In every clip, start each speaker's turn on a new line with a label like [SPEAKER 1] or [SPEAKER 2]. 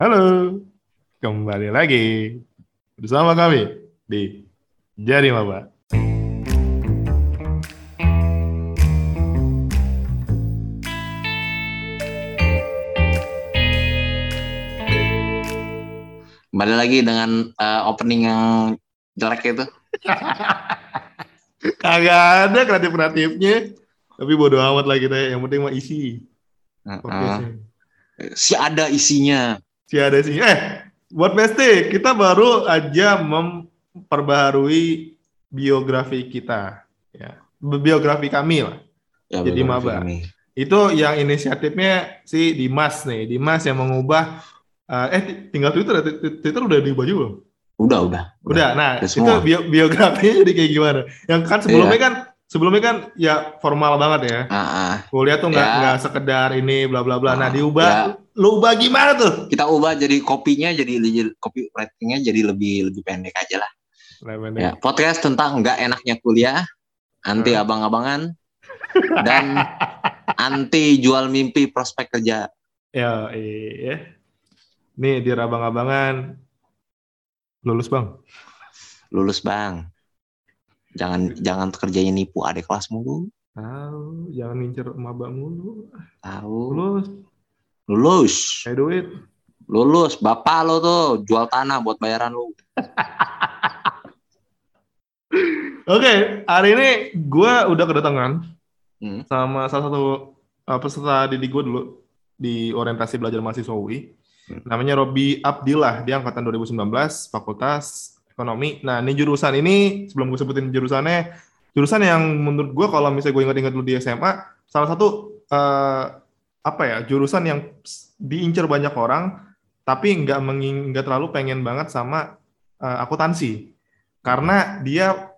[SPEAKER 1] Halo, kembali lagi bersama kami di Jari Maba.
[SPEAKER 2] Kembali lagi dengan uh, opening yang jelek itu.
[SPEAKER 1] Kagak ada kreatif-kreatifnya. Tapi bodo amat lah kita, yang penting mah isi.
[SPEAKER 2] Uh, uh, si ada isinya.
[SPEAKER 1] Si ada sih. Eh, buat Besti, kita baru aja memperbaharui biografi kita. Ya, biografi kami lah.
[SPEAKER 2] Ya,
[SPEAKER 1] Jadi maba. Itu yang inisiatifnya si Dimas nih. Dimas yang mengubah eh, eh tinggal Twitter ya? Twitter udah diubah juga belum?
[SPEAKER 2] Udah, udah.
[SPEAKER 1] Udah. Nah,
[SPEAKER 2] Udah
[SPEAKER 1] itu bio- biografinya jadi kayak gimana? Yang kan sebelumnya
[SPEAKER 2] Iya.
[SPEAKER 1] kan sebelumnya kan ya formal banget ya.
[SPEAKER 2] Ah, ah.
[SPEAKER 1] Kuliah tuh nggak
[SPEAKER 2] Ya.
[SPEAKER 1] nggak sekedar ini bla bla bla. Nah,
[SPEAKER 2] Ah,
[SPEAKER 1] diubah
[SPEAKER 2] ya.
[SPEAKER 1] Lu ubah gimana tuh?
[SPEAKER 2] Kita ubah jadi kopinya jadi kopi ratingnya jadi lebih lebih pendek aja lah. Ya, podcast tentang nggak enaknya kuliah, anti
[SPEAKER 1] Hmm.
[SPEAKER 2] abang-abangan, dan anti jual mimpi prospek kerja.
[SPEAKER 1] Ya, iya. Nih di abang-abangan lulus bang.
[SPEAKER 2] Lulus bang. Jangan jangan kerjanya nipu adik kelas mulu.
[SPEAKER 1] Tahu, jangan ngincer maba mulu.
[SPEAKER 2] Tahu.
[SPEAKER 1] Lulus,
[SPEAKER 2] Lulus.
[SPEAKER 1] kayak duit.
[SPEAKER 2] Lulus. Bapak lo tuh jual tanah buat bayaran lu.
[SPEAKER 1] Oke, hari ini gue udah kedatangan
[SPEAKER 2] Hmm.
[SPEAKER 1] sama salah satu uh, peserta didik gue dulu di orientasi belajar mahasiswa UI.
[SPEAKER 2] Hmm.
[SPEAKER 1] Namanya Robi Abdillah, dia angkatan 2019, Fakultas Ekonomi. Nah, ini jurusan ini, sebelum gue sebutin jurusannya, jurusan yang menurut gue kalau misalnya gue ingat-ingat dulu di SMA, salah satu eh, apa ya, jurusan yang diincar banyak orang, tapi nggak menging- nggak terlalu pengen banget sama eh, akuntansi. Karena dia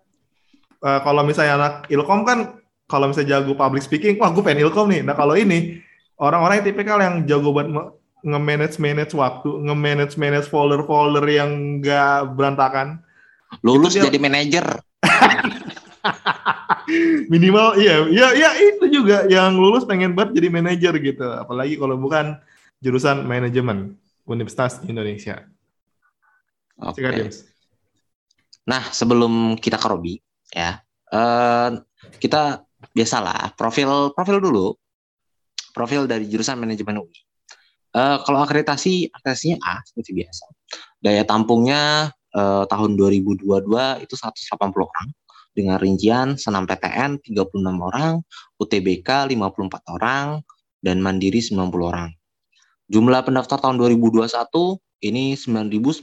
[SPEAKER 1] eh, kalau misalnya anak ilkom kan kalau misalnya jago public speaking, wah gue pengen ilkom nih. Nah kalau ini orang-orang yang tipikal yang jago buat nge-manage manage waktu, nge-manage manage folder-folder yang nggak berantakan.
[SPEAKER 2] Lulus jadi manajer.
[SPEAKER 1] Minimal iya, iya, iya itu juga yang lulus pengen banget jadi manajer gitu. Apalagi kalau bukan jurusan manajemen Universitas Indonesia.
[SPEAKER 2] Oke.
[SPEAKER 1] James.
[SPEAKER 2] Nah, sebelum kita ke Robi, ya, eh, kita biasalah profil profil dulu, profil dari jurusan manajemen UI. Eh, kalau akreditasi, akreditasinya A seperti biasa. Daya tampungnya eh, tahun 2022 itu 180 orang dengan rincian senam PTN 36 orang, UTBK 54 orang, dan Mandiri 90 orang. Jumlah pendaftar tahun 2021 ini 9.989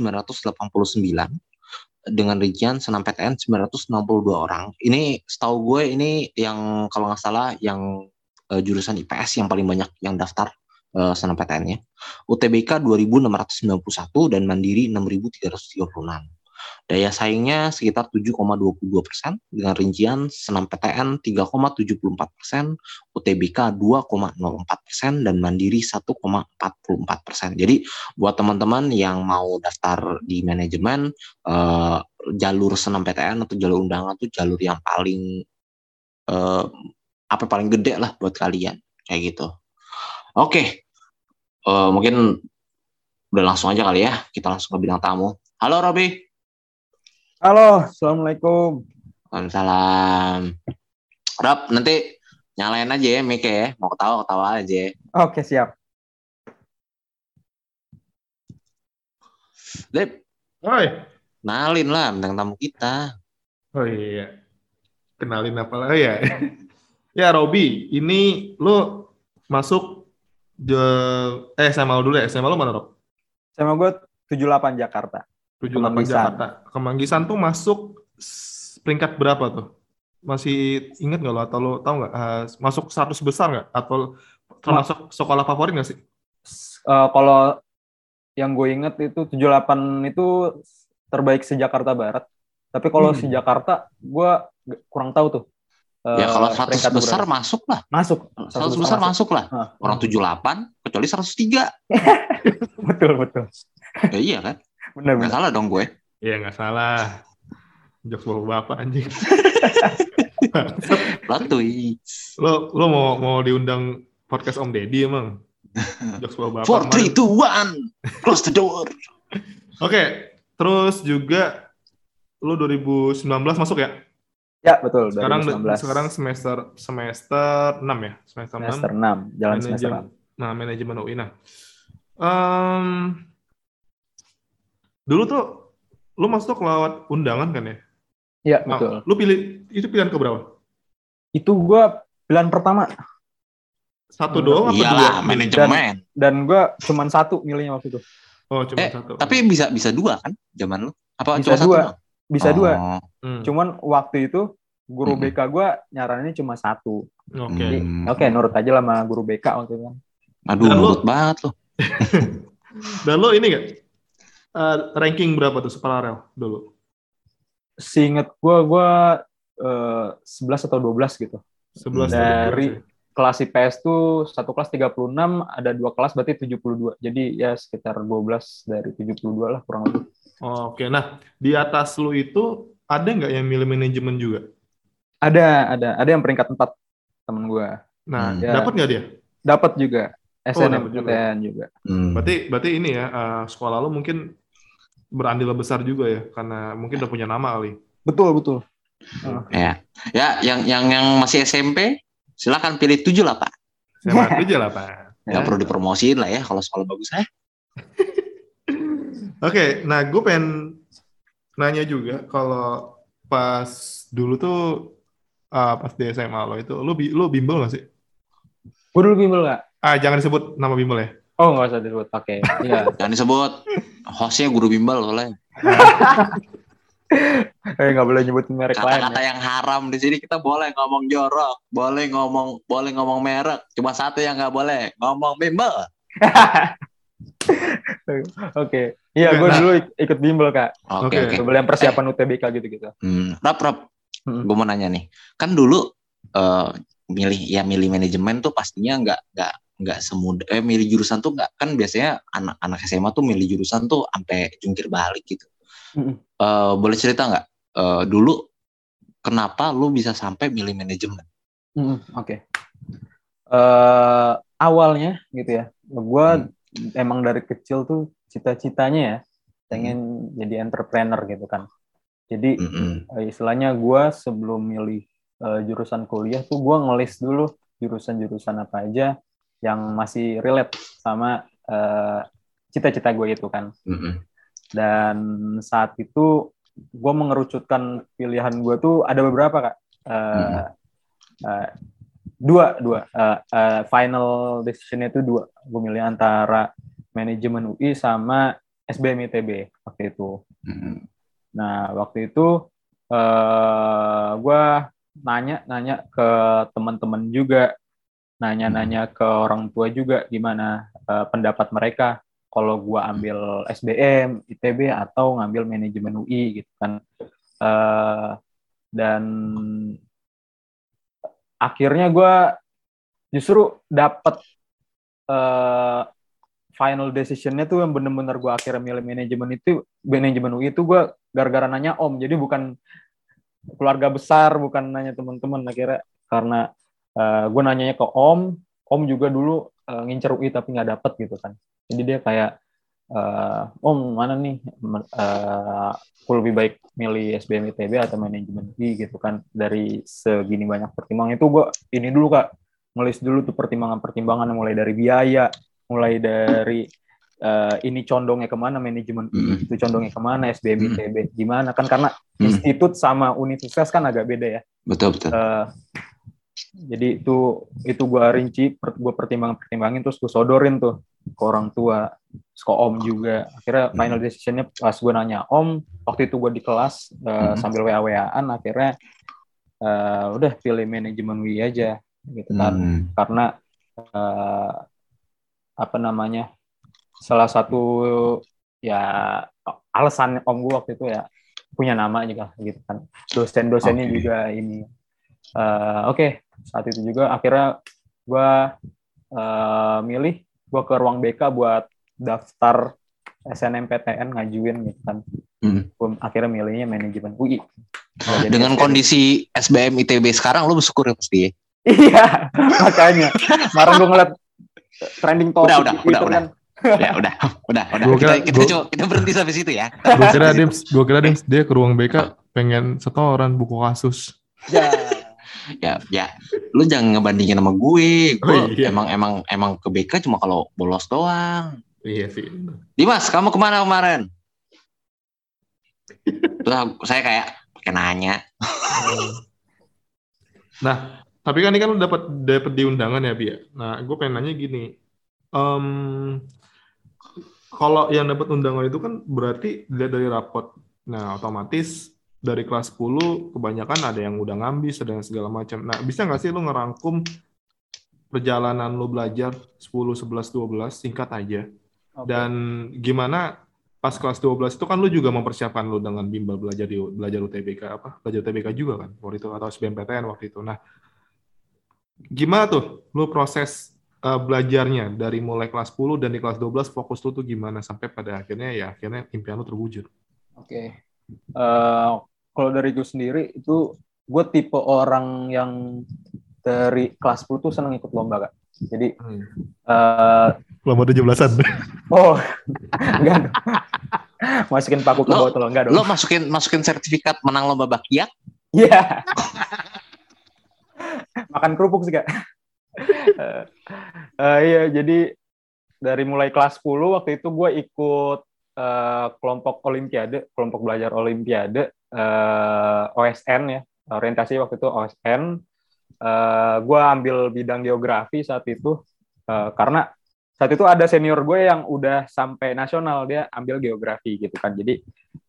[SPEAKER 2] dengan rincian senam PTN 962 orang. Ini setahu gue ini yang kalau nggak salah yang eh, jurusan IPS yang paling banyak yang daftar eh, senam PTN-nya. UTBK 2691 dan Mandiri 6336. Daya saingnya sekitar 7,22 persen dengan rincian senam PTN 3,74 persen, UTBK 2,04 persen dan Mandiri 1,44 persen. Jadi buat teman-teman yang mau daftar di manajemen eh, jalur senam PTN atau jalur undangan tuh jalur yang paling eh, apa paling gede lah buat kalian kayak gitu. Oke, Eh, mungkin udah langsung aja kali ya kita langsung ke bidang tamu. Halo Robi,
[SPEAKER 3] Halo, assalamualaikum.
[SPEAKER 2] Waalaikumsalam. Rob nanti nyalain aja ya mic ya, mau ketawa ketawa aja.
[SPEAKER 3] Oke, siap.
[SPEAKER 2] Dep,
[SPEAKER 1] Oi.
[SPEAKER 2] nalin lah bintang tamu kita.
[SPEAKER 1] Oh iya. Kenalin apa lagi ya? ya Robi, ini lu masuk de eh SMA lu dulu ya. SMA lu mana, Rob?
[SPEAKER 3] Sama gue 78 Jakarta.
[SPEAKER 1] 78
[SPEAKER 3] Kemanggisan.
[SPEAKER 1] Jakarta. Kemanggisan tuh masuk peringkat berapa tuh? Masih inget nggak lo atau lo tahu nggak? eh, masuk 100 besar nggak? Atau termasuk sekolah favorit nggak sih?
[SPEAKER 3] Eh, kalau yang gue inget itu 78 itu terbaik se Jakarta Barat. Tapi kalau
[SPEAKER 1] Hmm.
[SPEAKER 3] si Jakarta, gue kurang tahu tuh. eh,
[SPEAKER 2] ya kalau 100
[SPEAKER 3] peringkat
[SPEAKER 2] besar
[SPEAKER 3] berapa.
[SPEAKER 2] masuk lah.
[SPEAKER 3] masuk.
[SPEAKER 2] 100 besar masuk lah.
[SPEAKER 3] Hah.
[SPEAKER 2] Orang 78 kecuali 103.
[SPEAKER 3] Betul, betul.
[SPEAKER 2] Ya iya kan?
[SPEAKER 3] Benar,
[SPEAKER 2] Nggak
[SPEAKER 3] benar.
[SPEAKER 2] salah dong gue.
[SPEAKER 1] Iya nggak salah. Jokes bapak bapak anjing.
[SPEAKER 2] Twist.
[SPEAKER 1] Lo lo mau mau diundang podcast Om Deddy emang? Jokes bapak
[SPEAKER 2] Four, three, two, one, close the door.
[SPEAKER 1] Oke, terus juga lu 2019 masuk ya?
[SPEAKER 3] Ya, betul.
[SPEAKER 1] Sekarang
[SPEAKER 3] 2019.
[SPEAKER 1] sekarang semester semester 6 ya? Semester,
[SPEAKER 3] semester
[SPEAKER 1] 6.
[SPEAKER 3] 6, jalan semester
[SPEAKER 1] Manajemen, nah, manajemen UI. Nah, em, dulu tuh lu masuk lewat undangan kan ya?
[SPEAKER 3] 6. Iya,
[SPEAKER 1] Nah,
[SPEAKER 3] betul.
[SPEAKER 1] lu pilih itu pilihan keberapa?
[SPEAKER 3] Itu gua pilihan pertama
[SPEAKER 1] Satu doang apa dua?
[SPEAKER 2] Manajemen.
[SPEAKER 3] dan gua cuman satu milihnya waktu itu.
[SPEAKER 1] Oh, cuma
[SPEAKER 2] Eh,
[SPEAKER 1] satu.
[SPEAKER 2] Tapi bisa bisa dua kan zaman lu? Apa
[SPEAKER 3] Bisa
[SPEAKER 2] cuma satu?
[SPEAKER 3] dua.
[SPEAKER 2] doang?
[SPEAKER 3] Bisa
[SPEAKER 2] Oh,
[SPEAKER 3] dua.
[SPEAKER 1] Hmm,
[SPEAKER 3] Cuman waktu itu guru
[SPEAKER 2] Hmm.
[SPEAKER 3] BK gua nyaraninnya cuma satu.
[SPEAKER 1] Oke.
[SPEAKER 3] Jadi,
[SPEAKER 2] Hmm.
[SPEAKER 3] Oke, nurut aja lah sama guru BK waktu itu kan.
[SPEAKER 2] Aduh,
[SPEAKER 1] Dan lu-
[SPEAKER 2] nurut banget lu.
[SPEAKER 1] Dan lo ini gak? Eh, ranking berapa tuh separalel dulu?
[SPEAKER 3] Seinget gua gua eh, 11 atau 12 gitu.
[SPEAKER 1] 11
[SPEAKER 3] Dari-
[SPEAKER 1] atau 12 ya?
[SPEAKER 3] Kelas IPS tuh satu kelas 36, ada dua kelas berarti 72. Jadi ya sekitar 12 dari 72 lah kurang lebih.
[SPEAKER 1] Oh, Oke, nah di atas lu itu ada nggak yang milih manajemen juga?
[SPEAKER 3] Ada, ada, ada yang peringkat 4 temen gua.
[SPEAKER 1] Nah,
[SPEAKER 2] Hmm.
[SPEAKER 3] Ya.
[SPEAKER 1] dapat nggak dia?
[SPEAKER 3] Dapat juga. SNM
[SPEAKER 1] dapet juga.
[SPEAKER 3] Juga.
[SPEAKER 2] Hmm.
[SPEAKER 1] Berarti berarti ini ya eh, sekolah lu mungkin berandil besar juga ya karena mungkin udah punya nama kali.
[SPEAKER 3] Betul, betul.
[SPEAKER 2] Ya. Ya, yang yang yang masih SMP silakan pilih tujuh lah, Pak.
[SPEAKER 1] Aja lah, Pak.
[SPEAKER 2] Nggak
[SPEAKER 3] Ya.
[SPEAKER 2] perlu dipromosiin lah ya kalau sekolah bagus eh.
[SPEAKER 1] Oke, nah gue pengen nanya juga kalau pas dulu tuh ah, pas di SMA lo itu lu bi- lu bimbel gak sih?
[SPEAKER 3] Gue dulu bimbel nggak?
[SPEAKER 1] Ah jangan disebut nama bimbel ya.
[SPEAKER 3] Oh, nggak usah disebut. Oke. Iya.
[SPEAKER 2] Jangan disebut hostnya guru bimbel soalnya.
[SPEAKER 3] Eh, nggak boleh nyebutin merek lain.
[SPEAKER 2] Kata-kata
[SPEAKER 3] Ya.
[SPEAKER 2] yang haram di sini kita boleh ngomong jorok, boleh ngomong boleh ngomong merek. Cuma satu yang nggak boleh, ngomong bimbel.
[SPEAKER 3] Oke. Iya, gue
[SPEAKER 1] Nah.
[SPEAKER 3] dulu ik- ikut bimbel, Kak.
[SPEAKER 2] Oke
[SPEAKER 1] oke.
[SPEAKER 3] Bimbel yang persiapan UTBK gitu-gitu.
[SPEAKER 2] Hmm. Rap rap,
[SPEAKER 3] Hmm.
[SPEAKER 2] gue mau nanya nih. Kan dulu eh, milih ya milih manajemen tuh pastinya nggak nggak nggak semudah. Eh milih jurusan tuh nggak kan biasanya anak-anak SMA tuh milih jurusan tuh sampai jungkir balik gitu.
[SPEAKER 3] Mm-mm.
[SPEAKER 2] Eh, boleh cerita nggak Eh, dulu kenapa lu bisa sampai milih manajemen?
[SPEAKER 3] Mm, Oke. Eh, awalnya gitu ya, gue
[SPEAKER 2] Hmm.
[SPEAKER 3] emang dari kecil tuh cita-citanya ya pengen jadi entrepreneur gitu kan. Jadi
[SPEAKER 2] Mm-mm.
[SPEAKER 3] eh, istilahnya gue sebelum milih eh, jurusan kuliah tuh gue ngelis dulu jurusan-jurusan apa aja yang masih relate sama eh, cita-cita gue itu kan.
[SPEAKER 2] Mm-mm.
[SPEAKER 3] Dan saat itu gue mengerucutkan pilihan gue tuh ada beberapa kak. Eh, eh, dua dua Eh, eh, final decisionnya itu dua. Gue milih antara manajemen UI sama SBM ITB waktu itu.
[SPEAKER 2] Mm-mm.
[SPEAKER 3] Nah waktu itu eh gue nanya nanya ke teman-teman juga, nanya-nanya ke orang tua juga gimana eh, pendapat mereka. Kalau gue ambil SBM, ITB atau ngambil manajemen UI gitu kan. Eh, dan akhirnya gue justru dapat eh, final decisionnya tuh yang bener-bener gue akhirnya milih manajemen itu manajemen UI itu gue gara-gara nanya om. Jadi bukan keluarga besar bukan nanya teman-teman akhirnya. Karena eh, gue nanyanya ke om om juga dulu eh, ngincer UI tapi nggak dapet gitu kan jadi dia kayak eh, om mana nih aku lebih baik milih SBM ITB atau manajemen UI gitu kan dari segini banyak pertimbangan itu gue ini dulu kak ngelis dulu tuh pertimbangan-pertimbangan mulai dari biaya mulai dari eh, ini condongnya ke mana manajemen
[SPEAKER 2] Mm.
[SPEAKER 3] itu condongnya ke mana SBM
[SPEAKER 2] Mm.
[SPEAKER 3] ITB gimana kan karena
[SPEAKER 2] Mm.
[SPEAKER 3] institut sama universitas kan agak beda ya
[SPEAKER 2] Betul betul.
[SPEAKER 3] Eh, jadi itu itu gue rinci gue pertimbang pertimbangin terus gue sodorin tuh ke orang tua terus ke om juga akhirnya
[SPEAKER 2] Hmm.
[SPEAKER 3] final decisionnya pas gue nanya om waktu itu gue di kelas eh,
[SPEAKER 2] Hmm.
[SPEAKER 3] sambil wa waan akhirnya eh, udah pilih manajemen UI aja gitu kan
[SPEAKER 2] Hmm.
[SPEAKER 3] karena eh, apa namanya salah satu ya alasan om gue waktu itu ya punya nama juga gitu kan dosen-dosennya
[SPEAKER 2] Oke.
[SPEAKER 3] juga ini Eh, oke saat itu juga akhirnya gue eh, milih gue ke ruang BK buat daftar SNMPTN ngajuin gitu kan
[SPEAKER 2] Hmm.
[SPEAKER 3] Gua akhirnya milihnya manajemen UI jadi
[SPEAKER 2] Dengan
[SPEAKER 3] SBM.
[SPEAKER 2] kondisi SBM ITB sekarang lu bersyukur ya pasti ya.
[SPEAKER 3] Iya, makanya. Kemarin gue ngeliat trending topik
[SPEAKER 2] Udah, udah,
[SPEAKER 3] Twitter
[SPEAKER 2] udah,
[SPEAKER 3] kan.
[SPEAKER 2] ya udah, udah, udah.
[SPEAKER 1] Gua
[SPEAKER 2] Kita,
[SPEAKER 1] kira-
[SPEAKER 2] kita,
[SPEAKER 1] gua-
[SPEAKER 2] coba, kita berhenti sampai situ ya.
[SPEAKER 1] Gue kira Dims, gue kira Dims dia ke ruang BK pengen setoran buku kasus.
[SPEAKER 3] Ya.
[SPEAKER 2] Ya ya lu jangan ngebandingin sama gue gue
[SPEAKER 1] Oh, iya.
[SPEAKER 2] emang emang emang ke BK cuma kalau bolos doang
[SPEAKER 1] Iya sih.
[SPEAKER 2] Dimas kamu ke mana kemarin Terus saya kayak pakai nanya
[SPEAKER 1] Nah, tapi kan ini kan lu dapat dapat diundangan ya, Bi. ya? Nah, gue pengen nanya gini. Em, kalau yang dapat undangan itu kan berarti dilihat dari rapot. Nah, otomatis dari kelas 10 kebanyakan ada yang udah ngambis, ada yang segala macam. Nah, bisa nggak sih lu ngerangkum perjalanan lu belajar 10, 11, 12 singkat aja.
[SPEAKER 3] Oke.
[SPEAKER 1] Dan gimana pas kelas 12 itu kan lu juga mempersiapkan lu dengan bimbel belajar di belajar UTBK apa? Belajar UTBK juga kan waktu itu atau SBMPTN waktu itu. Nah, gimana tuh lu proses uh, belajarnya dari mulai kelas 10 dan di kelas 12 fokus lu tuh gimana sampai pada akhirnya ya akhirnya impian lu terwujud.
[SPEAKER 3] Oke. Eh, kalau dari gue sendiri itu gue tipe orang yang dari kelas 10 tuh seneng ikut lomba kak. Jadi eh
[SPEAKER 1] Lama 17-an.
[SPEAKER 3] oh enggak masukin paku ke
[SPEAKER 2] Lo-
[SPEAKER 3] botol enggak dong.
[SPEAKER 2] lo masukin masukin sertifikat menang lomba bakiak
[SPEAKER 3] Iya. Makan kerupuk sih kak. Eh, eh, iya jadi dari mulai kelas 10 waktu itu gue ikut eh, kelompok olimpiade, kelompok belajar olimpiade eh, OSN ya. Orientasi waktu itu OSN. Eh, gue ambil bidang geografi saat itu eh, karena saat itu ada senior gue yang udah sampai nasional dia ambil geografi gitu kan. Jadi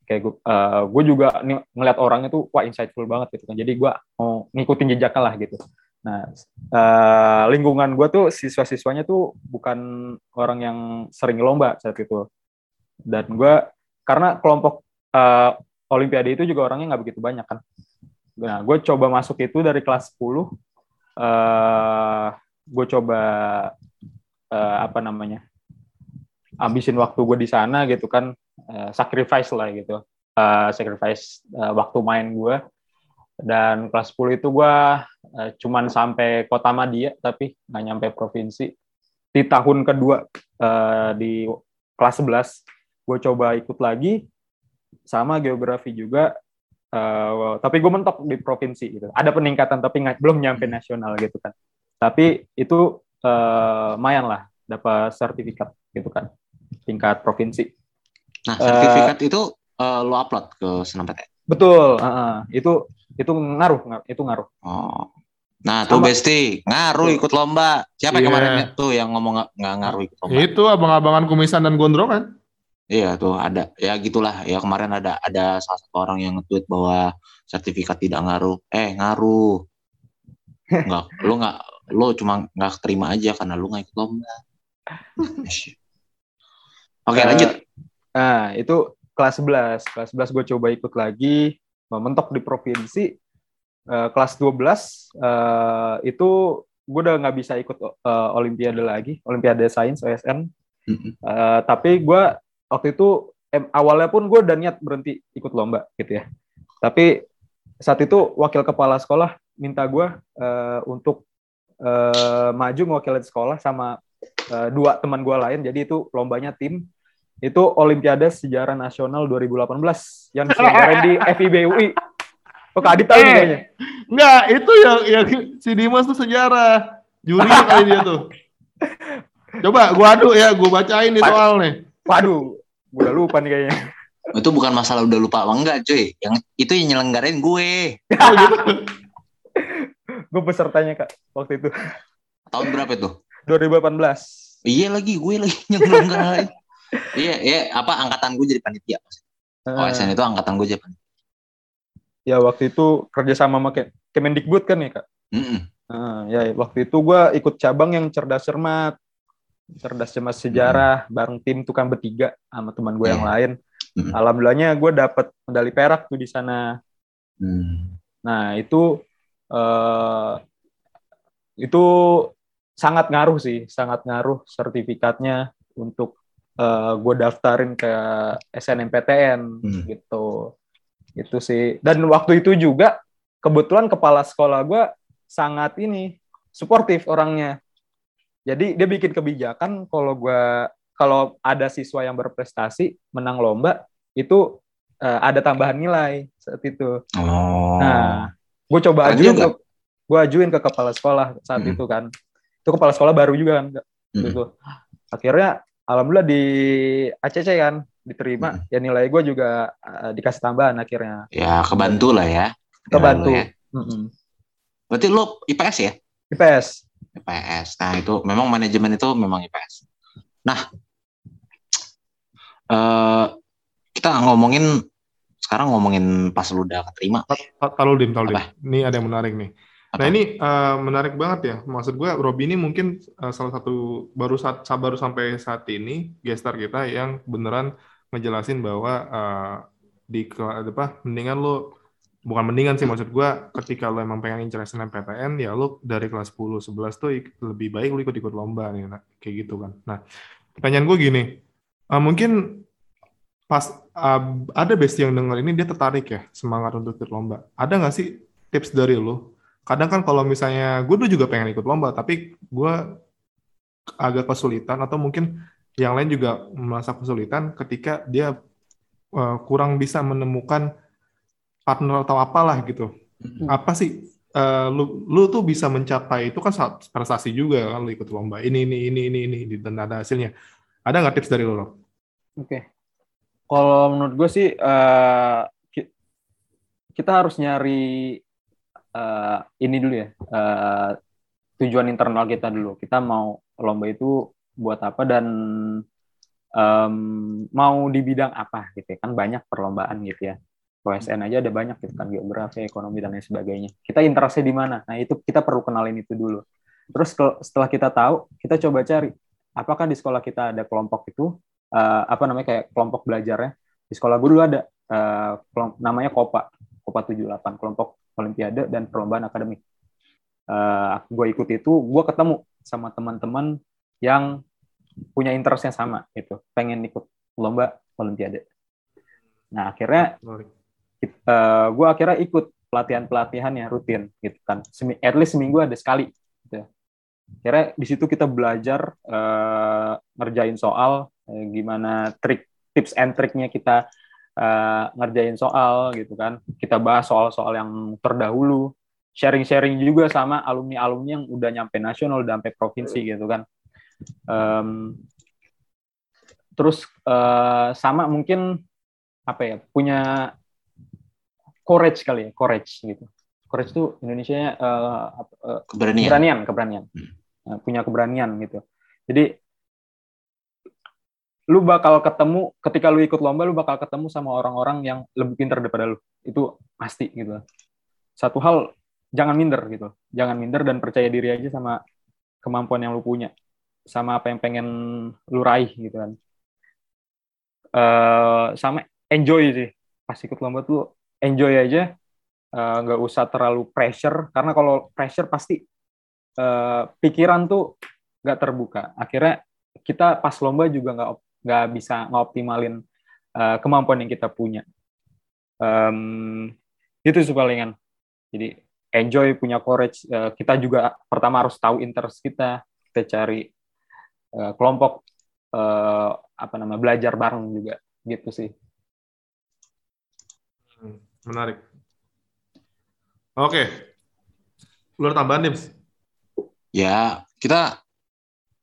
[SPEAKER 3] kayak gue, eh, gue juga nih ngeliat orangnya tuh wah insightful banget gitu kan. Jadi gue mau ngikutin jejaknya lah gitu. Nah, eh, lingkungan gue tuh siswa-siswanya tuh bukan orang yang sering lomba saat itu. Dan gue karena kelompok eh, Olimpiade itu juga orangnya nggak begitu banyak kan. Nah, gue coba masuk itu dari kelas 10. Eh, gue coba eh, apa namanya? Ambisin waktu gue di sana gitu kan, eh, sacrifice lah gitu. Eh, sacrifice eh, waktu main gue. Dan kelas 10 itu gue eh, cuman sampai kota Madia tapi nggak nyampe provinsi. Di tahun kedua eh, di kelas 11 gue coba ikut lagi sama geografi juga eh, tapi gue mentok di provinsi gitu. Ada peningkatan tapi nggak- belum nyampe nasional gitu kan. Tapi itu eh, lumayan lah dapat sertifikat gitu kan tingkat provinsi.
[SPEAKER 2] nah sertifikat itu eh, lo upload ke SNMPTN
[SPEAKER 3] Betul, heeh. itu itu ngaruh, ngar- itu ngaruh.
[SPEAKER 2] oh nah tuh
[SPEAKER 3] Sama-
[SPEAKER 2] Besti ngaruh ikut lomba siapa
[SPEAKER 1] Iya.
[SPEAKER 2] kemarin tuh yang ngomong nggak- nggak ngaruh ikut lomba
[SPEAKER 1] Itu abang-abangan kumisan dan gondrongan.
[SPEAKER 2] Iya tuh ada. Ya gitulah. Ya kemarin ada ada salah satu orang yang nge-tweet bahwa sertifikat tidak ngaruh. Eh ngaruh. Nggak lu nggak lu cuma nggak terima aja karena lu nggak ikut lomba. Oke lanjut.
[SPEAKER 3] Nah, itu kelas 11. Kelas 11 gue coba ikut lagi, mentok di provinsi. Eh, kelas 12 eh, itu gue udah nggak bisa ikut eh, olimpiade lagi, olimpiade sains OSN. Eh, tapi gue waktu itu em, awalnya pun gue udah niat berhenti ikut lomba gitu ya. Tapi saat itu wakil kepala sekolah minta gue eh, untuk eh, maju mewakili sekolah sama eh, dua teman gue lain. Jadi itu lombanya tim. Itu Olimpiade Sejarah Nasional 2018 yang diselenggarain di FIB UI. Oh, Kak Adit tahu
[SPEAKER 1] Eh.
[SPEAKER 3] kayaknya.
[SPEAKER 1] Enggak, itu yang, yang si Dimas tuh sejarah. Juri kali dia tuh. Coba gua adu ya, gua bacain nih soal nih.
[SPEAKER 3] Waduh, gue udah lupa nih kayaknya.
[SPEAKER 2] itu bukan masalah udah lupa apa enggak cuy yang itu yang nyelenggarain gue
[SPEAKER 1] Oh gitu.
[SPEAKER 3] Gue pesertanya Kak waktu itu.
[SPEAKER 2] tahun berapa itu
[SPEAKER 3] 2018.
[SPEAKER 2] iya lagi gue lagi nyelenggarain iya iya apa angkatan gue jadi panitia
[SPEAKER 3] Eh,
[SPEAKER 2] OSN itu angkatan gue jadi panitia
[SPEAKER 3] ya waktu itu kerjasama sama Ke- Kemendikbud kan ya Kak?
[SPEAKER 2] Mm-mm.
[SPEAKER 3] Nah, ya waktu itu gue ikut cabang yang cerdas cermat, cerdas cermat sejarah, bareng tim tukang bertiga sama teman gue yang
[SPEAKER 2] Iya.
[SPEAKER 3] lain.
[SPEAKER 2] Hmm.
[SPEAKER 3] Alhamdulillahnya gue dapet medali perak tuh di sana.
[SPEAKER 2] Hmm.
[SPEAKER 3] Nah itu eh, itu sangat ngaruh sih, sangat ngaruh sertifikatnya untuk eh, gue daftarin ke SNMPTN
[SPEAKER 2] Hmm.
[SPEAKER 3] gitu. Itu sih. Dan waktu itu juga kebetulan kepala sekolah gue sangat ini suportif orangnya. Jadi dia bikin kebijakan kalau gua kalau ada siswa yang berprestasi menang lomba itu uh, ada tambahan nilai saat itu.
[SPEAKER 2] Oh.
[SPEAKER 3] Nah, gue coba ajuin ke gue ajuin ke kepala sekolah saat
[SPEAKER 2] Mm-mm.
[SPEAKER 3] itu kan. Itu kepala sekolah baru juga kan.
[SPEAKER 2] Mm-mm.
[SPEAKER 3] Gitu. Akhirnya alhamdulillah di ACC kan diterima.
[SPEAKER 2] Mm-mm.
[SPEAKER 3] Ya nilai gue juga uh, dikasih tambahan akhirnya.
[SPEAKER 2] Ya kebantu lah ya.
[SPEAKER 3] Kebantu.
[SPEAKER 2] Ya,
[SPEAKER 3] Mm-mm.
[SPEAKER 2] Berarti lo IPS ya?
[SPEAKER 3] IPS.
[SPEAKER 2] IPS. Nah itu memang manajemen itu memang IPS. Nah eh kita ngomongin sekarang ngomongin pas lu udah keterima.
[SPEAKER 1] Tahu dim, tahu dim.
[SPEAKER 2] Apa?
[SPEAKER 1] Ini ada yang menarik nih.
[SPEAKER 2] Apa?
[SPEAKER 1] Nah ini eh, menarik banget ya. Maksud gue Robi ini mungkin eh, salah satu baru saat baru sampai saat ini gestar kita yang beneran ngejelasin bahwa eh, di apa mendingan lo bukan mendingan sih maksud gue ketika lo emang pengen incer SNMPTN ya lo dari kelas 10 11 tuh lebih baik lo ikut-ikut lomba nih nah, kayak gitu kan. Nah, pertanyaan gue gini. eh, mungkin pas eh, ada besti yang denger ini dia tertarik ya semangat untuk ikut lomba. Ada nggak sih tips dari lo? Kadang kan kalau misalnya gue dulu juga pengen ikut lomba, tapi gue agak kesulitan atau mungkin yang lain juga merasa kesulitan ketika dia eh, kurang bisa menemukan partner atau apalah gitu. Apa sih eh, lu lu tuh bisa mencapai itu kan saat prestasi juga kan lu ikut lomba ini ini ini ini ini dan ada hasilnya. Ada nggak tips dari? Rob?
[SPEAKER 3] Oke. Kalau menurut gue sih ki- kita harus nyari eh, ini dulu ya eh, tujuan internal kita dulu. Kita mau lomba itu buat apa dan em, mau di bidang apa gitu ya. Kan banyak perlombaan gitu ya. OSN aja ada banyak gitu kan geografi, ekonomi dan lain sebagainya. Kita interestnya di mana? Nah itu kita perlu kenalin itu dulu. Terus setelah kita tahu, kita coba cari apakah di sekolah kita ada kelompok itu eh, apa namanya kayak kelompok belajarnya di sekolah gue dulu ada eh, kelom- namanya Kopa Kopa 78 kelompok Olimpiade dan perlombaan akademik Eh, gue ikut itu gue ketemu sama teman-teman yang punya interestnya sama gitu pengen ikut lomba Olimpiade nah akhirnya gue akhirnya ikut pelatihan pelatihannya rutin gitu kan. Semi, at least seminggu ada sekali gitu. akhirnya di situ kita belajar eh, ngerjain soal eh, gimana trik tips and triknya kita eh, ngerjain soal gitu kan. Kita bahas soal-soal yang terdahulu sharing-sharing juga sama alumni-alumni yang udah nyampe nasional udah sampai provinsi gitu kan. Em, terus eh, sama mungkin apa ya punya courage kali ya courage gitu. Courage itu Indonesia
[SPEAKER 2] Keberanian.
[SPEAKER 3] keberanian keberanian.
[SPEAKER 2] Hmm.
[SPEAKER 3] Nah, punya keberanian gitu. Jadi lu bakal ketemu ketika lu ikut lomba lu bakal ketemu sama orang-orang yang lebih pintar daripada lu. Itu pasti gitu. Satu hal jangan minder gitu. Jangan minder dan percaya diri aja sama kemampuan yang lu punya. Sama apa yang pengen lu raih gitu kan. Eh, sama enjoy sih. Pas ikut lomba tuh enjoy aja Eh, nggak usah terlalu pressure karena kalau pressure pasti eh, pikiran tuh nggak terbuka. Akhirnya kita pas lomba juga nggak nggak bisa ngoptimalin eh, kemampuan yang kita punya. Em, itu sih palingan. Jadi enjoy punya courage Eh, kita juga pertama harus tahu interest kita kita cari eh, kelompok eh, apa nama belajar bareng juga. Gitu sih
[SPEAKER 1] Menarik. Oke. Lu ada tambahan, Dims?
[SPEAKER 2] Ya, kita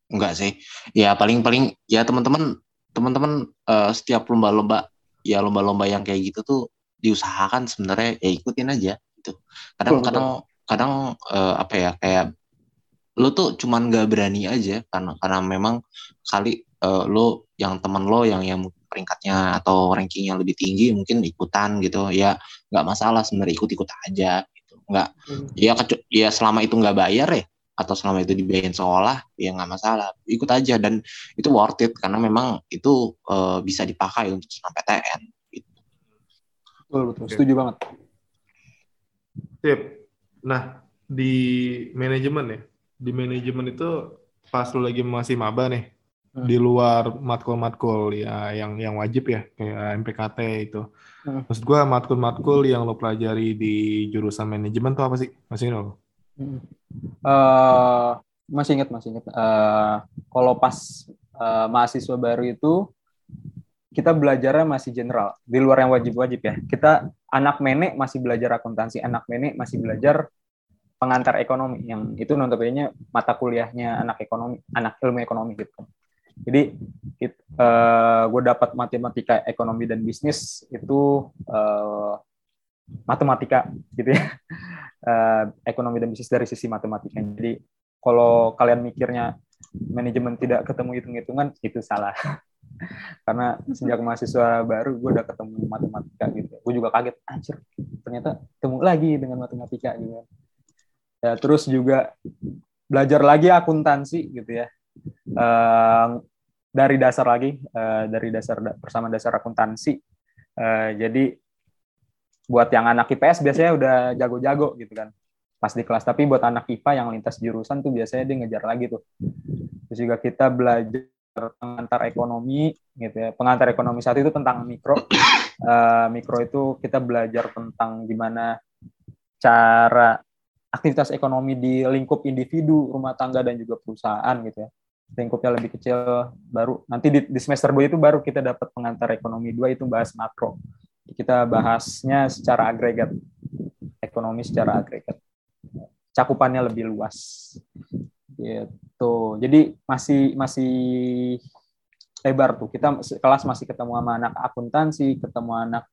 [SPEAKER 2] enggak sih. Ya paling-paling ya teman-teman teman-teman eh, setiap lomba-lomba ya lomba-lomba yang kayak gitu tuh diusahakan sebenarnya ya ikutin aja gitu. Kadang
[SPEAKER 3] Betul,
[SPEAKER 2] kadang kadang eh, apa ya kayak lu tuh cuman nggak berani aja karena karena memang kali eh, lu yang teman lo yang yang peringkatnya atau rankingnya lebih tinggi mungkin ikutan gitu ya nggak masalah sebenarnya ikut-ikut aja gitu nggak ya kecu- ya selama itu nggak bayar ya atau selama itu dibayarin sekolah ya nggak masalah ikut aja dan itu worth it karena memang itu eh, bisa dipakai untuk SNMPTN gitu.
[SPEAKER 3] betul betul
[SPEAKER 1] Oke.
[SPEAKER 3] setuju banget
[SPEAKER 1] Sip. Nah, di manajemen ya, di manajemen itu pas lu lagi masih maba nih,
[SPEAKER 3] Hmm.
[SPEAKER 1] Di luar matkul-matkul ya yang yang wajib ya kayak MPKT itu.
[SPEAKER 3] Hmm.
[SPEAKER 1] Maksud gua matkul-matkul yang lo pelajari di jurusan manajemen tuh apa sih? Masih lo?
[SPEAKER 3] Hmm. Eh, Masih ingat, masih ingat. Eh, kalau pas eh, mahasiswa baru itu kita belajarnya masih general, di luar yang wajib-wajib ya. Kita anak menek masih belajar akuntansi, anak menek masih belajar pengantar ekonomi yang itu notabene mata kuliahnya anak ekonomi, anak ilmu ekonomi gitu. Jadi uh, gue dapat matematika ekonomi dan bisnis itu uh, matematika gitu ya, uh, ekonomi dan bisnis dari sisi matematika. Jadi kalau kalian mikirnya manajemen tidak ketemu hitung-hitungan itu salah. Karena sejak mahasiswa baru gue udah ketemu matematika gitu. Gue juga kaget, anjir ternyata ketemu lagi dengan matematika gitu. Ya, terus juga belajar lagi akuntansi gitu ya uh, dari dasar lagi uh, dari dasar bersama dasar akuntansi. Uh, jadi buat yang anak IPS biasanya udah jago-jago gitu kan pas di kelas. Tapi buat anak IPA yang lintas jurusan tuh biasanya dia ngejar lagi tuh. Terus juga kita belajar pengantar ekonomi gitu ya. Pengantar ekonomi satu itu tentang mikro. Uh, mikro itu kita belajar tentang gimana cara aktivitas ekonomi di lingkup individu rumah tangga dan juga perusahaan gitu ya lingkupnya lebih kecil baru nanti di, di semester 2 itu baru kita dapat pengantar ekonomi 2 itu bahas makro. Kita bahasnya secara agregat ekonomi secara agregat. Cakupannya lebih luas. Gitu. Jadi masih masih lebar tuh. Kita kelas masih ketemu sama anak akuntansi ketemu anak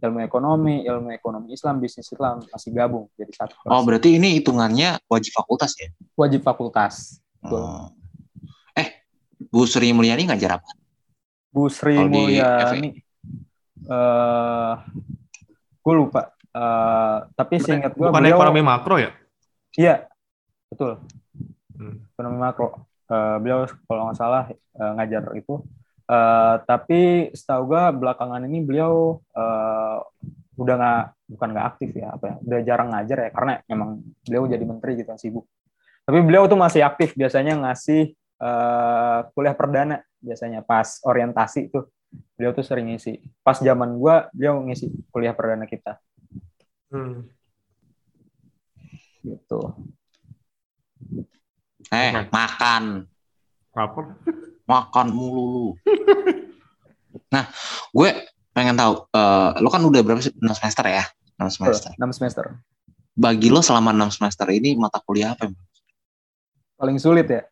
[SPEAKER 3] ilmu ekonomi ilmu ekonomi Islam bisnis Islam masih gabung jadi satu kelas.
[SPEAKER 2] oh berarti ini hitungannya wajib fakultas ya?
[SPEAKER 3] Wajib fakultas.
[SPEAKER 2] Oh. Bu Sri Mulyani ngajar apa?
[SPEAKER 3] Bu Sri Kalo Mulyani, uh, gue lupa. Uh, tapi seingat gue
[SPEAKER 1] bukan beliau, ekonomi makro ya?
[SPEAKER 3] Iya, betul. Hmm. Ekonomi makro. Uh, beliau kalau nggak salah uh, ngajar itu. Uh, tapi setahu gue belakangan ini beliau uh, udah nggak bukan nggak aktif ya apa ya udah jarang ngajar ya karena emang beliau jadi menteri gitu sibuk tapi beliau tuh masih aktif biasanya ngasih uh, kuliah perdana biasanya pas orientasi tuh. Beliau tuh sering ngisi. Pas zaman gue beliau ngisi kuliah perdana kita. Hmm. gitu.
[SPEAKER 2] Eh makan.
[SPEAKER 1] Apa?
[SPEAKER 2] Makan mulu nah gue pengen tahu uh, lo kan udah berapa sih? Enam semester ya? Enam semester.
[SPEAKER 3] enam semester.
[SPEAKER 2] Bagi lo selama enam semester ini mata kuliah apa
[SPEAKER 3] paling sulit ya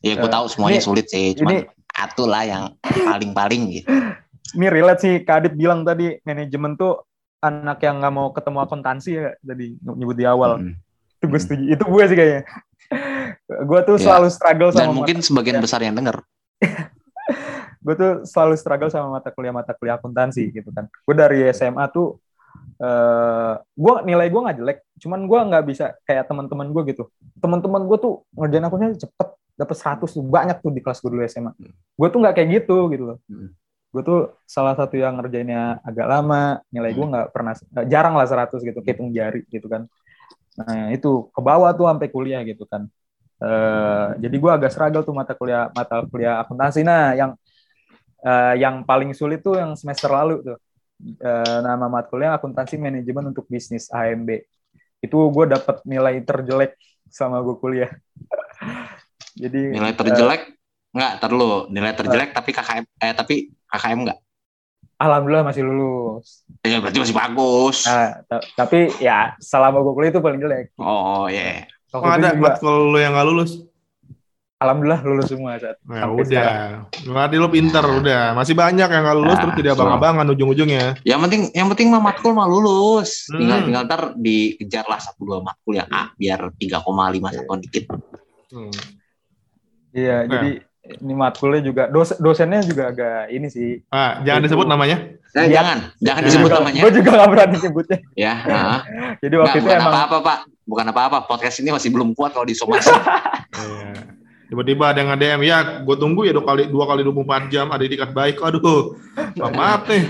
[SPEAKER 2] Ya gue uh, tahu semuanya ini, sulit sih, cuma satu lah yang paling-paling gitu.
[SPEAKER 3] Ini relate sih, Kadit bilang tadi manajemen tuh anak yang nggak mau ketemu akuntansi ya tadi nyebut di awal. Hmm. Itu gue setuju. Itu gue sih kayaknya. gue tuh ya. selalu struggle sama
[SPEAKER 2] Dan mungkin sebagian ya. besar yang denger.
[SPEAKER 3] gue tuh selalu struggle sama mata kuliah mata kuliah akuntansi gitu kan. Gue dari SMA tuh uh, eh, gue nilai gue nggak jelek, cuman gue nggak bisa kayak teman-teman gue gitu. Teman-teman gue tuh ngerjain akunnya cepet, dapat 100 tuh banyak tuh di kelas gue dulu SMA. Hmm. Gue tuh nggak kayak gitu gitu loh. Hmm. Gue tuh salah satu yang ngerjainnya agak lama, nilai gue hmm. nggak pernah jarang lah 100 gitu, hitung jari gitu kan. Nah itu ke bawah tuh sampai kuliah gitu kan. Uh, jadi gue agak struggle tuh mata kuliah mata kuliah akuntansi. Nah yang uh, yang paling sulit tuh yang semester lalu tuh. Uh, nama mata kuliah akuntansi manajemen untuk bisnis AMB. Itu gue dapat nilai terjelek sama gue kuliah. Jadi
[SPEAKER 2] nilai terjelek uh, enggak terlalu nilai terjelek uh, tapi KKM eh tapi KKM enggak.
[SPEAKER 3] Alhamdulillah masih lulus.
[SPEAKER 2] Ya berarti masih bagus.
[SPEAKER 3] Nah, tapi ya selama gue kuliah itu paling jelek.
[SPEAKER 2] Oh iya.
[SPEAKER 1] Yeah. Oh, ada kalau lu yang nggak lulus?
[SPEAKER 3] Alhamdulillah lulus semua saat.
[SPEAKER 1] Ya udah. Berarti lu pinter udah. Masih banyak yang nggak lulus nah, terus tidak abang-abangan ujung-ujungnya.
[SPEAKER 2] Yang penting yang penting mah matkul mah lulus. Hmm. Tinggal tinggal ntar dikejar lah satu dua matkul yang A biar 3,5 satu dikit. Hmm.
[SPEAKER 3] Iya, nah. jadi ini matkulnya juga dos dosennya juga agak ini sih.
[SPEAKER 1] Ah, jangan disebut namanya.
[SPEAKER 2] Ya. jangan, jangan disebut namanya.
[SPEAKER 3] Gue juga gak berani sebutnya.
[SPEAKER 2] Ya. Nah.
[SPEAKER 3] jadi waktu nah, itu
[SPEAKER 2] bukan emang apa-apa, Pak. Bukan apa-apa. Podcast ini masih belum kuat kalau disomasi.
[SPEAKER 1] Iya. Tiba-tiba ada yang DM, ya gue tunggu ya dua kali dua kali 24 jam ada dikat baik. Aduh, maaf, maaf nih.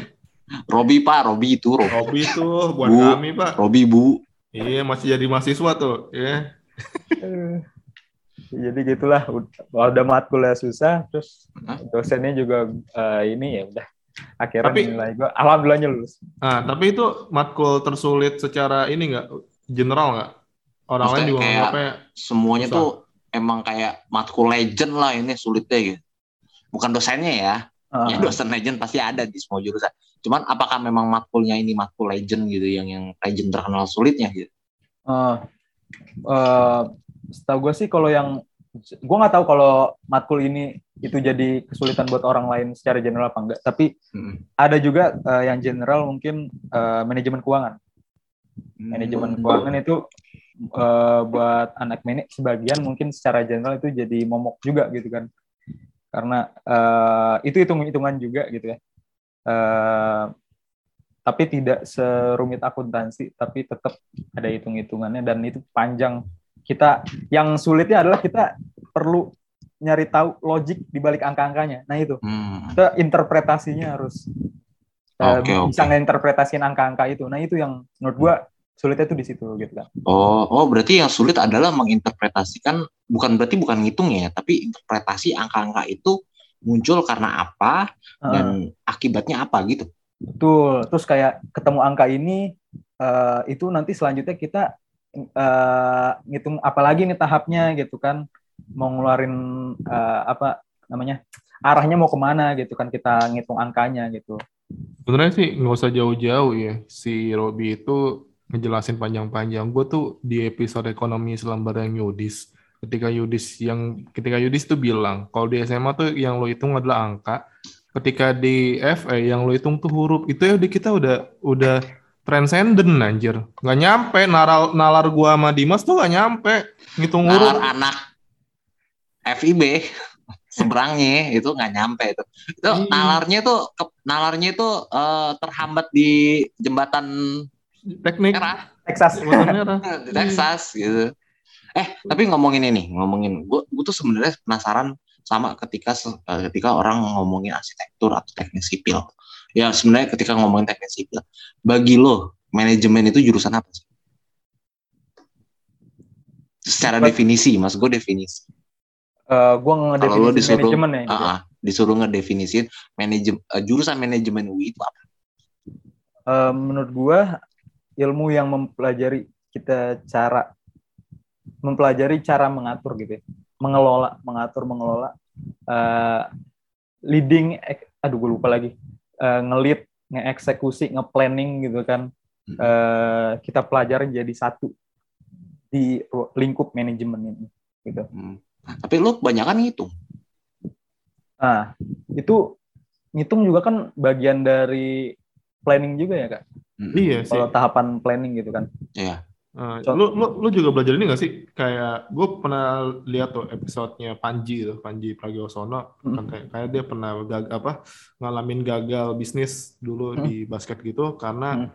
[SPEAKER 2] Robi Pak, Robi itu. Robi,
[SPEAKER 1] Robi itu buat bu, kami Pak.
[SPEAKER 2] Robi Bu.
[SPEAKER 1] Iya masih jadi mahasiswa tuh, ya.
[SPEAKER 3] Jadi gitulah udah matkulnya susah terus dosennya juga uh, ini ya udah akhirnya tapi, nilai gue alhamdulillahnya lulus
[SPEAKER 1] nah tapi itu matkul tersulit secara ini enggak general nggak orang Maksudnya lain juga
[SPEAKER 2] kayak semuanya susah. tuh emang kayak matkul legend lah ini sulitnya gitu. Bukan dosennya ya.
[SPEAKER 3] Ah.
[SPEAKER 2] Ya dosen legend pasti ada di semua jurusan. Cuman apakah memang matkulnya ini matkul legend gitu yang yang legend terkenal sulitnya gitu?
[SPEAKER 3] Eh, eh, setahu gue sih kalau yang gue nggak tahu kalau matkul ini itu jadi kesulitan buat orang lain secara general apa enggak tapi
[SPEAKER 2] Hmm.
[SPEAKER 3] ada juga eh, yang general mungkin eh, manajemen keuangan. Manajemen
[SPEAKER 2] Hmm.
[SPEAKER 3] keuangan itu eh, buat anak menik sebagian mungkin secara general itu jadi momok juga gitu kan. Karena eh, itu hitung hitungan juga gitu ya. Eh, tapi tidak serumit akuntansi tapi tetap ada hitung hitungannya dan itu panjang kita yang sulitnya adalah kita perlu nyari tahu logik di balik angka-angkanya nah itu
[SPEAKER 2] Hmm.
[SPEAKER 3] kita interpretasinya harus eh,
[SPEAKER 2] Oke, oke.
[SPEAKER 3] bisa ngeinterpretasiin angka-angka itu. Nah itu yang menurut gua sulitnya tuh di situ gitu kan.
[SPEAKER 2] Oh, oh berarti yang sulit adalah menginterpretasikan bukan berarti bukan ngitung ya, tapi interpretasi angka-angka itu muncul karena apa dan akibatnya apa gitu.
[SPEAKER 3] Betul. Terus kayak ketemu angka ini eh, itu nanti selanjutnya kita eh, ngitung apalagi nih tahapnya gitu kan mau ngeluarin eh, apa namanya arahnya mau ke mana gitu kan kita ngitung angkanya gitu.
[SPEAKER 1] Sebenarnya sih nggak usah jauh-jauh ya. Si Robi itu ngejelasin panjang-panjang. Gue tuh di episode ekonomi selembar yang Yudis. Ketika Yudis yang ketika Yudis tuh bilang kalau di SMA tuh yang lo hitung adalah angka. Ketika di FE yang lo hitung tuh huruf. Itu ya di kita udah udah transcendent anjir. Nggak nyampe nalar nalar gua sama Dimas tuh nggak nyampe ngitung huruf.
[SPEAKER 2] Nalar anak FIB seberangnya itu nggak nyampe itu. Itu
[SPEAKER 1] Iya.
[SPEAKER 2] nalarnya tuh nalarnya itu eh, terhambat di jembatan
[SPEAKER 1] Teknik
[SPEAKER 2] merah
[SPEAKER 3] Texas.
[SPEAKER 2] Texas gitu. Eh, tapi ngomongin ini, ngomongin gue gue tuh sebenarnya penasaran sama ketika eh, ketika orang ngomongin arsitektur atau teknik sipil. Ya sebenarnya ketika ngomongin teknik sipil, bagi lo manajemen itu jurusan apa sih? Secara
[SPEAKER 3] Buat-
[SPEAKER 2] definisi, mas gue definisi.
[SPEAKER 3] Eh, gua
[SPEAKER 2] Kalau lo
[SPEAKER 3] ngedefinisi
[SPEAKER 2] disuruh,
[SPEAKER 3] manajemen ya. gitu.
[SPEAKER 2] ah, ah, disuruh ngedefinisin manajem eh, jurusan manajemen UI itu apa?
[SPEAKER 3] Eh, menurut gua ilmu yang mempelajari kita cara mempelajari cara mengatur gitu ya. mengelola mengatur mengelola eh, leading aduh gue lupa lagi Eh, ngelit ngeeksekusi ngeplanning gitu kan Eh, kita pelajari jadi satu di lingkup manajemen ini gitu
[SPEAKER 2] Hmm. Tapi lo kebanyakan ngitung.
[SPEAKER 3] nah itu ngitung juga kan bagian dari planning juga ya kak
[SPEAKER 2] Hmm.
[SPEAKER 1] Iya sih.
[SPEAKER 3] kalau tahapan planning gitu kan
[SPEAKER 2] Iya.
[SPEAKER 1] Uh,
[SPEAKER 3] So-
[SPEAKER 1] lu, lu, lu juga belajar ini gak sih? Kayak gue pernah lihat tuh episodenya Panji tuh, Panji Pragiwaksono.
[SPEAKER 3] Hmm.
[SPEAKER 1] Kayak, kayak dia pernah gag, apa ngalamin gagal bisnis dulu
[SPEAKER 3] Hmm.
[SPEAKER 1] di basket gitu karena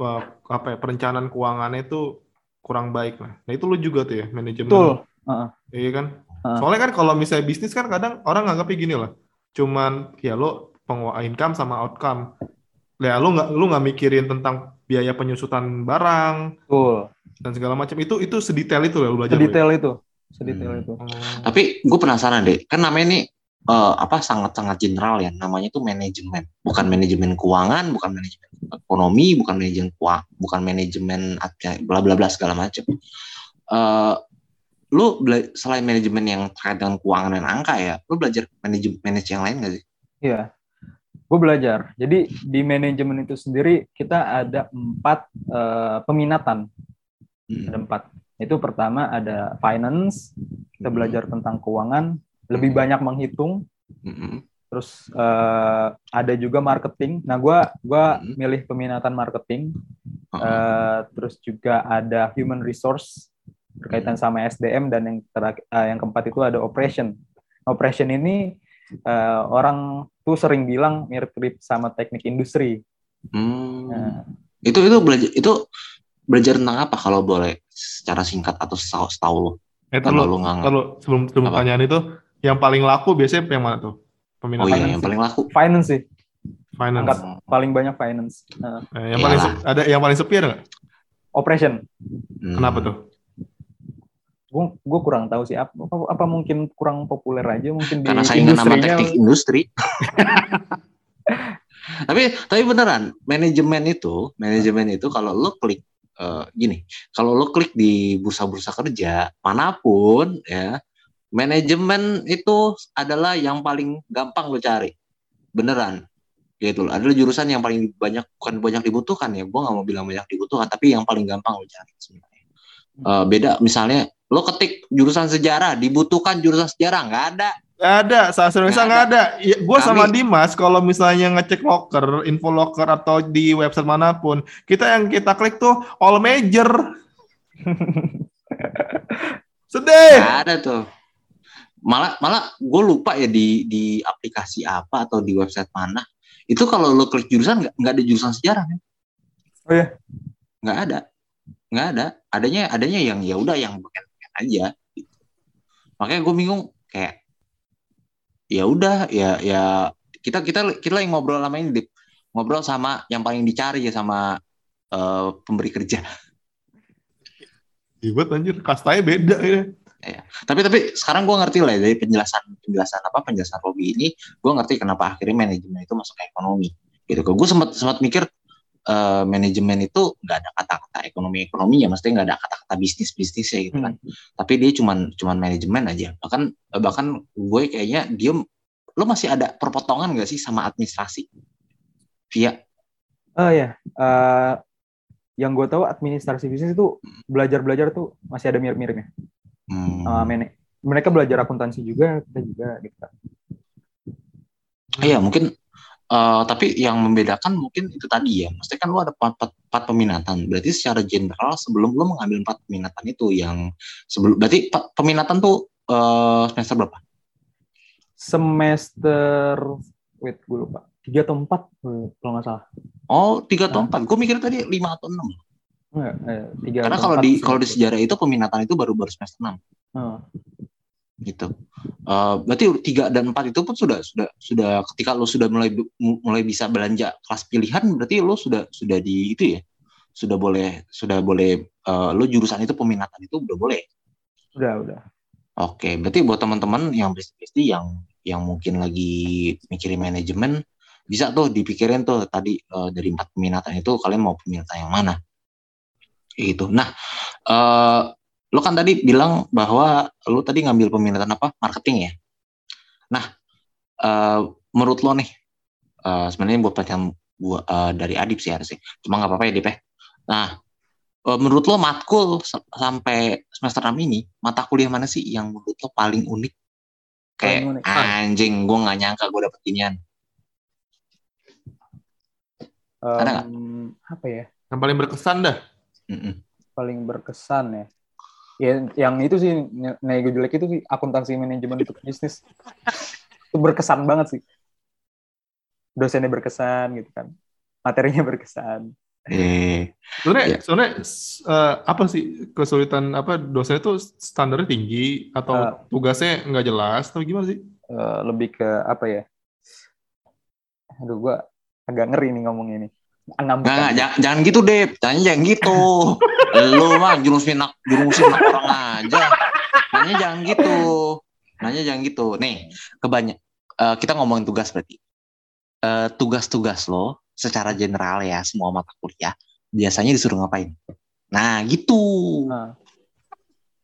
[SPEAKER 1] uh, apa ya perencanaan keuangannya itu kurang baik lah. Nah itu lu juga tuh ya manajemen.
[SPEAKER 3] betul Heeh.
[SPEAKER 1] Iya kan?
[SPEAKER 3] Heeh.
[SPEAKER 1] Soalnya kan kalau misalnya bisnis kan kadang orang nganggapnya gini lah. Cuman ya lo penguasa income sama outcome. Ya lu nggak lu nggak mikirin tentang biaya penyusutan barang,
[SPEAKER 3] betul
[SPEAKER 1] dan segala macam itu itu sedetail itu ya lu belajar ya?
[SPEAKER 3] sedetail itu sedetail
[SPEAKER 2] Hmm.
[SPEAKER 3] itu
[SPEAKER 1] Oh.
[SPEAKER 2] Tapi gue penasaran deh, kan namanya ini eh, apa sangat-sangat general ya, namanya itu manajemen, bukan manajemen keuangan, bukan manajemen ekonomi, bukan manajemen keuangan, bukan manajemen apa- bla bla bla segala macam. Eh, lu bela- selain manajemen yang terkait dengan keuangan dan angka ya, lu belajar manajemen manage yang lain gak sih?
[SPEAKER 3] Iya, gue belajar. Jadi di manajemen itu sendiri kita ada empat eh, peminatan,
[SPEAKER 2] Hmm.
[SPEAKER 3] ada empat. Itu pertama ada finance, kita
[SPEAKER 2] Hmm.
[SPEAKER 3] belajar tentang keuangan, lebih
[SPEAKER 2] Hmm.
[SPEAKER 3] banyak menghitung.
[SPEAKER 2] Mm-mm.
[SPEAKER 3] Terus eh, ada juga marketing. Nah, gue gua
[SPEAKER 2] Hmm.
[SPEAKER 3] milih peminatan marketing. Eh, terus juga ada human resource berkaitan sama SDM dan yang terakhir, eh, yang keempat itu ada operation. Operation ini eh, orang tuh sering bilang mirip-mirip sama teknik industri.
[SPEAKER 2] hmm.
[SPEAKER 3] Nah,
[SPEAKER 2] Itu itu belajar itu belajar tentang apa kalau boleh secara singkat atau setahu, setahu lo?
[SPEAKER 1] Eh,
[SPEAKER 2] Kalau
[SPEAKER 1] kalau
[SPEAKER 2] lu nggak
[SPEAKER 1] kalau sebelum sebelum
[SPEAKER 2] Apa?
[SPEAKER 1] pertanyaan itu yang paling laku biasanya yang mana tuh?
[SPEAKER 2] Oh
[SPEAKER 1] Peminat
[SPEAKER 2] iya,
[SPEAKER 3] finance
[SPEAKER 2] yang
[SPEAKER 3] sih.
[SPEAKER 2] paling laku.
[SPEAKER 3] finance sih,
[SPEAKER 1] finance.
[SPEAKER 3] angkat. paling banyak finance. Nah,
[SPEAKER 1] Eh, yang paling
[SPEAKER 2] Iyalah.
[SPEAKER 1] se- ada yang paling sepi ada nggak?
[SPEAKER 3] operation,
[SPEAKER 2] Hmm.
[SPEAKER 1] Kenapa tuh?
[SPEAKER 3] Gue gue kurang tahu sih apa, apa, apa mungkin kurang populer aja mungkin di
[SPEAKER 2] karena saingan sama
[SPEAKER 3] industrinya.
[SPEAKER 2] teknik industri. tapi tapi beneran manajemen itu manajemen itu kalau lo klik uh, gini, kalau lo klik di bursa-bursa kerja mana pun ya, manajemen itu adalah yang paling gampang lo cari. Beneran. Gitu loh. Adalah jurusan yang paling banyak bukan banyak dibutuhkan ya. Gue nggak mau bilang banyak dibutuhkan, tapi yang paling gampang lo cari sebenarnya. Uh, beda misalnya lo ketik jurusan sejarah dibutuhkan jurusan sejarah nggak ada
[SPEAKER 1] Gak ada, saat Indonesia nggak ada. Ya, gue sama Dimas kalau misalnya ngecek locker, info locker atau di website mana pun, kita yang kita klik tuh all major. Sedih.
[SPEAKER 2] Gak ada tuh. Malah malah gue lupa ya di di aplikasi apa atau di website mana. Itu kalau lo klik jurusan nggak nggak ada jurusan sejarah kan?
[SPEAKER 3] Oh ya?
[SPEAKER 2] Nggak ada, nggak ada. Adanya adanya yang ya udah yang bukan aja. Makanya gue bingung kayak ya udah ya ya kita kita kita lagi ngobrol sama ini Dip. ngobrol sama yang paling dicari ya sama uh, pemberi kerja.
[SPEAKER 1] Ribet anjir, kastanya beda ya.
[SPEAKER 2] ya. Tapi tapi sekarang gue ngerti lah ya, dari penjelasan penjelasan apa penjelasan Robi ini, gue ngerti kenapa akhirnya manajemen itu masuk ke ekonomi. Gitu. Gue sempat sempat mikir uh, manajemen itu nggak ada kata-kata ekonomi ekonomi ya, maksudnya nggak ada kata-kata bisnis bisnis ya gitu kan. Hmm. Tapi dia cuman cuman manajemen aja. Bahkan bahkan gue kayaknya dia lo masih ada perpotongan gak sih sama administrasi? Via?
[SPEAKER 3] Oh ya, uh, yang gue tahu administrasi bisnis itu belajar-belajar tuh masih ada mirip-miripnya. Hmm. Uh, mereka belajar akuntansi juga, kita juga gitu kan.
[SPEAKER 2] Iya mungkin uh, tapi yang membedakan mungkin itu tadi ya. Maksudnya kan lo ada empat, empat, empat peminatan. Berarti secara general sebelum lo mengambil empat peminatan itu yang sebelum berarti peminatan tuh uh, semester berapa?
[SPEAKER 3] semester wait gue lupa tiga atau empat kalau nggak salah
[SPEAKER 2] oh tiga atau nah. empat gue mikir tadi lima atau enam
[SPEAKER 3] Enggak, eh, tiga
[SPEAKER 2] karena kalau di kalau di sejarah itu peminatan itu baru baru semester enam
[SPEAKER 3] hmm.
[SPEAKER 2] Gitu uh, berarti tiga dan empat itu pun sudah sudah sudah ketika lo sudah mulai mulai bisa belanja kelas pilihan berarti lo sudah sudah di itu ya sudah boleh sudah boleh uh, lo jurusan itu peminatan itu udah boleh
[SPEAKER 3] udah udah
[SPEAKER 2] Oke, berarti buat teman-teman yang besti yang yang mungkin lagi mikirin manajemen bisa tuh dipikirin tuh tadi uh, dari empat peminatan itu kalian mau peminatan yang mana? Itu. Nah, uh, lo kan tadi bilang bahwa lo tadi ngambil peminatan apa? Marketing ya. Nah, uh, menurut lo nih, uh, sebenarnya buat pertanyaan buat uh, dari Adip sih harusnya. Cuma nggak apa-apa ya Dip ya. Nah, Eh, menurut lo matkul sampai semester 6 ini mata kuliah mana sih yang menurut lo paling unik? Kayak unik. anjing, gue nggak nyangka gue dapet ginian.
[SPEAKER 3] Um, Ada gak? Apa ya?
[SPEAKER 1] Yang paling berkesan dah.
[SPEAKER 3] Mm -mm. Paling berkesan ya. Ya, yang itu sih nego jelek itu sih akuntansi manajemen untuk bisnis. itu berkesan banget sih. Dosennya berkesan gitu kan. Materinya berkesan.
[SPEAKER 2] Eh,
[SPEAKER 1] sebenarnya, ya. sebenarnya uh, apa sih kesulitan apa dosen itu standarnya tinggi atau uh, tugasnya nggak jelas atau gimana sih?
[SPEAKER 3] Uh, lebih ke apa ya? Aduh, gua agak ngeri nih ngomong ini.
[SPEAKER 2] Nggak, nggak, jangan, jangan gitu deh, jangan jangan gitu. Lu mah jurus minak jurus minak orang aja. Nanya jangan gitu. Nanya jangan gitu. Nih, kebanyak uh, kita ngomongin tugas berarti. Uh, tugas-tugas lo secara general ya semua mata kuliah biasanya disuruh ngapain? Nah gitu. Nah,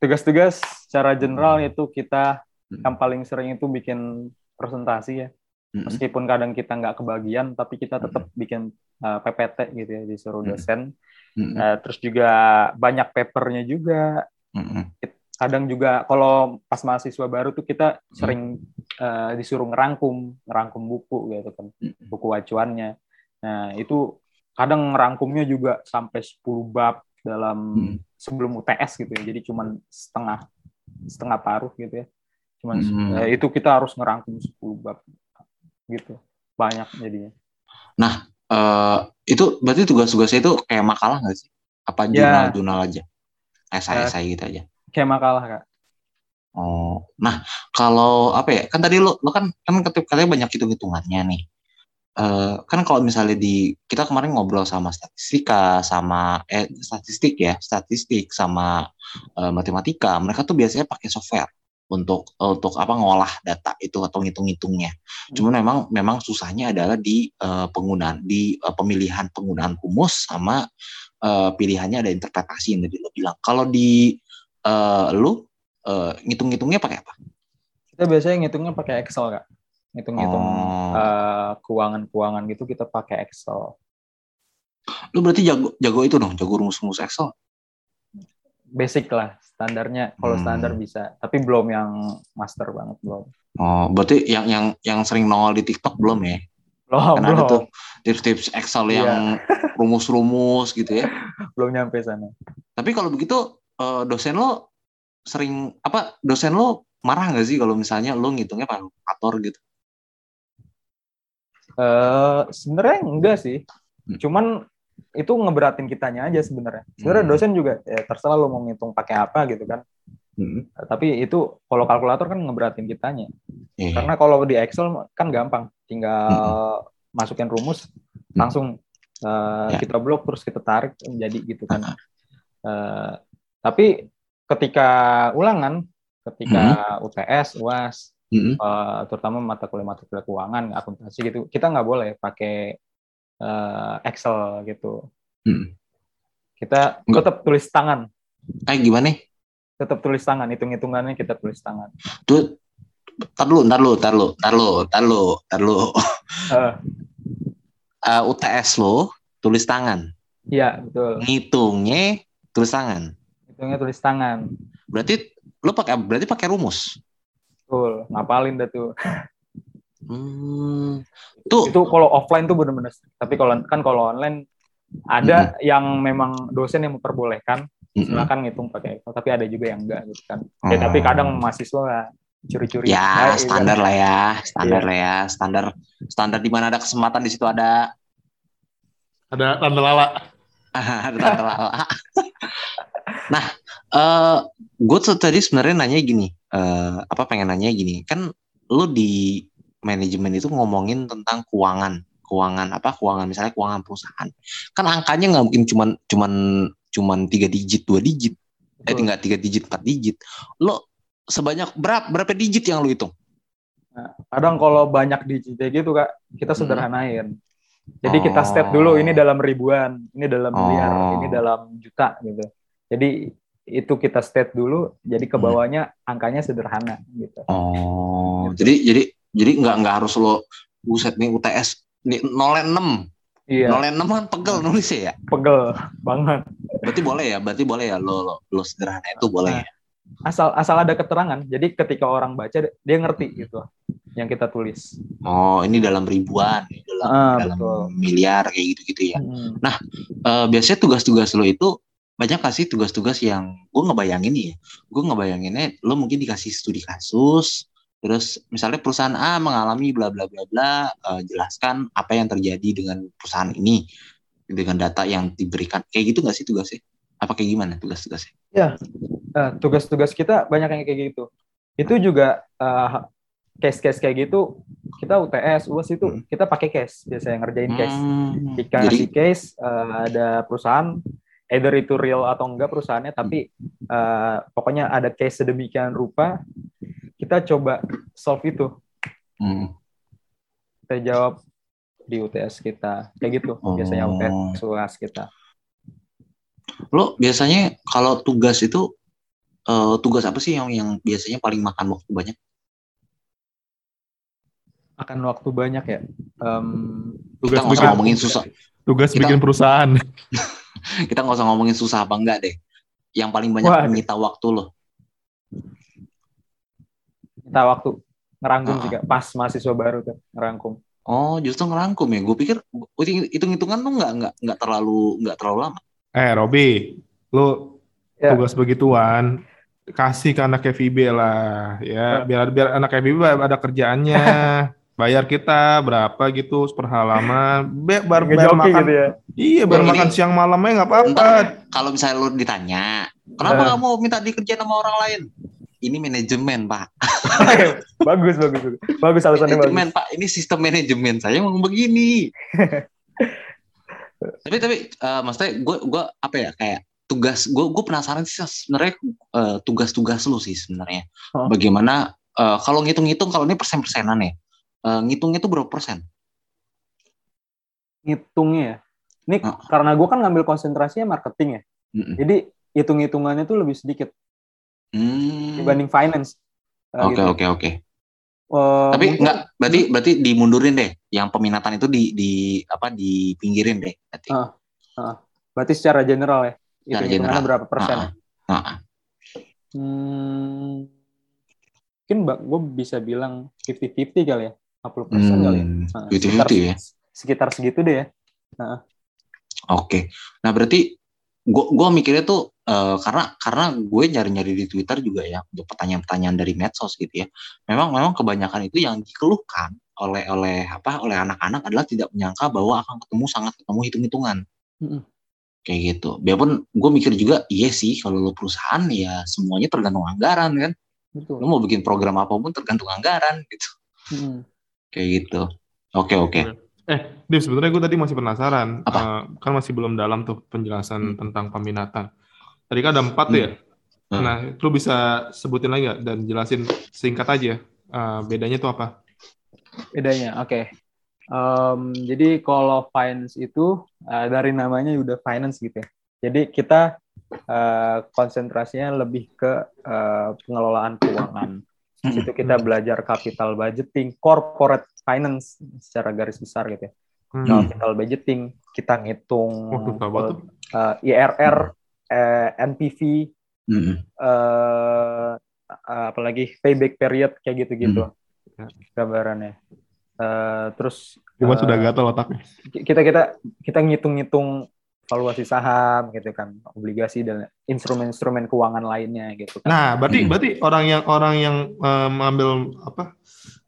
[SPEAKER 3] tugas-tugas secara general hmm. itu kita hmm. yang paling sering itu bikin presentasi ya. Hmm. Meskipun kadang kita nggak kebagian, tapi kita tetap hmm. bikin uh, PPT gitu ya disuruh hmm. dosen. Hmm. Uh, terus juga banyak papernya juga. Hmm. Kadang juga kalau pas mahasiswa baru tuh kita sering uh, disuruh ngerangkum, ngerangkum buku gitu kan, buku acuannya. Nah, itu kadang rangkumnya juga sampai 10 bab dalam hmm. sebelum UTS gitu ya. Jadi cuman setengah setengah paruh gitu ya. Cuman hmm. eh, itu kita harus ngerangkum 10 bab gitu. Banyak jadinya.
[SPEAKER 2] Nah, uh, itu berarti tugas-tugasnya itu kayak makalah nggak sih? Apa ya. jurnal-jurnal aja? Esai-esai ya, gitu aja.
[SPEAKER 3] Kayak makalah, Kak.
[SPEAKER 2] Oh, nah kalau apa ya? Kan tadi lo, lo kan kan katanya banyak hitung-hitungannya nih. Uh, kan kalau misalnya di kita kemarin ngobrol sama statistika sama eh statistik ya statistik sama uh, matematika mereka tuh biasanya pakai software untuk untuk apa ngolah data itu atau ngitung-ngitungnya.
[SPEAKER 3] Hmm.
[SPEAKER 2] Cuman memang memang susahnya adalah di uh, penggunaan di uh, pemilihan penggunaan rumus sama uh, pilihannya ada interpretasi yang tadi lo bilang. Kalau di uh, lu uh, ngitung-ngitungnya pakai apa?
[SPEAKER 3] Kita biasanya ngitungnya pakai Excel kak. Ngitung-ngitung
[SPEAKER 2] Oh.
[SPEAKER 3] uh, keuangan-keuangan gitu kita pakai Excel.
[SPEAKER 2] Lu berarti jago jago itu dong, jago rumus-rumus Excel.
[SPEAKER 3] Basic lah standarnya. Kalau
[SPEAKER 2] Hmm.
[SPEAKER 3] standar bisa, tapi belum yang master banget belum.
[SPEAKER 2] Oh, berarti yang yang yang sering nongol di TikTok belum ya?
[SPEAKER 3] Belum,
[SPEAKER 2] ada
[SPEAKER 3] belum,
[SPEAKER 2] tuh tips-tips Excel
[SPEAKER 3] Iya.
[SPEAKER 2] yang rumus-rumus gitu ya.
[SPEAKER 3] belum nyampe sana.
[SPEAKER 2] Tapi kalau begitu eh, dosen lo sering apa dosen lo marah nggak sih kalau misalnya lo ngitungnya pakai kalkulator gitu?
[SPEAKER 3] Eh sebenarnya enggak sih.
[SPEAKER 2] Hmm.
[SPEAKER 3] Cuman itu ngeberatin kitanya aja sebenarnya. Sebenarnya
[SPEAKER 2] Hmm.
[SPEAKER 3] dosen juga ya terserah lo mau ngitung pakai apa gitu kan.
[SPEAKER 2] Hmm.
[SPEAKER 3] Tapi itu kalau kalkulator kan ngeberatin kitanya.
[SPEAKER 2] Iya.
[SPEAKER 3] Karena kalau di Excel kan gampang, tinggal masukin rumus langsung eh,
[SPEAKER 2] Ya.
[SPEAKER 3] kita blok terus kita tarik jadi gitu kan. Eh, tapi ketika ulangan, ketika UTS, UAS,
[SPEAKER 2] Hmm.
[SPEAKER 3] eh, terutama mata kuliah mata kuliah keuangan, akuntansi gitu, kita nggak boleh pakai eh, Excel gitu.
[SPEAKER 2] Hmm.
[SPEAKER 3] Kita tetap tulis tangan,
[SPEAKER 2] Eh gimana?
[SPEAKER 3] tetap tulis tangan, hitung-hitungannya kita tulis tangan.
[SPEAKER 2] Tuh, tar lu, tar lu, tar lu, tar lu, tar lu, tar lu.
[SPEAKER 3] Eh,
[SPEAKER 2] Eh, UTS lo tulis tangan,
[SPEAKER 3] Iya betul,
[SPEAKER 2] ngitungnya tulis tangan.
[SPEAKER 3] hitungnya tulis tangan.
[SPEAKER 2] Berarti lo pakai berarti pakai rumus.
[SPEAKER 3] Betul, ngapalin dah tuh.
[SPEAKER 2] Hmm. Tuh,
[SPEAKER 3] Itu kalau offline tuh bener-bener. Tapi kalau kan kalau online ada yang memang dosen yang memperbolehkan
[SPEAKER 2] Mm-mm.
[SPEAKER 3] silakan ngitung pakai Excel, tapi ada juga yang enggak gitu kan. Ya,
[SPEAKER 2] Oh.
[SPEAKER 3] tapi kadang mahasiswa curi-curi.
[SPEAKER 2] Ya,
[SPEAKER 3] Nah, iya.
[SPEAKER 2] standar lah ya, standar
[SPEAKER 3] Iya.
[SPEAKER 2] lah ya, standar standar di mana ada kesempatan di situ ada
[SPEAKER 1] Ada tanda lala.
[SPEAKER 2] ada tante lala. nah, eh gue tuh tadi sebenarnya nanya gini, eh apa pengen nanya gini, kan lu di manajemen itu ngomongin tentang keuangan, keuangan apa keuangan misalnya keuangan perusahaan, kan angkanya nggak mungkin cuman cuman cuman tiga digit dua digit, eh tinggal tiga digit empat digit, lo sebanyak berapa berapa digit yang lu hitung?
[SPEAKER 3] Kadang kalau banyak digit gitu kak, kita
[SPEAKER 2] Hmm.
[SPEAKER 3] sederhanain. Jadi kita step dulu ini dalam ribuan, ini dalam miliar,
[SPEAKER 2] Oh.
[SPEAKER 3] ini dalam juta gitu. Jadi itu kita step dulu, jadi ke
[SPEAKER 2] Hmm.
[SPEAKER 3] bawahnya angkanya sederhana gitu.
[SPEAKER 2] Oh,
[SPEAKER 3] Gitu.
[SPEAKER 2] jadi jadi jadi nggak nggak harus lo buset nih UTS nih 06
[SPEAKER 3] Iya,
[SPEAKER 2] 06 kan pegel nulisnya ya.
[SPEAKER 3] pegel banget.
[SPEAKER 2] Berarti boleh ya, berarti boleh ya lo lo, lo sederhana itu boleh ya.
[SPEAKER 3] Asal asal ada keterangan. Jadi ketika orang baca dia ngerti gitu yang kita tulis.
[SPEAKER 2] Oh, ini dalam ribuan, ini dalam
[SPEAKER 3] Ah,
[SPEAKER 2] dalam
[SPEAKER 3] betul.
[SPEAKER 2] miliar kayak gitu-gitu ya.
[SPEAKER 3] Hmm.
[SPEAKER 2] Eh, biasanya tugas-tugas lo itu banyak kasih tugas-tugas yang gue ngebayangin nih ya. Gue ngebayanginnya lo mungkin dikasih studi kasus, terus misalnya perusahaan A mengalami bla bla bla bla, eh, jelaskan apa yang terjadi dengan perusahaan ini dengan data yang diberikan. Kayak gitu nggak sih tugasnya? Apa kayak gimana tugas-tugasnya?
[SPEAKER 3] Eh, tugas-tugas kita banyak yang kayak gitu. Itu juga eh, case-case kayak gitu kita UTS, UAS itu
[SPEAKER 2] Hmm.
[SPEAKER 3] kita pakai case biasanya ngerjain case.
[SPEAKER 2] Hmm,
[SPEAKER 3] Jika
[SPEAKER 2] jadi
[SPEAKER 3] ngasih case eh, ada perusahaan either itu real atau enggak perusahaannya tapi eh, pokoknya ada case sedemikian rupa kita coba solve itu.
[SPEAKER 2] hmm.
[SPEAKER 3] Kita jawab di UTS kita. Kayak gitu biasanya
[SPEAKER 2] Oh.
[SPEAKER 3] UTS UAS kita.
[SPEAKER 2] lo biasanya kalau tugas itu eh, tugas apa sih yang yang biasanya paling makan waktu banyak?
[SPEAKER 3] Akan waktu banyak ya. Em,
[SPEAKER 2] Kita nggak usah
[SPEAKER 1] bikin-
[SPEAKER 2] ngomongin susah,
[SPEAKER 1] Tugas
[SPEAKER 2] Kita-
[SPEAKER 1] bikin perusahaan.
[SPEAKER 2] kita nggak usah ngomongin susah apa enggak deh. Yang paling banyak
[SPEAKER 3] Wah.
[SPEAKER 2] menyita waktu lo.
[SPEAKER 3] Kita waktu ngerangkum
[SPEAKER 2] Ah.
[SPEAKER 3] juga pas mahasiswa baru tuh ngerangkum.
[SPEAKER 2] Oh, justru ngerangkum ya. Gue pikir hitung-hitungan tuh nggak nggak nggak terlalu nggak terlalu lama.
[SPEAKER 1] Eh, Robi, lu
[SPEAKER 3] Ya.
[SPEAKER 1] tugas begituan kasih ke anak FIB lah, ya,
[SPEAKER 3] Ya.
[SPEAKER 1] biar biar anak FIB ada kerjaannya. Bayar kita berapa gitu per halaman. Be, bar, bayar makan.
[SPEAKER 3] gitu ya.
[SPEAKER 1] Iya, bayar
[SPEAKER 2] Ini-
[SPEAKER 1] makan siang malamnya nggak apa-apa.
[SPEAKER 2] Kalau misalnya lo ditanya, kenapa
[SPEAKER 3] Eh.
[SPEAKER 2] kamu minta dikerjain sama orang lain? Ini manajemen pak.
[SPEAKER 3] bagus, bagus, bagus. Bagus alasannya bagus.
[SPEAKER 2] Manajemen pak. Ini sistem manajemen saya mau begini. tapi tapi eh, maksudnya gue gue apa ya kayak tugas gue gue penasaran sih sebenarnya eh, tugas-tugas lu sih sebenarnya
[SPEAKER 3] Oh.
[SPEAKER 2] bagaimana eh, kalau ngitung-ngitung kalau ini persen-persenan ya eh, ngitungnya itu berapa persen
[SPEAKER 3] Ngitungnya ya. Ini
[SPEAKER 2] Ah.
[SPEAKER 3] karena gue kan ngambil konsentrasinya marketing ya.
[SPEAKER 2] Mm-mm.
[SPEAKER 3] Jadi hitung-hitungannya tuh lebih sedikit
[SPEAKER 2] Hmm.
[SPEAKER 3] dibanding finance.
[SPEAKER 2] Oke
[SPEAKER 3] gitu.
[SPEAKER 2] oke oke.
[SPEAKER 3] Eh,
[SPEAKER 2] Tapi
[SPEAKER 3] mungkin-
[SPEAKER 2] enggak berarti berarti dimundurin deh. Yang peminatan itu di di apa dipinggirin deh. Berarti.
[SPEAKER 3] Ah. Berarti secara general ya.
[SPEAKER 2] Secara
[SPEAKER 3] Hitung-hitungannya
[SPEAKER 2] general.
[SPEAKER 3] berapa persen ya?
[SPEAKER 2] Ah, ah.
[SPEAKER 3] Hmm, mungkin gue bisa bilang 50-50 kali ya. 50 persen kali ya.
[SPEAKER 2] Hmm,
[SPEAKER 3] Nah,
[SPEAKER 2] 50-50 ya.
[SPEAKER 3] Sekitar segitu deh ya.
[SPEAKER 2] Oke. Nah berarti gua gua mikirnya tuh eh, karena karena gue nyari-nyari di Twitter juga ya untuk pertanyaan-pertanyaan dari medsos gitu ya. Memang memang kebanyakan itu yang dikeluhkan oleh oleh apa oleh anak-anak adalah tidak menyangka bahwa akan ketemu sangat ketemu hitung-hitungan.
[SPEAKER 3] Mm-mm.
[SPEAKER 2] Kayak gitu. Biarpun gue mikir juga iya sih kalau lo perusahaan ya semuanya tergantung anggaran kan.
[SPEAKER 3] Betul.
[SPEAKER 2] Lo mau bikin program apa pun tergantung anggaran gitu.
[SPEAKER 3] Mm.
[SPEAKER 2] Kayak gitu. Oke oke.
[SPEAKER 1] Eh, Dim, sebenarnya gue tadi masih penasaran.
[SPEAKER 2] Apa?
[SPEAKER 1] Eh, kan masih belum dalam tuh penjelasan
[SPEAKER 2] Hmm.
[SPEAKER 1] tentang peminatan. Tadi kan ada empat tuh ya.
[SPEAKER 2] Hmm.
[SPEAKER 1] Nah, lu bisa sebutin lagi nggak dan jelasin singkat aja eh, bedanya tuh apa?
[SPEAKER 3] Bedanya, oke. Em, jadi kalau finance itu eh, dari namanya udah finance gitu ya. Jadi kita eh, konsentrasinya lebih ke eh, pengelolaan keuangan. Di
[SPEAKER 2] Hmm.
[SPEAKER 3] situ kita belajar capital budgeting, corporate finance secara garis besar gitu ya.
[SPEAKER 1] Hmm.
[SPEAKER 3] Capital budgeting, kita ngitung
[SPEAKER 1] Wah, susah banget tuh.
[SPEAKER 3] eh, IRR, eh, NPV,
[SPEAKER 2] Mm-mm.
[SPEAKER 3] eh apalagi payback period kayak gitu-gitu
[SPEAKER 1] Hmm.
[SPEAKER 3] gambarannya. Eh, terus
[SPEAKER 1] Cuma
[SPEAKER 3] eh,
[SPEAKER 1] sudah gatal otaknya.
[SPEAKER 3] kita kita kita ngitung-ngitung valuasi saham gitu kan, obligasi dan instrumen-instrumen keuangan lainnya gitu kan.
[SPEAKER 1] Nah, berarti
[SPEAKER 2] Hmm.
[SPEAKER 1] berarti orang yang orang yang eh, mengambil apa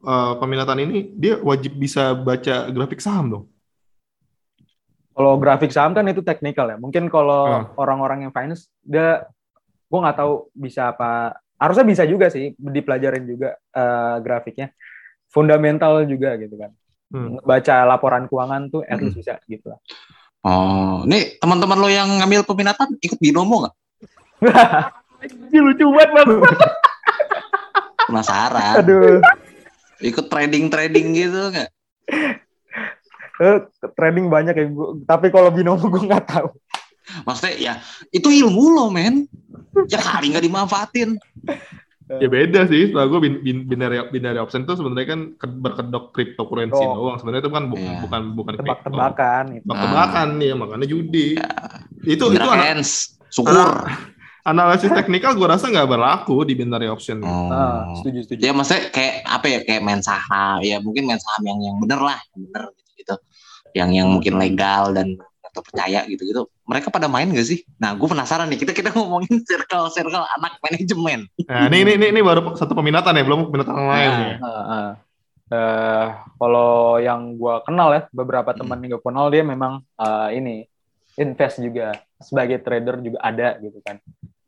[SPEAKER 1] eh, peminatan ini dia wajib bisa baca grafik saham dong.
[SPEAKER 3] Kalau grafik saham kan itu teknikal ya. Mungkin kalau
[SPEAKER 1] Hmm.
[SPEAKER 3] orang-orang yang finance dia gue nggak tahu bisa apa. Harusnya bisa juga sih dipelajarin juga eh, grafiknya. Fundamental juga gitu kan.
[SPEAKER 1] Hmm.
[SPEAKER 3] Baca laporan keuangan tuh at
[SPEAKER 2] Hmm.
[SPEAKER 3] least bisa gitu lah.
[SPEAKER 2] Oh, nih teman-teman lo yang ngambil peminatan ikut binomo nggak?
[SPEAKER 3] Ini lucu banget bang.
[SPEAKER 2] Penasaran?
[SPEAKER 3] Aduh.
[SPEAKER 2] Ikut trading-trading gitu nggak?
[SPEAKER 3] Eh, trading banyak ya. Gua, tapi kalau binomo gue nggak tahu.
[SPEAKER 2] Maksudnya ya itu ilmu lo men. Ya kali nggak dimanfaatin.
[SPEAKER 1] Ya beda sih, setelah gue bin, bin, binary, binary option itu sebenarnya kan ke- berkedok cryptocurrency
[SPEAKER 3] Oh.
[SPEAKER 1] doang. Sebenarnya itu kan bu-
[SPEAKER 2] Iya.
[SPEAKER 1] bukan bukan crypto.
[SPEAKER 3] Tebak-tebakan gitu.
[SPEAKER 1] Tebak-tebakan nih, makanya judi. Itu itu
[SPEAKER 2] Bener
[SPEAKER 1] ana-
[SPEAKER 2] hands, syukur.
[SPEAKER 1] analisis teknikal gue rasa nggak berlaku di binary option.
[SPEAKER 2] Oh.
[SPEAKER 3] Ah, setuju setuju.
[SPEAKER 2] Ya maksudnya kayak apa ya kayak main saham ya mungkin main saham yang yang bener lah yang bener gitu gitu yang yang mungkin legal dan atau percaya gitu gitu mereka pada main gak sih? Nah gue penasaran nih kita kita ngomongin circle circle anak manajemen.
[SPEAKER 1] Nah, ini, ini ini ini baru satu peminatan ya, belum peminatan lain
[SPEAKER 2] Nah.
[SPEAKER 1] nih.
[SPEAKER 3] Ah, ah. Eh, kalau yang gue kenal ya beberapa
[SPEAKER 2] Hmm.
[SPEAKER 3] teman yang gue kenal dia memang eh, ini invest juga sebagai trader juga ada gitu kan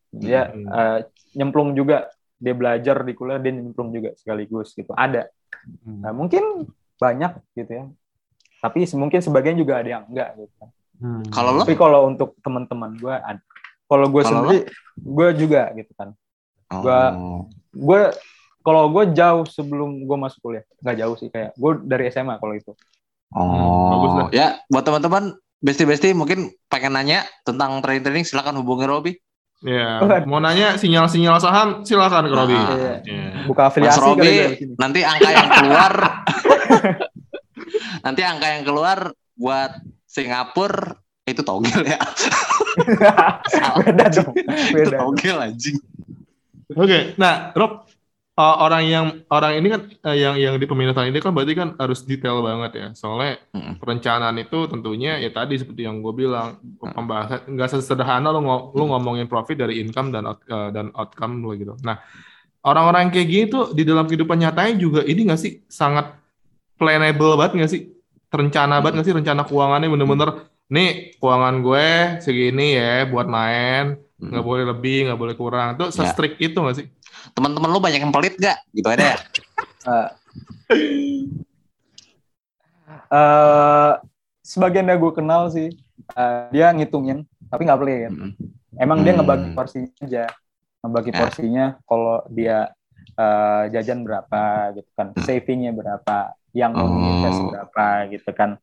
[SPEAKER 3] dia
[SPEAKER 1] Hmm.
[SPEAKER 3] eh, nyemplung juga dia belajar di kuliah dia nyemplung juga sekaligus gitu ada Nah, mungkin banyak gitu ya tapi mungkin sebagian juga ada yang enggak gitu kan
[SPEAKER 1] Hmm.
[SPEAKER 2] Kalau lo?
[SPEAKER 3] tapi kalau untuk teman-teman gue ada kalau gue sendiri gue juga gitu kan
[SPEAKER 2] Oh.
[SPEAKER 3] Gua- gue kalau gue jauh sebelum gue masuk kuliah nggak jauh sih kayak gue dari SMA kalau itu
[SPEAKER 2] Oh,
[SPEAKER 1] bagus dah.
[SPEAKER 2] ya buat teman-teman besti-besti mungkin pengen nanya tentang trading-trading silakan hubungi Robi.
[SPEAKER 1] Ya, mau nanya sinyal-sinyal saham silakan ke Robi.
[SPEAKER 2] Ah.
[SPEAKER 3] Iya.
[SPEAKER 1] Iya.
[SPEAKER 3] buka
[SPEAKER 2] Mas
[SPEAKER 3] afiliasi kali
[SPEAKER 2] Robi
[SPEAKER 3] ya
[SPEAKER 2] nanti angka yang keluar nanti angka yang keluar buat Singapura itu togel ya.
[SPEAKER 3] Beda dong
[SPEAKER 2] itu
[SPEAKER 3] beda
[SPEAKER 2] togel anjing.
[SPEAKER 1] Oke, nah Rob, uh, orang yang orang ini kan uh, yang yang di peminatan ini kan berarti kan harus detail banget ya. Soalnya
[SPEAKER 2] Mm-mm.
[SPEAKER 1] perencanaan itu tentunya ya tadi seperti yang gue bilang pembahasan nggak sesederhana lo lo ngomongin profit dari income dan out- uh, dan outcome lo gitu. Nah orang-orang yang kayak gini tuh di dalam kehidupan nyatanya juga ini nggak sih sangat planable banget nggak sih? Terencana banget nggak sih rencana keuangannya bener-bener nih keuangan gue segini ya buat main nggak boleh lebih nggak boleh kurang tuh
[SPEAKER 2] Ya.
[SPEAKER 1] se-strict itu nggak sih?
[SPEAKER 2] Teman-teman lu banyak yang pelit gak? Gitu aja. ya.
[SPEAKER 3] Eh, sebagian yang gue kenal sih eh, dia ngitungin tapi nggak pelit
[SPEAKER 2] Mm-mm.
[SPEAKER 3] Emang dia
[SPEAKER 2] Hmm.
[SPEAKER 3] ngebagi porsinya aja, ngebagi
[SPEAKER 2] Ya.
[SPEAKER 3] porsinya kalau dia eh, jajan berapa gitu kan,
[SPEAKER 2] Hmm.
[SPEAKER 3] savingnya berapa, yang
[SPEAKER 2] Oh.
[SPEAKER 3] invest berapa gitu kan,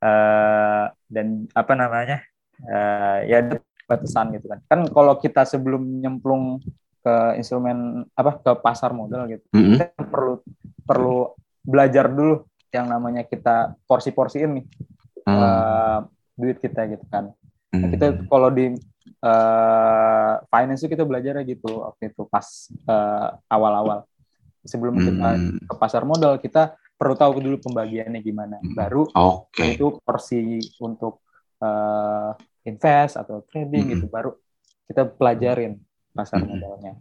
[SPEAKER 3] Eh, dan apa namanya, Eh, ya ada batasan gitu kan. Kan kalau kita sebelum nyemplung ke instrumen apa ke pasar modal gitu,
[SPEAKER 2] Mm-mm.
[SPEAKER 3] kita perlu perlu belajar dulu yang namanya kita porsi-porsiin nih
[SPEAKER 2] Hmm.
[SPEAKER 3] eh, duit kita gitu kan. Nah,
[SPEAKER 2] Hmm.
[SPEAKER 3] kita kalau di eh, finance itu kita belajar gitu waktu itu pas awal-awal sebelum kita
[SPEAKER 2] Hmm.
[SPEAKER 3] ke pasar modal kita perlu tahu dulu pembagiannya gimana.
[SPEAKER 2] Hmm.
[SPEAKER 3] Baru
[SPEAKER 2] Oke.
[SPEAKER 3] itu porsi untuk eh, invest atau trading
[SPEAKER 2] Hmm.
[SPEAKER 3] gitu baru kita pelajarin pasar
[SPEAKER 2] Hmm.
[SPEAKER 3] modalnya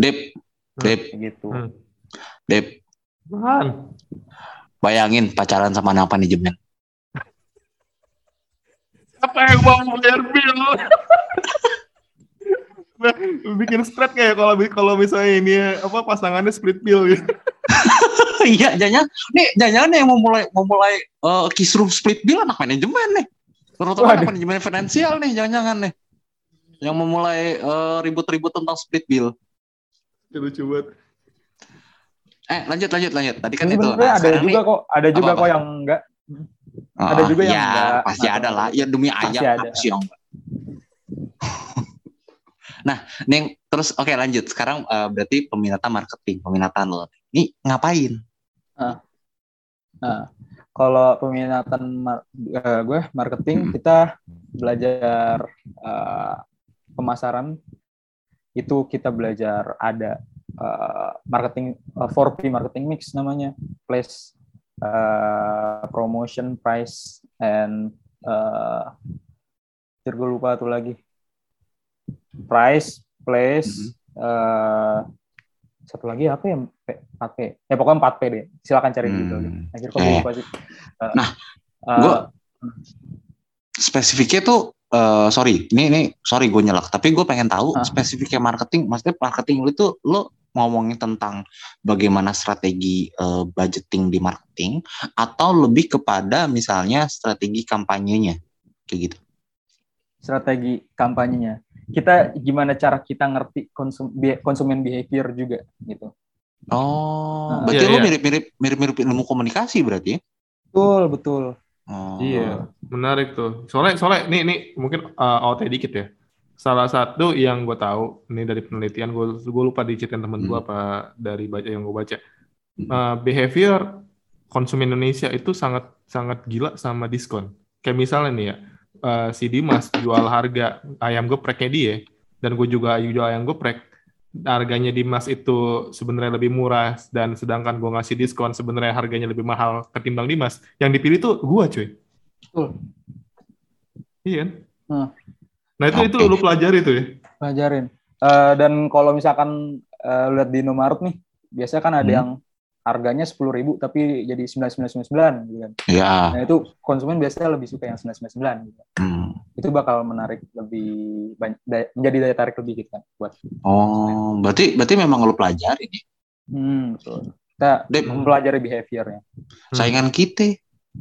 [SPEAKER 2] Dep, Dep,
[SPEAKER 3] Kayak gitu.
[SPEAKER 1] Hmm.
[SPEAKER 2] Dep,
[SPEAKER 1] Man.
[SPEAKER 2] bayangin pacaran sama anak manajemen.
[SPEAKER 1] Apa yang mau bayar bill? Nah, bikin spread kayak kalau kalau misalnya ini apa pasangannya split bill gitu.
[SPEAKER 2] Iya, jangan nih, jangan yang mau mulai mau mulai eh, kisruh split bill anak manajemen nih. Terutama anak manajemen finansial nih, jangan-jangan nih. Yang mau mulai eh, ribut-ribut tentang split bill.
[SPEAKER 1] Lucu banget.
[SPEAKER 2] Eh, lanjut lanjut lanjut. Tadi kan itu. Nah,
[SPEAKER 3] ada juga
[SPEAKER 2] nih-
[SPEAKER 3] kok, ada juga
[SPEAKER 2] Apa-apa?
[SPEAKER 3] kok yang enggak.
[SPEAKER 2] Oh,
[SPEAKER 3] ada juga yang
[SPEAKER 2] ya,
[SPEAKER 3] enggak.
[SPEAKER 2] pasti ada lah. Ya demi ayam
[SPEAKER 3] ada.
[SPEAKER 2] apa sih yang nah, Neng, terus oke lanjut. Sekarang eh, berarti peminatan marketing, peminatan lo. Ini ngapain?
[SPEAKER 3] Nah, kalau peminatan mar- eh, gue marketing
[SPEAKER 2] Hmm.
[SPEAKER 3] kita belajar eh, pemasaran. Itu kita belajar ada eh, marketing eh, 4P marketing mix namanya. Place eh, promotion price and eh anjir, gue lupa tuh lagi. Price place eh, satu lagi apa ya P- 4P ya pokoknya 4P deh silakan cari
[SPEAKER 2] Hmm.
[SPEAKER 3] gitu akhir gue
[SPEAKER 2] ya.
[SPEAKER 3] lupa sih Eh,
[SPEAKER 2] Nah,
[SPEAKER 3] eh,
[SPEAKER 2] gua- Spesifiknya tuh eh, sorry, ini ini sorry gue nyelak, tapi gue pengen tahu
[SPEAKER 3] Ah.
[SPEAKER 2] spesifiknya marketing. Maksudnya marketing lu itu lo ngomongin tentang bagaimana strategi eh, budgeting di marketing atau lebih kepada misalnya strategi kampanyenya kayak gitu.
[SPEAKER 3] strategi kampanyenya kita gimana cara kita ngerti konsum, konsumen behavior juga gitu
[SPEAKER 2] Oh,
[SPEAKER 3] Ah.
[SPEAKER 2] berarti
[SPEAKER 1] Iya,
[SPEAKER 2] lu
[SPEAKER 1] iya.
[SPEAKER 2] mirip-mirip mirip-mirip ilmu komunikasi berarti ya?
[SPEAKER 3] betul betul
[SPEAKER 2] Oh.
[SPEAKER 1] Iya, menarik tuh. Soalnya soalnya nih nih mungkin uh, out dikit ya. Salah satu yang gue tahu ini dari penelitian gue gue lupa diceritain temen gue
[SPEAKER 2] Hmm.
[SPEAKER 1] apa dari baca yang gue baca. Uh, behavior konsumen Indonesia itu sangat sangat gila sama diskon. Kayak misalnya nih ya, uh, si Dimas jual harga ayam gepreknya dia dan gue juga jual ayam geprek. Harganya Dimas itu sebenarnya lebih murah dan sedangkan gue ngasih diskon sebenarnya harganya lebih mahal ketimbang Dimas. Yang dipilih tuh gue cuy.
[SPEAKER 3] betul
[SPEAKER 1] Iya kan?
[SPEAKER 3] Hmm.
[SPEAKER 1] Nah itu itu lu pelajari tuh ya.
[SPEAKER 3] pelajarin Eh, dan kalau misalkan eh, lihat di Indomaret nih biasanya kan ada
[SPEAKER 2] Hmm.
[SPEAKER 3] yang harganya sepuluh ribu tapi jadi sembilan sembilan sembilan sembilan gitu kan
[SPEAKER 2] Ya.
[SPEAKER 3] nah itu konsumen biasanya lebih suka yang sembilan sembilan sembilan gitu.
[SPEAKER 2] Hmm.
[SPEAKER 3] itu bakal menarik lebih banyak menjadi daya tarik lebih gitu kan buat
[SPEAKER 2] Oh, berarti berarti memang lu pelajari nih.
[SPEAKER 3] hmm, betul kita
[SPEAKER 2] Dep,
[SPEAKER 3] mempelajari behaviornya
[SPEAKER 1] Hmm.
[SPEAKER 2] saingan kita.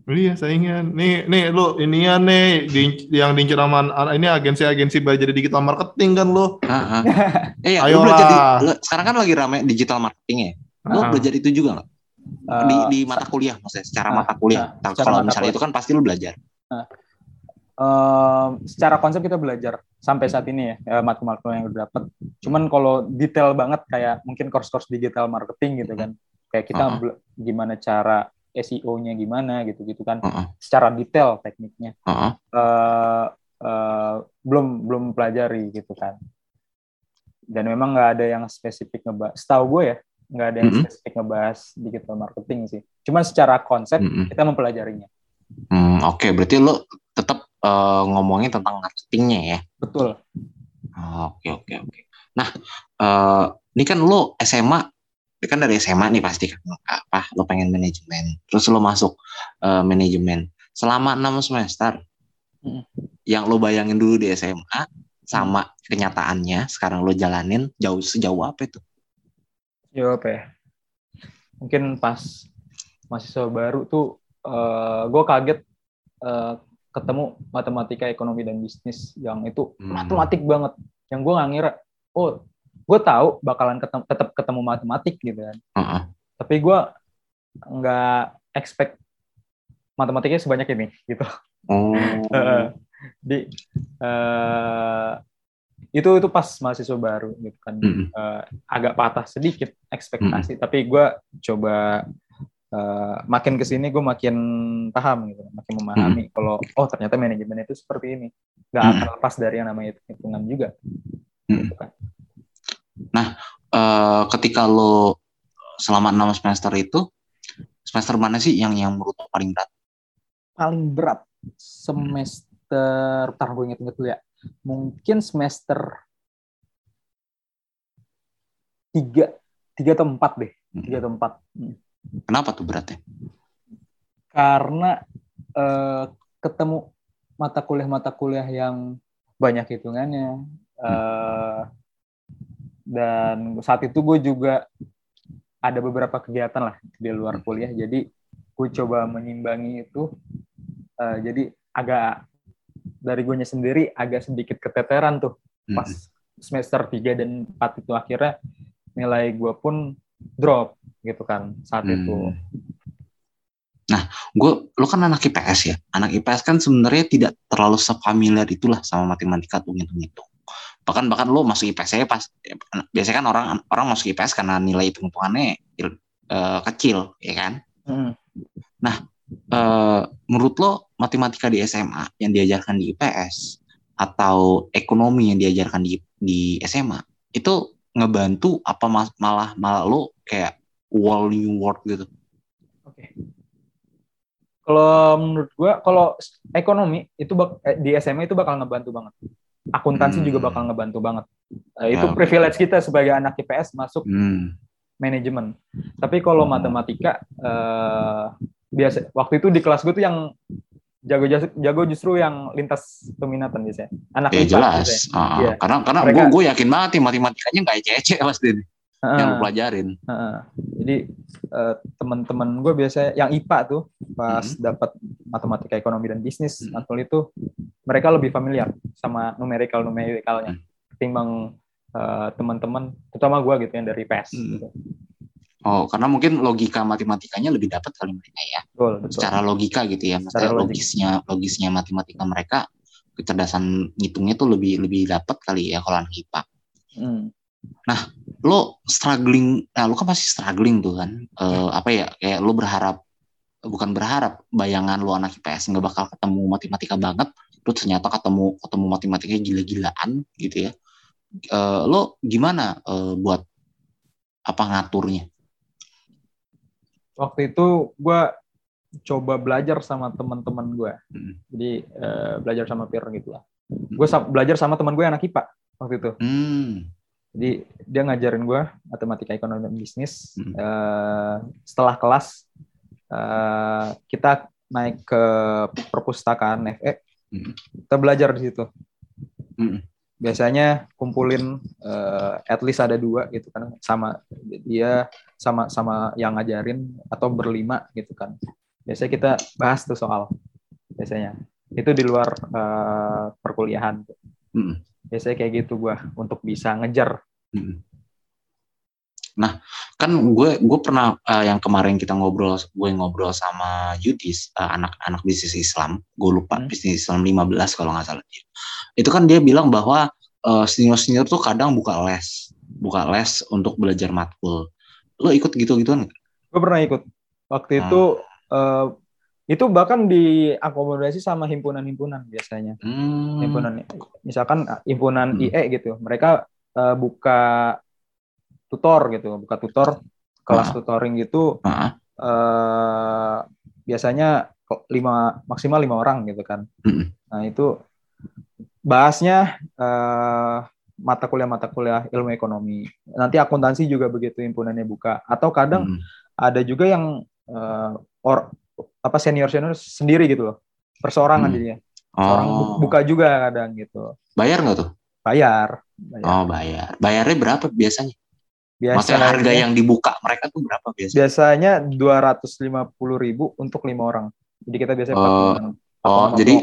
[SPEAKER 1] Iya saingan. Nih nih lu inian nih di, yang diincar sama ini agensi-agensi belajar digital marketing kan lu.
[SPEAKER 2] Heeh. Eh, ya, lu
[SPEAKER 1] Ayolah.
[SPEAKER 2] belajar di, lu- sekarang kan lagi rame digital marketing ya. Lu
[SPEAKER 1] Ah.
[SPEAKER 2] belajar itu juga nggak? di,
[SPEAKER 3] Eh,
[SPEAKER 2] di mata kuliah maksudnya secara
[SPEAKER 3] Ah,
[SPEAKER 2] mata kuliah. Nah,
[SPEAKER 3] secara
[SPEAKER 2] kalau misalnya
[SPEAKER 3] kuliah.
[SPEAKER 2] itu kan pasti lu belajar.
[SPEAKER 3] Ehm, secara konsep kita belajar sampai saat ini ya eh, matkul-matkul yang udah dapat. Cuman kalau detail banget kayak mungkin course-course digital marketing gitu kan. Kayak kita bela- gimana cara SEO-nya gimana gitu-gitu kan.
[SPEAKER 2] Heeh.
[SPEAKER 3] Secara detail tekniknya.
[SPEAKER 2] Heeh.
[SPEAKER 3] Eh, eh, belum belum pelajari gitu kan. Dan memang nggak ada yang spesifik ngebahas. Setahu gue ya, nggak ada yang
[SPEAKER 2] Mm-mm.
[SPEAKER 3] spesifik ngebahas digital marketing sih. Cuman secara konsep
[SPEAKER 2] Mm-mm.
[SPEAKER 3] kita mempelajarinya.
[SPEAKER 2] Hmm, Oke, berarti lu tetap eh, ngomongin tentang marketingnya ya.
[SPEAKER 3] Betul.
[SPEAKER 2] Oh, Oke oke oke. Nah, eh, ini kan lu SMA, ini kan dari SMA nih pasti kan apa? Lu pengen manajemen, terus lu masuk eh, manajemen selama enam semester.
[SPEAKER 3] Mm.
[SPEAKER 2] Yang lu bayangin dulu di SMA sama kenyataannya sekarang lu jalanin jauh sejauh apa itu?
[SPEAKER 3] Ya apa ya? Mungkin pas mahasiswa baru tuh gue kaget eh, ketemu matematika ekonomi dan bisnis yang itu
[SPEAKER 2] Hmm.
[SPEAKER 3] matematik banget yang gue nggak ngira oh gue tahu bakalan ketemu, tetap ketemu matematik gitu kan
[SPEAKER 2] Heeh.
[SPEAKER 3] tapi gue nggak expect matematikanya sebanyak ini gitu
[SPEAKER 2] Oh.
[SPEAKER 3] Di eh, itu itu pas mahasiswa baru gitu kan
[SPEAKER 2] Mm-mm.
[SPEAKER 3] Eh, agak patah sedikit ekspektasi tapi gue coba eh, makin ke sini gue makin paham gitu makin memahami kalau oh ternyata manajemen itu seperti ini nggak
[SPEAKER 2] Mm.
[SPEAKER 3] akan lepas dari yang namanya hitungan juga
[SPEAKER 2] Mm.
[SPEAKER 3] gitu kan.
[SPEAKER 2] Eh, ketika lo selama enam semester itu semester mana sih yang yang menurut lo paling berat?
[SPEAKER 3] paling berat semester tar gue inget-inget dulu ya mungkin semester tiga tiga atau empat deh tiga atau empat.
[SPEAKER 2] Kenapa tuh beratnya?
[SPEAKER 3] karena eh, ketemu mata kuliah-mata kuliah yang banyak hitungannya eh, dan saat itu gue juga ada beberapa kegiatan lah di luar kuliah jadi gue coba menimbangi itu Eh, jadi agak dari gue sendiri agak sedikit keteteran tuh pas semester 3 dan 4 itu akhirnya nilai gue pun drop gitu kan saat
[SPEAKER 2] Hmm.
[SPEAKER 3] itu
[SPEAKER 2] Gue, lo kan anak IPS ya. Anak IPS kan sebenarnya tidak terlalu sefamiliar itulah sama matematika tuh ngitung-ngitung. Bahkan bahkan lo masuk IPS ya pas biasanya kan orang orang masuk IPS karena nilai hitung-hitungannya eh, kecil, ya kan?
[SPEAKER 3] Hmm.
[SPEAKER 2] Eh, menurut lo matematika di SMA yang diajarkan di IPS atau ekonomi yang diajarkan di di SMA itu ngebantu apa mas- malah malah lo kayak wall new world gitu
[SPEAKER 3] Oke. Kalau menurut gua, kalau ekonomi itu bak- eh, di SMA itu bakal ngebantu banget. Akuntansi
[SPEAKER 2] Hmm.
[SPEAKER 3] juga bakal ngebantu banget. Eh, itu
[SPEAKER 2] oke.
[SPEAKER 3] privilege kita sebagai anak IPS masuk
[SPEAKER 2] hmm.
[SPEAKER 3] manajemen. Tapi kalau
[SPEAKER 2] Hmm.
[SPEAKER 3] matematika eh, biasa waktu itu di kelas gue tuh yang jago jago justru yang lintas peminatan biasanya. Anak
[SPEAKER 2] ya
[SPEAKER 3] IPA
[SPEAKER 2] jelas
[SPEAKER 3] biasanya.
[SPEAKER 2] Ah,
[SPEAKER 3] Iya.
[SPEAKER 2] karena karena gue gue yakin banget nih matematikanya nggak ece-ece pasti nih, yang pelajarin
[SPEAKER 3] Heeh. Jadi eh, teman-teman gue biasanya yang IPA tuh pas
[SPEAKER 2] Hmm.
[SPEAKER 3] dapat matematika ekonomi dan bisnis
[SPEAKER 2] Hmm.
[SPEAKER 3] matkul itu mereka lebih familiar sama numerikal numerikalnya
[SPEAKER 2] Hmm.
[SPEAKER 3] ketimbang eh, teman-teman terutama gue gitu yang dari PS.
[SPEAKER 2] Hmm.
[SPEAKER 3] Gitu.
[SPEAKER 2] Oh karena mungkin logika matematikanya lebih dapat kali mereka ya.
[SPEAKER 3] Betul, betul.
[SPEAKER 2] secara logika gitu ya maksudnya logisnya logisnya matematika mereka kecerdasan ngitungnya tuh lebih lebih dapat kali ya kalau anak IPA
[SPEAKER 3] Hmm.
[SPEAKER 2] lo struggling nah lo kan pasti struggling tuh kan Eh, apa ya kayak lo berharap bukan berharap bayangan lo anak IPS nggak bakal ketemu matematika banget terus ternyata ketemu ketemu matematika gila-gilaan gitu ya. Eh, lo gimana eh, buat apa ngaturnya
[SPEAKER 3] Waktu itu gue coba belajar sama teman-teman gue.
[SPEAKER 2] Hmm.
[SPEAKER 3] Jadi eh, belajar sama peer gitu lah. Gue belajar sama teman gue anak IPA waktu itu.
[SPEAKER 2] hmm
[SPEAKER 3] Jadi dia ngajarin gue matematika ekonomi dan bisnis.
[SPEAKER 2] Hmm.
[SPEAKER 3] Eh, setelah kelas eh, kita naik ke perpustakaan FE.
[SPEAKER 2] Hmm.
[SPEAKER 3] Kita belajar di situ.
[SPEAKER 2] Hmm.
[SPEAKER 3] Biasanya kumpulin eh, at least ada dua gitu kan sama dia sama sama yang ngajarin atau berlima gitu kan. Biasanya kita bahas tuh soal biasanya. Itu di luar eh, perkuliahan.
[SPEAKER 2] Hmm.
[SPEAKER 3] Biasanya kayak gitu gua untuk bisa ngejar
[SPEAKER 2] Hmm. Nah, kan gue gue pernah eh, yang kemarin kita ngobrol gue ngobrol sama Yudis eh, anak-anak bisnis Islam, gue lupa
[SPEAKER 3] Hmm.
[SPEAKER 2] bisnis Islam 15 kalau nggak salah dia. Itu kan dia bilang bahwa eh, senior-senior tuh kadang buka les, buka les untuk belajar matkul. Lo ikut gitu-gituan nggak?
[SPEAKER 3] gue pernah ikut waktu itu eh, itu bahkan diakomodasi sama himpunan-himpunan biasanya
[SPEAKER 2] Hmm.
[SPEAKER 3] himpunan misalkan himpunan
[SPEAKER 2] Hmm.
[SPEAKER 3] IE gitu mereka eh, buka tutor gitu buka tutor kelas
[SPEAKER 2] Ah.
[SPEAKER 3] tutoring gitu
[SPEAKER 2] Ah,
[SPEAKER 3] eh, biasanya kok lima maksimal lima orang gitu kan
[SPEAKER 2] Mm-mm.
[SPEAKER 3] nah itu bahasnya eh, mata kuliah mata kuliah ilmu ekonomi nanti akuntansi juga begitu himpunannya buka atau kadang
[SPEAKER 2] hmm.
[SPEAKER 3] ada juga yang eh, or apa senior senior sendiri gitu loh perseorangan
[SPEAKER 2] Hmm.
[SPEAKER 3] jadinya orang
[SPEAKER 2] Oh,
[SPEAKER 3] buka juga kadang gitu
[SPEAKER 2] bayar nggak tuh?
[SPEAKER 3] bayar, bayar.
[SPEAKER 2] Oh, bayar. Bayarnya berapa biasanya?
[SPEAKER 3] Biasanya
[SPEAKER 2] Maksudnya harga yang dibuka mereka tuh berapa biasanya?
[SPEAKER 3] biasanya dua ratus lima puluh ribu untuk lima orang jadi kita biasanya empat puluh
[SPEAKER 2] Oh,
[SPEAKER 3] 450.
[SPEAKER 2] jadi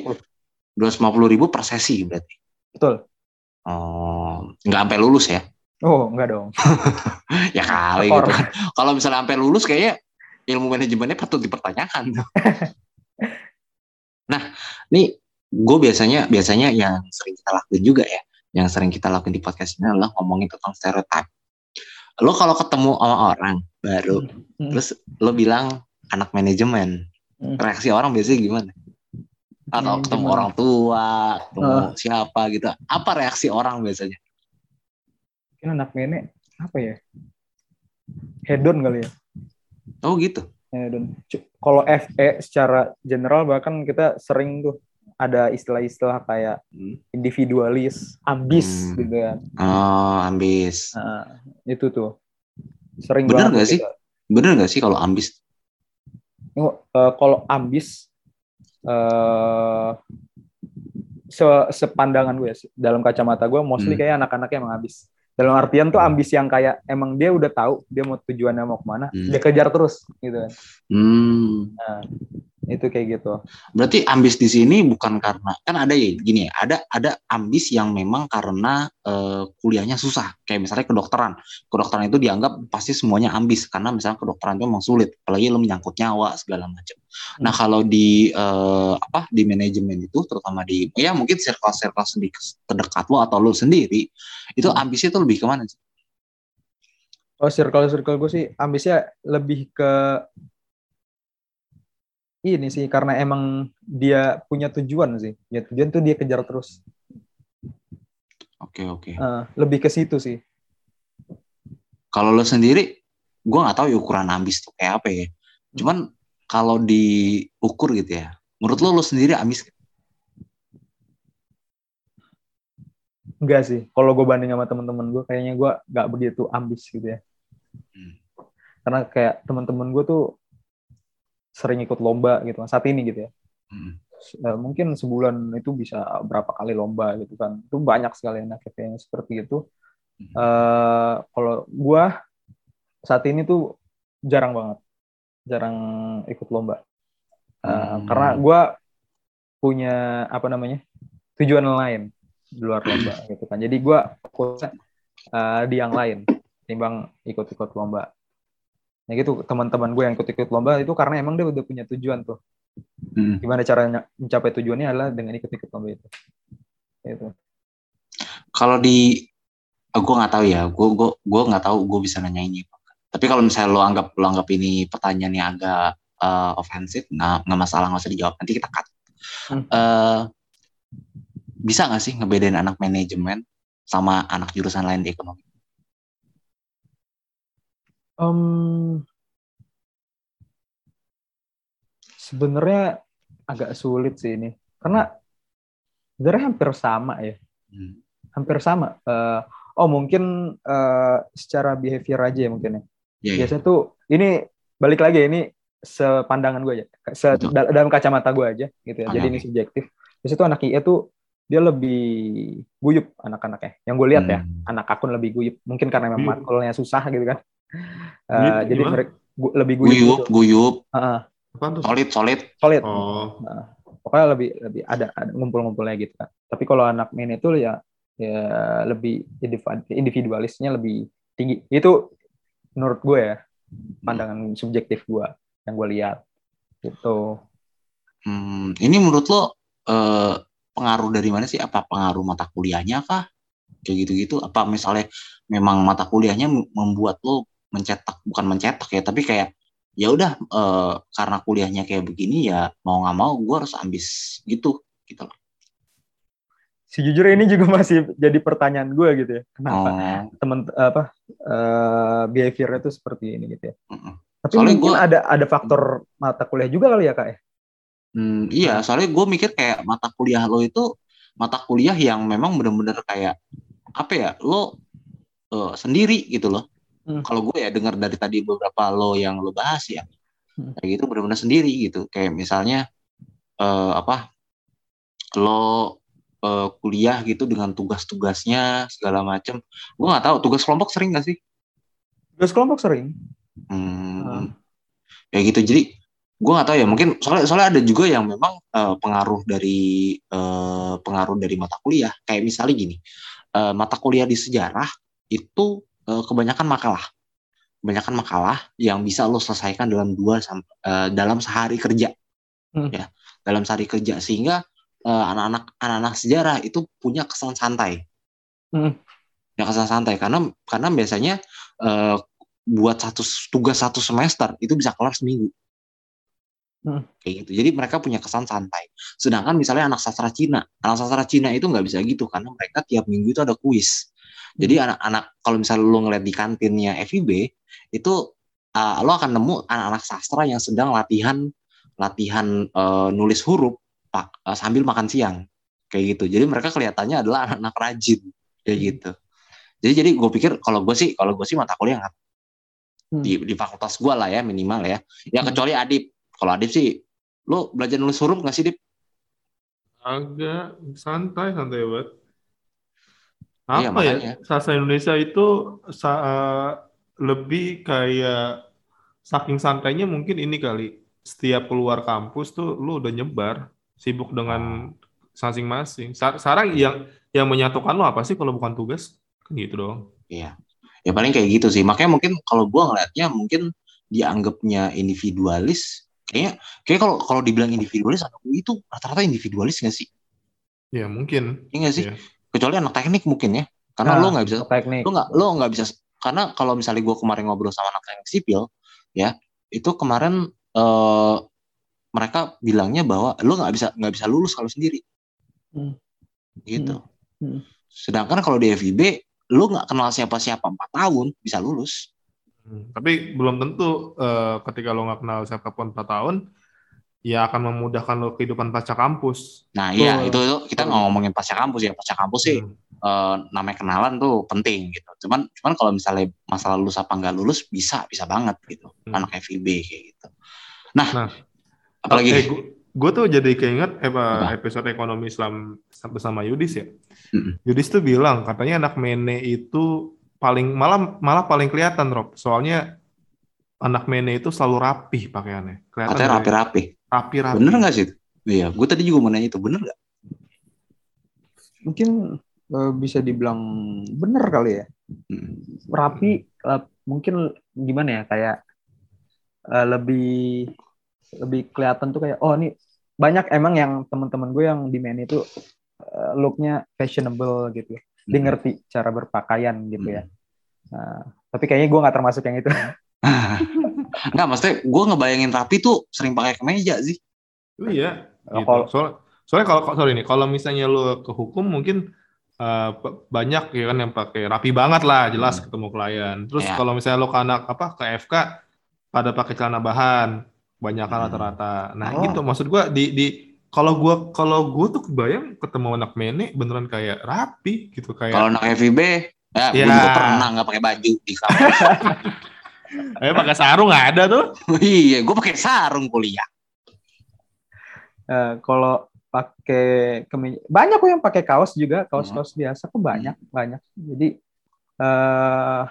[SPEAKER 2] 250 ribu per sesi berarti.
[SPEAKER 3] betul.
[SPEAKER 2] Oh, nggak sampai lulus ya?
[SPEAKER 3] Oh, enggak dong.
[SPEAKER 2] Ya kali gitu kan. Kalau misalnya sampai lulus kayaknya ilmu manajemennya patut dipertanyakan. nah, nih gue biasanya biasanya yang sering kita lakuin juga ya, yang sering kita lakuin di podcast ini adalah ngomongin tentang stereotip. Lo kalau ketemu sama orang baru,
[SPEAKER 3] Hmm.
[SPEAKER 2] terus lo bilang anak manajemen,
[SPEAKER 3] Hmm.
[SPEAKER 2] reaksi orang biasanya gimana? Atau ketemu
[SPEAKER 3] Manajemen.
[SPEAKER 2] orang tua, ketemu
[SPEAKER 3] Ah.
[SPEAKER 2] siapa gitu, apa reaksi orang biasanya?
[SPEAKER 3] Mungkin anak nenek apa ya? Hedon kali ya.
[SPEAKER 2] Oh gitu.
[SPEAKER 3] Hedon. Kalau FE secara general bahkan kita sering tuh ada istilah-istilah kayak
[SPEAKER 2] Hmm.
[SPEAKER 3] individualis, ambis
[SPEAKER 2] Hmm.
[SPEAKER 3] gitu kan.
[SPEAKER 2] Oh, ambis.
[SPEAKER 3] Nah, itu tuh sering
[SPEAKER 2] Bener
[SPEAKER 3] banget
[SPEAKER 2] nggak sih?
[SPEAKER 3] kita.
[SPEAKER 2] Bener nggak sih kalau ambis?
[SPEAKER 3] Oh, eh, kalau ambis eh se sepandangan gue se- dalam kacamata gue mostly
[SPEAKER 2] Hmm.
[SPEAKER 3] kayak anak-anaknya emang ambis dalam artian tuh ambis yang kayak emang dia udah tahu dia mau tujuannya mau ke mana
[SPEAKER 2] Hmm.
[SPEAKER 3] dia kejar terus gitu kan
[SPEAKER 2] Hmm.
[SPEAKER 3] nah itu kayak gitu
[SPEAKER 2] Berarti ambis di sini bukan karena kan ada ya gini ya, ada ada ambis yang memang karena eh, kuliahnya susah. Kayak misalnya kedokteran. Kedokteran itu dianggap pasti semuanya ambis karena misalnya kedokteran itu memang sulit, apalagi lo menyangkut nyawa segala macam. Nah, kalau di eh, apa di manajemen itu terutama di ya mungkin circle-circle sedikit terdekat lo atau lo sendiri, itu
[SPEAKER 3] Hmm.
[SPEAKER 2] ambisnya itu lebih ke mana sih?
[SPEAKER 3] oh circle circle gue sih ambisnya lebih ke ini sih karena emang dia punya tujuan sih ya tujuan tuh dia kejar terus
[SPEAKER 2] Oke, oke.
[SPEAKER 3] Eh, lebih ke situ sih
[SPEAKER 2] Kalau lo sendiri, gue nggak tahu ya ukuran ambis tuh kayak apa ya. Cuman kalau diukur gitu ya, menurut lo lo sendiri ambis? nggak?
[SPEAKER 3] Enggak sih. Kalau gue banding sama teman-teman gue, kayaknya gue nggak begitu ambis gitu ya.
[SPEAKER 2] Hmm.
[SPEAKER 3] Karena kayak teman-teman gue tuh sering ikut lomba gitu kan. Saat ini gitu ya.
[SPEAKER 2] Hmm.
[SPEAKER 3] Eh, mungkin sebulan itu bisa berapa kali lomba gitu kan. Itu banyak sekali anak yang seperti itu.
[SPEAKER 2] Hmm.
[SPEAKER 3] Eh, kalau gue saat ini tuh jarang banget, jarang ikut lomba. Eh,
[SPEAKER 2] Hmm.
[SPEAKER 3] Karena gue punya apa namanya tujuan lain di luar lomba gitu kan. Jadi gue fokusnya eh, di yang lain timbang ikut-ikut lomba. Nah gitu teman-teman gue yang ikut-ikut lomba itu karena emang dia udah punya tujuan tuh.
[SPEAKER 2] Hmm.
[SPEAKER 3] Gimana caranya mencapai tujuannya adalah dengan ikut-ikut lomba itu. Gitu.
[SPEAKER 2] Kalau di, gue nggak tahu ya, gue gue gue nggak tahu gue bisa nanya ini. Tapi kalau misalnya lo anggap lo anggap ini pertanyaan yang agak eh, ofensif, nah nggak masalah nggak usah dijawab. Nanti kita cut.
[SPEAKER 3] Hmm.
[SPEAKER 2] Eh, bisa nggak sih ngebedain anak manajemen sama anak jurusan lain di ekonomi?
[SPEAKER 3] Em, sebenarnya agak sulit sih ini. Karena sebenarnya hampir sama ya.
[SPEAKER 2] Hmm.
[SPEAKER 3] hampir sama. Eh, oh mungkin eh, secara behavior aja ya mungkin ya.
[SPEAKER 2] Iya, iya.
[SPEAKER 3] biasanya tuh ini balik lagi ya, ini sepandangan gue aja. Se-
[SPEAKER 2] Betul.
[SPEAKER 3] dal- dalam kacamata gue aja gitu ya.
[SPEAKER 2] Oke,
[SPEAKER 3] jadi ini
[SPEAKER 2] oke.
[SPEAKER 3] subjektif. Biasanya tuh anak IE tuh dia lebih guyup anak-anaknya. Yang gue lihat ya
[SPEAKER 2] Hmm.
[SPEAKER 3] anak akun lebih guyup. Mungkin karena memang matkulnya susah gitu kan Eh,
[SPEAKER 1] Guyup
[SPEAKER 3] jadi
[SPEAKER 1] gimana?
[SPEAKER 3] mereka gu- lebih guyup,
[SPEAKER 2] Guyup,
[SPEAKER 3] gitu.
[SPEAKER 2] guyup,
[SPEAKER 1] tuh?
[SPEAKER 2] solid, solid.
[SPEAKER 3] solid
[SPEAKER 1] Oh,
[SPEAKER 3] pokoknya lebih lebih ada, ada ngumpul-ngumpulnya gitu kan tapi kalau anak main itu ya ya lebih individu- individualisnya lebih tinggi itu menurut gue ya pandangan subjektif gue yang gue lihat gitu
[SPEAKER 2] Hmm, ini menurut lo eh, pengaruh dari mana sih? Apa pengaruh mata kuliahnya kah? Kayak gitu-gitu. Apa misalnya memang mata kuliahnya mem- membuat lo mencetak, bukan mencetak ya, tapi kayak ya udah eh, karena kuliahnya kayak begini ya mau nggak mau gue harus ambis gitu gitu loh.
[SPEAKER 3] sejujurnya ini juga masih jadi pertanyaan gue gitu ya kenapa
[SPEAKER 2] Oh,
[SPEAKER 3] temen apa eh behaviornya tuh seperti ini gitu ya
[SPEAKER 2] mm-mm.
[SPEAKER 3] tapi
[SPEAKER 2] Soalnya
[SPEAKER 3] mungkin
[SPEAKER 2] gua-
[SPEAKER 3] ada ada faktor mata kuliah juga kali ya kak ya
[SPEAKER 2] Hmm, iya, soalnya gue mikir kayak mata kuliah lo itu mata kuliah yang memang bener-bener kayak apa ya, lo eh, sendiri gitu loh.
[SPEAKER 3] Hmm.
[SPEAKER 2] Kalau gue ya dengar dari tadi beberapa lo yang lo bahas ya,
[SPEAKER 3] Hmm.
[SPEAKER 2] kayak gitu bener-bener sendiri gitu. Kayak misalnya eh, apa, lo eh, kuliah gitu dengan tugas-tugasnya segala macem. Gue nggak tahu tugas kelompok sering gak sih?
[SPEAKER 3] terus kelompok sering
[SPEAKER 2] Hmm,
[SPEAKER 3] Hmm.
[SPEAKER 2] kayak gitu. Jadi gue nggak tahu ya mungkin soalnya soalnya ada juga yang memang uh, pengaruh dari uh, pengaruh dari mata kuliah kayak misalnya gini uh, mata kuliah di sejarah itu uh, kebanyakan makalah kebanyakan makalah yang bisa lo selesaikan dalam dua uh, dalam sehari kerja hmm. ya dalam sehari kerja sehingga anak-anak uh, anak-anak sejarah itu punya kesan santai hmm. ya kesan santai karena karena biasanya uh, buat satu tugas satu semester itu bisa kelar seminggu Hmm. Kayak gitu. Jadi mereka punya kesan santai. Sedangkan misalnya anak sastra Cina, anak sastra Cina itu nggak bisa gitu karena mereka tiap minggu itu ada kuis. Jadi hmm. anak-anak kalau misalnya lo ngeliat di kantinnya FIB itu uh, lo akan nemu anak-anak sastra yang sedang latihan latihan uh, nulis huruf pak, uh, sambil makan siang kayak gitu. Jadi mereka kelihatannya adalah anak-anak rajin kayak hmm. gitu. Jadi jadi gue pikir kalau gue sih kalau gue sih mata kuliah hmm. di di fakultas gue lah ya minimal ya. Ya hmm. kecuali adip kalau Adip sih, lo belajar nulis huruf nggak sih, Dip?
[SPEAKER 1] Agak santai, santai banget. Iya, Apa iya, ya? Sastra Indonesia itu sa uh, lebih kayak saking santainya mungkin ini kali. Setiap keluar kampus tuh lu udah nyebar, sibuk dengan masing-masing. Sekarang yang yang menyatukan lo apa sih kalau bukan tugas? Kan gitu dong.
[SPEAKER 2] Iya. Ya paling kayak gitu sih. Makanya mungkin kalau gua ngeliatnya mungkin dianggapnya individualis kayaknya kayak kalau kalau dibilang individualis anak UI itu rata-rata individualis nggak sih?
[SPEAKER 1] Ya mungkin.
[SPEAKER 2] Iya nggak sih? Ya. Kecuali anak teknik mungkin ya. Karena nah, lo nggak bisa teknik. lo nggak lo nggak bisa karena kalau misalnya gue kemarin ngobrol sama anak teknik sipil ya itu kemarin eh, mereka bilangnya bahwa lo nggak bisa nggak bisa lulus kalau sendiri. Hmm. Gitu. Hmm. Hmm. Sedangkan kalau di FIB lo nggak kenal siapa-siapa empat tahun bisa lulus.
[SPEAKER 1] Hmm, tapi belum tentu uh, ketika lo nggak kenal siapa pun 4 tahun, ya akan memudahkan lo kehidupan pasca kampus.
[SPEAKER 2] Nah iya itu, itu kita nggak ngomongin pasca kampus ya pasca kampus sih hmm. uh, namanya kenalan tuh penting gitu. Cuman cuman kalau misalnya masalah lulus apa nggak lulus bisa bisa banget gitu hmm. anak FIB kayak gitu. Nah, nah apalagi eh,
[SPEAKER 1] gue tuh jadi keinget eh, episode ekonomi Islam bersama Yudis ya. Hmm. Yudis tuh bilang katanya anak Mene itu paling malah malah paling kelihatan Rob. Soalnya anak Mene itu selalu rapih pakaiannya.
[SPEAKER 2] Kelihatan Katanya rapi-rapi.
[SPEAKER 1] Rapi-rapi.
[SPEAKER 2] Bener nggak sih? Iya, gue tadi juga mau nanya itu bener nggak?
[SPEAKER 3] Mungkin uh, bisa dibilang bener kali ya. Hmm. Rapi, uh, mungkin gimana ya kayak uh, lebih lebih kelihatan tuh kayak oh ini banyak emang yang teman-teman gue yang di Mene itu uh, looknya fashionable gitu dia ngerti cara berpakaian gitu ya. Nah, tapi kayaknya gue nggak termasuk yang itu.
[SPEAKER 2] Enggak, maksudnya gue ngebayangin rapi tuh sering pakai kemeja sih.
[SPEAKER 1] Oh, iya. Gitu. Kalau soalnya, soalnya kalau sorry nih, kalau misalnya lu ke hukum mungkin uh, banyak ya kan yang pakai rapi banget lah, jelas hmm. ketemu klien. Terus ya. kalau misalnya lu ke anak apa ke FK pada pakai celana bahan, banyak kan rata-rata. Nah, oh. gitu maksud gue di di kalau gua kalau gua tuh kebayang ketemu anak Mene beneran kayak rapi gitu kayak
[SPEAKER 2] kalau anak FIB ya, ya. gua pernah nggak pakai baju di kampus
[SPEAKER 1] eh pakai sarung nggak ada tuh
[SPEAKER 2] iya gua pakai sarung kuliah
[SPEAKER 3] uh, kalau pakai kemeja banyak kok yang pakai kaos juga kaos-kaos hmm. biasa kok banyak hmm. banyak jadi uh,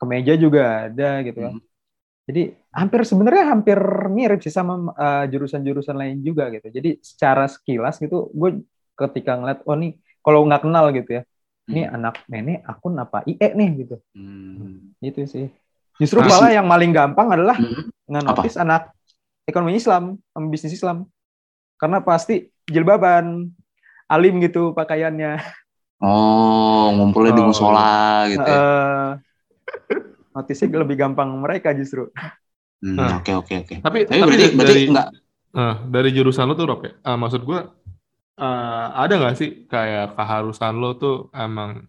[SPEAKER 3] kemeja juga ada gitu kan hmm. Jadi hampir sebenarnya hampir mirip sih sama uh, jurusan-jurusan lain juga gitu. Jadi secara sekilas gitu, gue ketika ngeliat, oh nih kalau nggak kenal gitu ya, ini hmm. anak Mene akun apa IE nih gitu. Hmm. Gitu sih. Justru Masih. malah yang paling gampang adalah hmm. nganotis anak ekonomi Islam bisnis Islam. Karena pasti jilbaban, alim gitu pakaiannya.
[SPEAKER 2] Oh, ngumpulnya oh. di musola gitu ya. Uh,
[SPEAKER 3] notisnya lebih gampang mereka justru.
[SPEAKER 2] Hmm, nah. Oke oke oke.
[SPEAKER 1] Tapi tapi, berarti, dari, berarti enggak. Uh, dari jurusan lo tuh Rob ya. Uh, maksud gue uh, ada nggak sih kayak keharusan lo tuh emang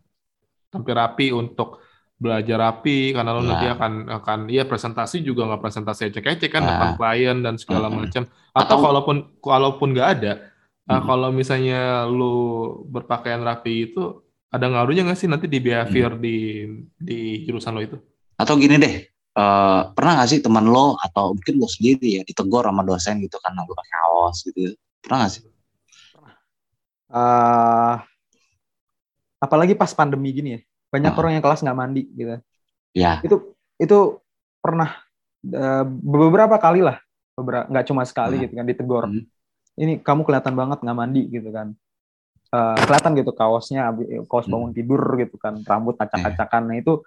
[SPEAKER 1] hampir rapi untuk belajar rapi karena lo nah. nanti akan akan iya presentasi juga nggak presentasi ecek-ecek kan nah. depan klien dan segala hmm. macam atau, atau kalaupun kalaupun nggak ada uh, kalau misalnya lo berpakaian rapi itu ada ngaruhnya nggak sih nanti di behavior hmm. di di jurusan lo itu?
[SPEAKER 2] Atau gini deh, uh, pernah nggak sih teman lo atau mungkin lo sendiri ya ditegur sama dosen gitu karena lo pakai kaos gitu? Pernah nggak sih?
[SPEAKER 3] Uh, apalagi pas pandemi gini ya, banyak uh. orang yang kelas nggak mandi gitu.
[SPEAKER 2] Ya.
[SPEAKER 3] Itu itu pernah uh, beberapa kali lah, beberapa nggak cuma sekali
[SPEAKER 2] Hmm.
[SPEAKER 3] gitu kan ditegur
[SPEAKER 2] Hmm.
[SPEAKER 3] ini kamu kelihatan banget nggak mandi gitu kan Eh, kelihatan gitu kaosnya abi- kaos
[SPEAKER 2] Hmm.
[SPEAKER 3] bangun tidur gitu kan rambut acak-acakan nah itu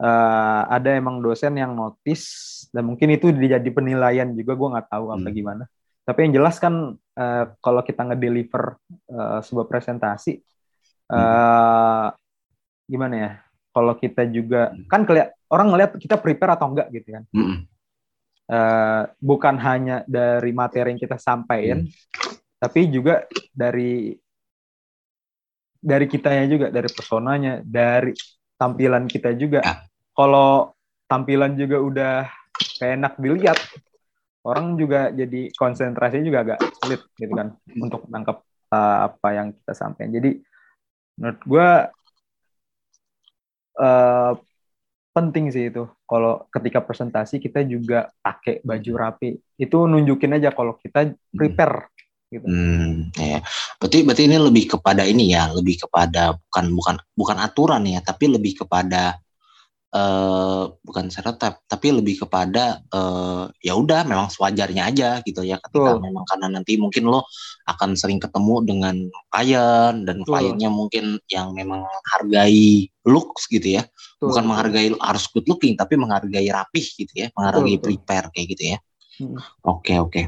[SPEAKER 3] eh, ada emang dosen yang notice dan mungkin itu jadi penilaian juga gue nggak tahu apa
[SPEAKER 2] Hmm.
[SPEAKER 3] gimana tapi yang jelas kan eh, kalau kita ngedeliver eh, sebuah presentasi eh gimana ya kalau kita juga
[SPEAKER 2] Hmm.
[SPEAKER 3] kan keliat orang ngeliat kita prepare atau enggak gitu kan
[SPEAKER 2] Mm-mm.
[SPEAKER 3] Eh, bukan hanya dari materi yang kita sampaikan, tapi juga dari dari kitanya juga, dari personanya, dari tampilan kita juga.
[SPEAKER 2] Ya.
[SPEAKER 3] Kalau tampilan juga udah kayak enak dilihat, orang juga jadi konsentrasinya juga agak sulit gitu kan untuk menangkap eh, apa yang kita sampaikan. Jadi menurut gue eh, penting sih itu. Kalau ketika presentasi kita juga pakai baju rapi. Itu nunjukin aja kalau kita prepare gitu.
[SPEAKER 2] Hmm, ya. Berarti berarti ini lebih kepada ini ya, lebih kepada bukan bukan bukan aturan ya, tapi lebih kepada eh bukan stereotip, tapi lebih kepada eh ya udah memang sewajarnya aja gitu ya ketika
[SPEAKER 3] Betul.
[SPEAKER 2] memang karena nanti mungkin lo akan sering ketemu dengan klien dan kliennya mungkin yang memang menghargai looks gitu ya,
[SPEAKER 3] Tuh.
[SPEAKER 2] bukan menghargai harus good looking tapi menghargai rapih gitu ya, menghargai
[SPEAKER 3] betul.
[SPEAKER 2] prepare kayak gitu ya.
[SPEAKER 3] Hmm.
[SPEAKER 2] Oke oke.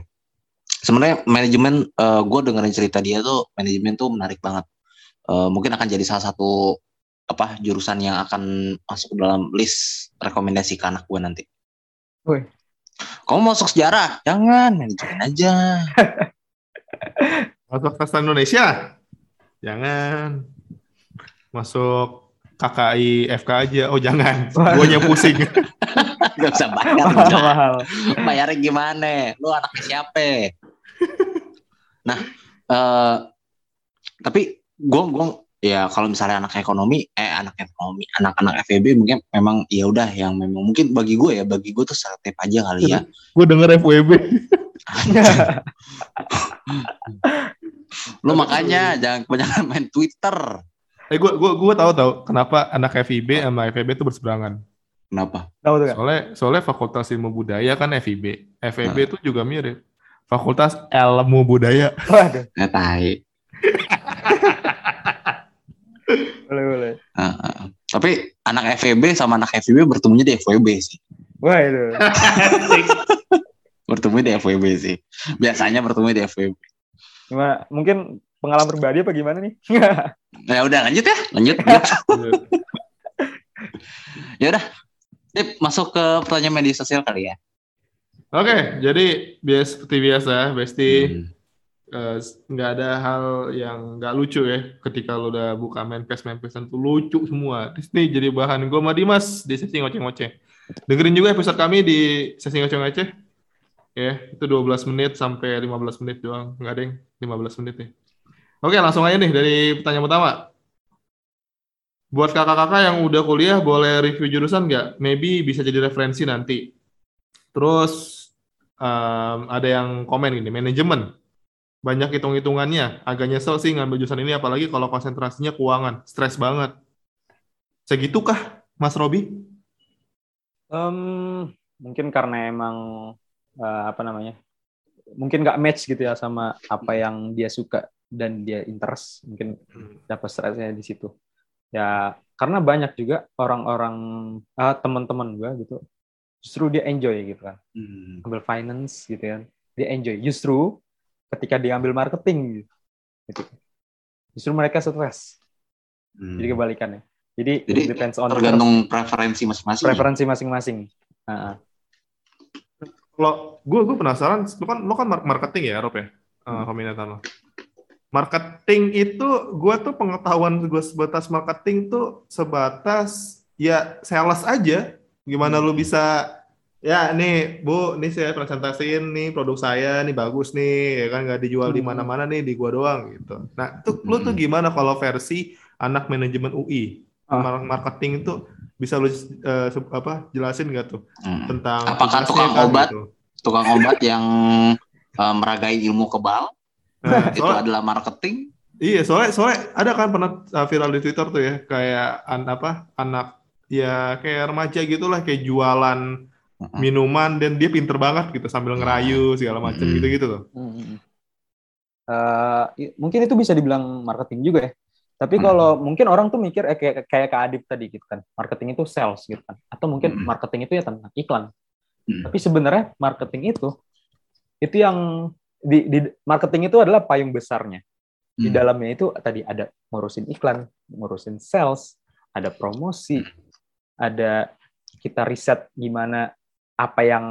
[SPEAKER 2] Sebenarnya manajemen gue dengerin cerita dia tuh manajemen tuh menarik banget. Eh, mungkin akan jadi salah satu apa jurusan yang akan masuk ke dalam list rekomendasi ke anak gue nanti.
[SPEAKER 3] Woi.
[SPEAKER 2] Kamu masuk sejarah? Jangan manajemen aja.
[SPEAKER 1] Masuk sastra Indonesia? Jangan. Masuk KKI FK aja. Oh jangan. Guanya pusing.
[SPEAKER 2] Gak bisa bayar.
[SPEAKER 3] mahal
[SPEAKER 2] Bayarnya gimana? Lu anaknya siapa? Nah, eh tapi gue gue ya kalau misalnya anak ekonomi, eh anak ekonomi, anak-anak FEB mungkin memang ya udah yang memang mungkin bagi gue ya, bagi gue tuh selektif aja kali ya.
[SPEAKER 1] Gue denger FWB.
[SPEAKER 2] Lu makanya jangan kebanyakan main Twitter.
[SPEAKER 1] Eh gue gue gue tahu tahu kenapa anak FIB sama FEB itu berseberangan.
[SPEAKER 2] Kenapa?
[SPEAKER 3] tahu tuh?
[SPEAKER 1] Soalnya soalnya Fakultas Ilmu Budaya kan FIB. FEB
[SPEAKER 2] Nah.
[SPEAKER 1] itu juga mirip. Fakultas Ilmu Budaya.
[SPEAKER 3] waduh
[SPEAKER 2] Eh tai.
[SPEAKER 3] boleh boleh
[SPEAKER 2] Ah, ah. Tapi anak FEB sama anak FEB bertemunya di FWB sih.
[SPEAKER 3] wah itu
[SPEAKER 2] Bertemu di FWB sih. Biasanya bertemu di FWB.
[SPEAKER 3] gimana mungkin pengalaman pribadi apa gimana nih
[SPEAKER 2] Ya udah lanjut ya, lanjut. lanjut. ya udah. Tip masuk ke pertanyaan media sosial kali ya.
[SPEAKER 1] Oke, jadi bias seperti biasa, Besti
[SPEAKER 2] Hmm.
[SPEAKER 1] Eh, nggak ada hal yang nggak lucu ya ketika lo udah buka manifest manifestan tuh lucu semua. Nih jadi bahan gue sama Dimas di sesi ngoceh-ngoceh. Dengerin juga episode kami di sesi ngoceh-ngoceh. Ya, itu 12 menit sampai 15 menit doang. Nggak ada yang 15 menit nih. Oke, langsung aja nih dari pertanyaan pertama. Buat kakak-kakak yang udah kuliah, boleh review jurusan nggak? Maybe bisa jadi referensi nanti. Terus em, ada yang komen gini, manajemen. Banyak hitung-hitungannya. Agak nyesel sih ngambil jurusan ini, apalagi kalau konsentrasinya keuangan. Stres banget. Segitukah, Mas Robi?
[SPEAKER 3] Em, mungkin karena emang eh, apa namanya mungkin nggak match gitu ya sama apa yang dia suka dan dia interest mungkin dapat stresnya di situ ya karena banyak juga orang-orang ah, teman-teman gue gitu justru dia enjoy gitu kan
[SPEAKER 2] Hmm.
[SPEAKER 3] ambil finance gitu kan dia enjoy justru ketika dia ambil marketing gitu justru mereka stres
[SPEAKER 2] Hmm.
[SPEAKER 3] jadi kebalikannya jadi,
[SPEAKER 2] Jadi
[SPEAKER 3] depends on
[SPEAKER 2] tergantung preferensi masing-masing. ya?
[SPEAKER 3] preferensi masing-masing ah.
[SPEAKER 1] Kalau gue gue penasaran, lu kan lu kan mar- marketing ya, Rob ya, uh, peminatan lo. Marketing itu gue tuh pengetahuan gue sebatas marketing tuh sebatas ya sales aja. Gimana lu bisa ya nih Bu, nih saya presentasiin nih produk saya nih bagus nih ya kan nggak dijual di
[SPEAKER 3] Hmm.
[SPEAKER 1] mana-mana nih di gua doang gitu. Nah, tuh lu tuh
[SPEAKER 2] Hmm.
[SPEAKER 1] gimana kalau versi anak manajemen UI?
[SPEAKER 3] Ah.
[SPEAKER 1] Mar- Marketing itu bisa lu eh, se- apa jelasin nggak tuh
[SPEAKER 2] Hmm.
[SPEAKER 1] tentang
[SPEAKER 2] Apakah tukang
[SPEAKER 1] kan,
[SPEAKER 2] obat?
[SPEAKER 1] gitu.
[SPEAKER 2] Tukang obat yang eh, meragai ilmu kebal
[SPEAKER 1] Nah,
[SPEAKER 2] itu
[SPEAKER 1] soalnya,
[SPEAKER 2] adalah marketing.
[SPEAKER 1] iya, soalnya soalnya ada kan pernah uh, viral di Twitter tuh ya, kayak an, apa anak ya kayak remaja gitulah kayak jualan. Minuman dan dia pinter banget gitu sambil ngerayu segala macam
[SPEAKER 2] Mm.
[SPEAKER 1] gitu-gitu tuh.
[SPEAKER 3] Hmm. I- mungkin itu bisa dibilang marketing juga ya. Tapi
[SPEAKER 2] Hmm.
[SPEAKER 3] kalau mungkin orang tuh mikir eh, kayak kayak Kak Adip tadi gitu kan, marketing itu sales gitu kan, atau mungkin
[SPEAKER 2] Hmm.
[SPEAKER 3] marketing itu ya tentang iklan.
[SPEAKER 2] Hmm.
[SPEAKER 3] Tapi sebenarnya marketing itu itu yang di, di marketing itu adalah payung besarnya. Di
[SPEAKER 2] Hmm.
[SPEAKER 3] dalamnya itu tadi ada ngurusin iklan, ngurusin sales, ada promosi, ada kita riset gimana apa yang